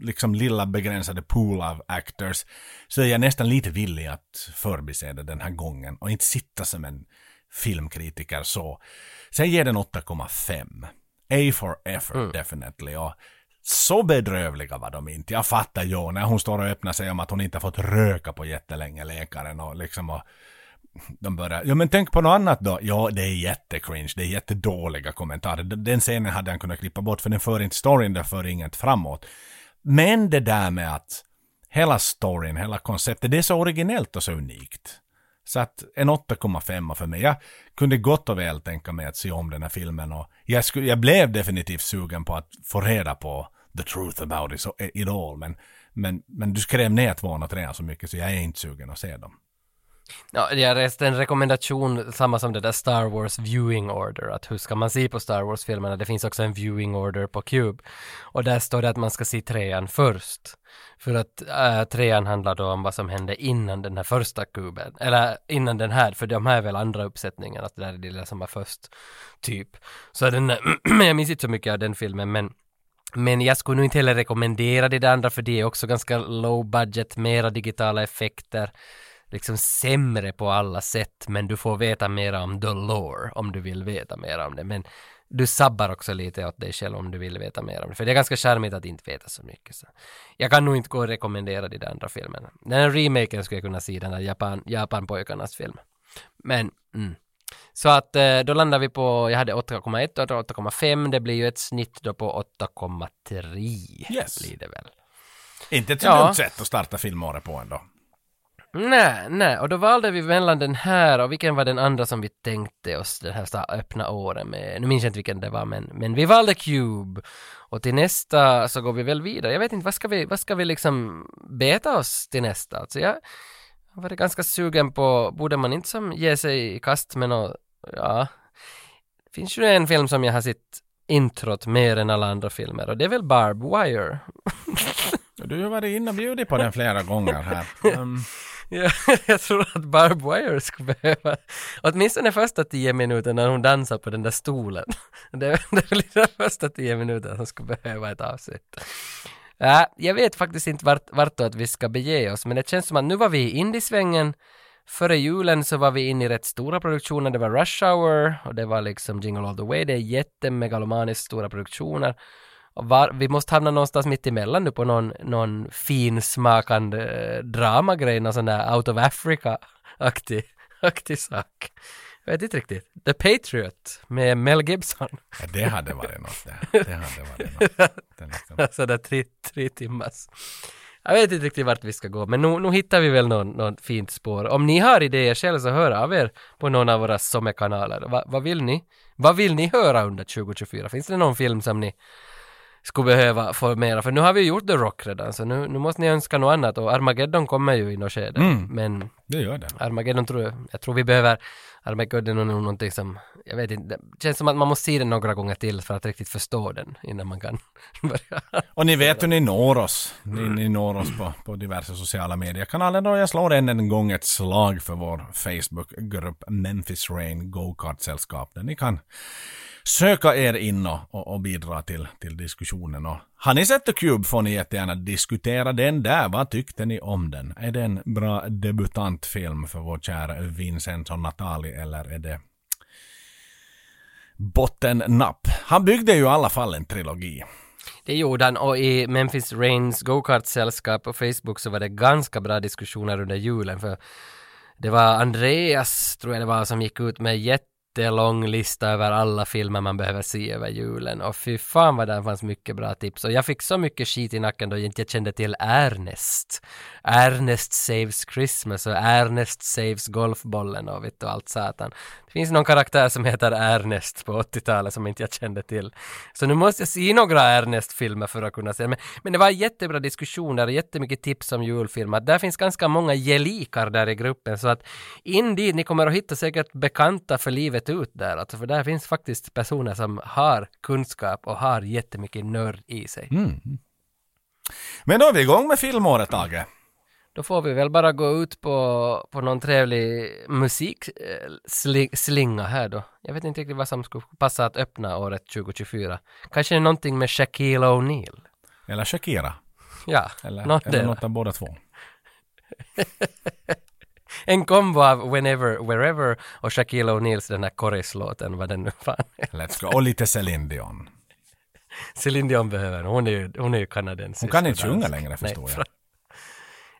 liksom lilla begränsade pool av actors, så är jag nästan lite villig att förbise det den här gången och inte sitta som en filmkritiker så. Så jag ger den 8,5. A for effort definitely. Och så bedrövliga var de inte. Jag fattar ju när hon står och öppnar sig om att hon inte har fått röka på jättelänge, läkaren och liksom och de börjar, ja men tänk på något annat då. Ja, det är jättecringe, det är jättedåliga kommentarer. Den scenen hade han kunnat klippa bort för den för inte storyn, den för inget framåt. Men det där med att hela storyn, hela konceptet, det är så originellt och så unikt. Så att en 8,5 för mig. Jag kunde gott och väl tänka mig att se om den här filmen och jag, skulle, jag blev definitivt sugen på att få reda på the truth about it, so, it all. Men, men, men du skrev ner tvåan och trean så mycket så jag är inte sugen att se dem. Ja, jag läste en rekommendation, samma som det där Star Wars viewing order, att hur ska man se på Star Wars-filmerna? Det finns också en viewing order på Cube. Och där står det att man ska se trean först. För att äh, trean handlar då om vad som hände innan den här första kuben, eller innan den här, för de här är väl andra uppsättningar, att det där är det lilla som var först, typ. Så den, (clears throat) jag minns inte så mycket av den filmen, men men jag skulle nog inte heller rekommendera det där andra för det är också ganska low budget, mera digitala effekter liksom sämre på alla sätt men du får veta mer om the lore om du vill veta mer om det. Men du sabbar också lite åt dig själv om du vill veta mer om det. För det är ganska charmigt att inte veta så mycket. Så. Jag kan nog inte gå och rekommendera de där andra filmerna. Den här remaken skulle jag kunna se, den här Japan, Japan-pojkarnas film. Men, mm. Så att eh, då landar vi på, jag hade 8,1 och 8,5, det blir ju ett snitt då på 8,3. Yes. Blir det väl. Inte ett så Ja. dumt sätt att starta filmåret på ändå. Nej, nej, och då valde vi mellan den här och vilken var den andra som vi tänkte oss den här öppna året med. Nu minns jag inte vilken det var, men, men vi valde Cube. Och till nästa så går vi väl vidare. Jag vet inte, vad ska vi, vad ska vi liksom beta oss till nästa? Alltså jag varit ganska sugen på, borde man inte som ge sig i kast med något, ja. Det finns ju en film som jag har sett introt mer än alla andra filmer och det är väl Barb Wire. (laughs) Du har varit inne och bjudit på den flera gånger här. Um, (laughs) Ja, (laughs) jag tror att Barb Wire skulle behöva, åtminstone första tio minuter när hon dansar på den där stolen. (laughs) Det är det är väl de första tio minuterna som skulle behöva ett avsnitt. Ja, jag vet faktiskt inte vart, vartåt vi ska bege oss, men det känns som att nu var vi i indiesvängen. Före julen så var vi inne i rätt stora produktioner. Det var Rush Hour och det var liksom Jingle All The Way. Det är jättemegalomaniskt stora produktioner. Var, vi måste hamna någonstans mitt emellan nu på någon, någon finsmakande eh, dramagrej, någon sån där Out of Africa-aktig (laughs) aktig sak. Jag vet inte riktigt. The Patriot med Mel Gibson. ja, det hade varit något det. Det hade varit något. (laughs) Det är liksom- (laughs) Alltså där tre, tre timmars. Jag vet inte riktigt vart vi ska gå, men nu, nu hittar vi väl någon, någon fint spår. Om ni har idéer själv så hör av er på någon av våra sommarkanaler. Va, vad vill ni? Vad vill ni höra under 2024? Finns det någon film som ni skulle behöva få mera? För nu har vi gjort The Rock redan, så nu, nu måste ni önska något annat och Armageddon kommer ju i något skede. Mm. Men Det gör det. Armageddon tror jag, jag tror vi behöver Armageddon är nog någonting som, jag vet inte, det känns som att man måste se den några gånger till för att riktigt förstå den innan man kan (laughs) börja. Och ni vet hur ni når oss. Ni, ni når oss på, på diverse sociala mediekanaler. Och jag slår än en gång ett slag för vår Facebookgrupp Memphis Rain Go-Kart-sällskap. Där ni kan söka er in och, och, och bidra till, till diskussionen. Och har ni sett The Cube får ni jättegärna diskutera den där. Vad tyckte ni om den? Är det en bra debutantfilm för vår kära Vincent och Natalie eller är det bottennapp? Han byggde ju i alla fall en trilogi. Det gjorde han och i Memphis Rains go-kart-sällskap på Facebook så var det ganska bra diskussioner under julen för det var Andreas, tror jag det var, som gick ut med jätte jättelång lista över alla filmer man behöver se över julen och fy fan vad där fanns mycket bra tips och jag fick så mycket skit i nacken då jag inte kände till Ernest. Ernest saves Christmas och Ernest saves golfbollen och vet du allt satan. Det finns någon karaktär som heter Ernest på 80-talet som inte jag kände till. Så nu måste jag se några Ernest-filmer för att kunna se men, men det var jättebra diskussioner och jättemycket tips om julfilmer. Där finns ganska många gelikar där i gruppen så att in dit, ni kommer att hitta säkert bekanta för livet ut där. Alltså, för där finns faktiskt personer som har kunskap och har jättemycket nörd i sig. Mm. Men då är vi igång med filmåret, Tage. Då får vi väl bara gå ut på, på någon trevlig musikslinga här då. Jag vet inte riktigt vad som skulle passa att öppna året 2024. Kanske någonting med Shaquille O'Neal. Eller Shakira. Ja, Eller, något eller något av båda två. (laughs) En kombo av Whenever, Wherever och Shaquille O'Neals den här Corris-låten, vad den nu fan. Let's go. Och lite Celine Dion. (laughs) Celine Dion behöver hon är ju, hon är ju kanadensisk. Hon kan inte sjunga längre förstår Nej, jag.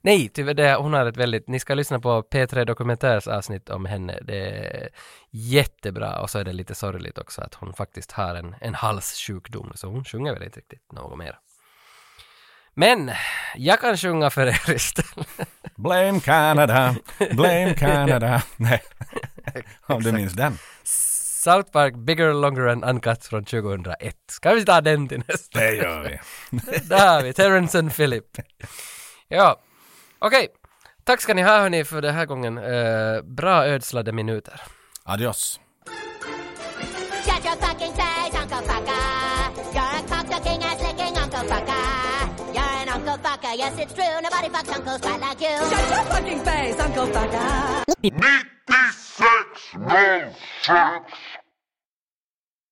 Nej, tyvärr, det, hon har ett väldigt, ni ska lyssna på P3 Dokumentärs avsnitt om henne. Det är jättebra och så är det lite sorgligt också att hon faktiskt har en, en halssjukdom, så hon sjunger väl inte riktigt något mer. Men jag kan sjunga för er istället. (laughs) Blame Canada, blame Canada. (laughs) Nej, om du minns den. South Park Bigger, Longer and Uncut från 2001. Ska vi ta den till nästa? Det gör vi. (laughs) Där har vi Terrence and Philip. Ja, okej. Tack ska ni ha hörni för den här gången. Eh, bra ödslade minuter. Adios. Uncle Uncle Uncle yes it's true. Nobody fucks uncles quite like you. Shut your fucking face, Uncle Fucker. 96 06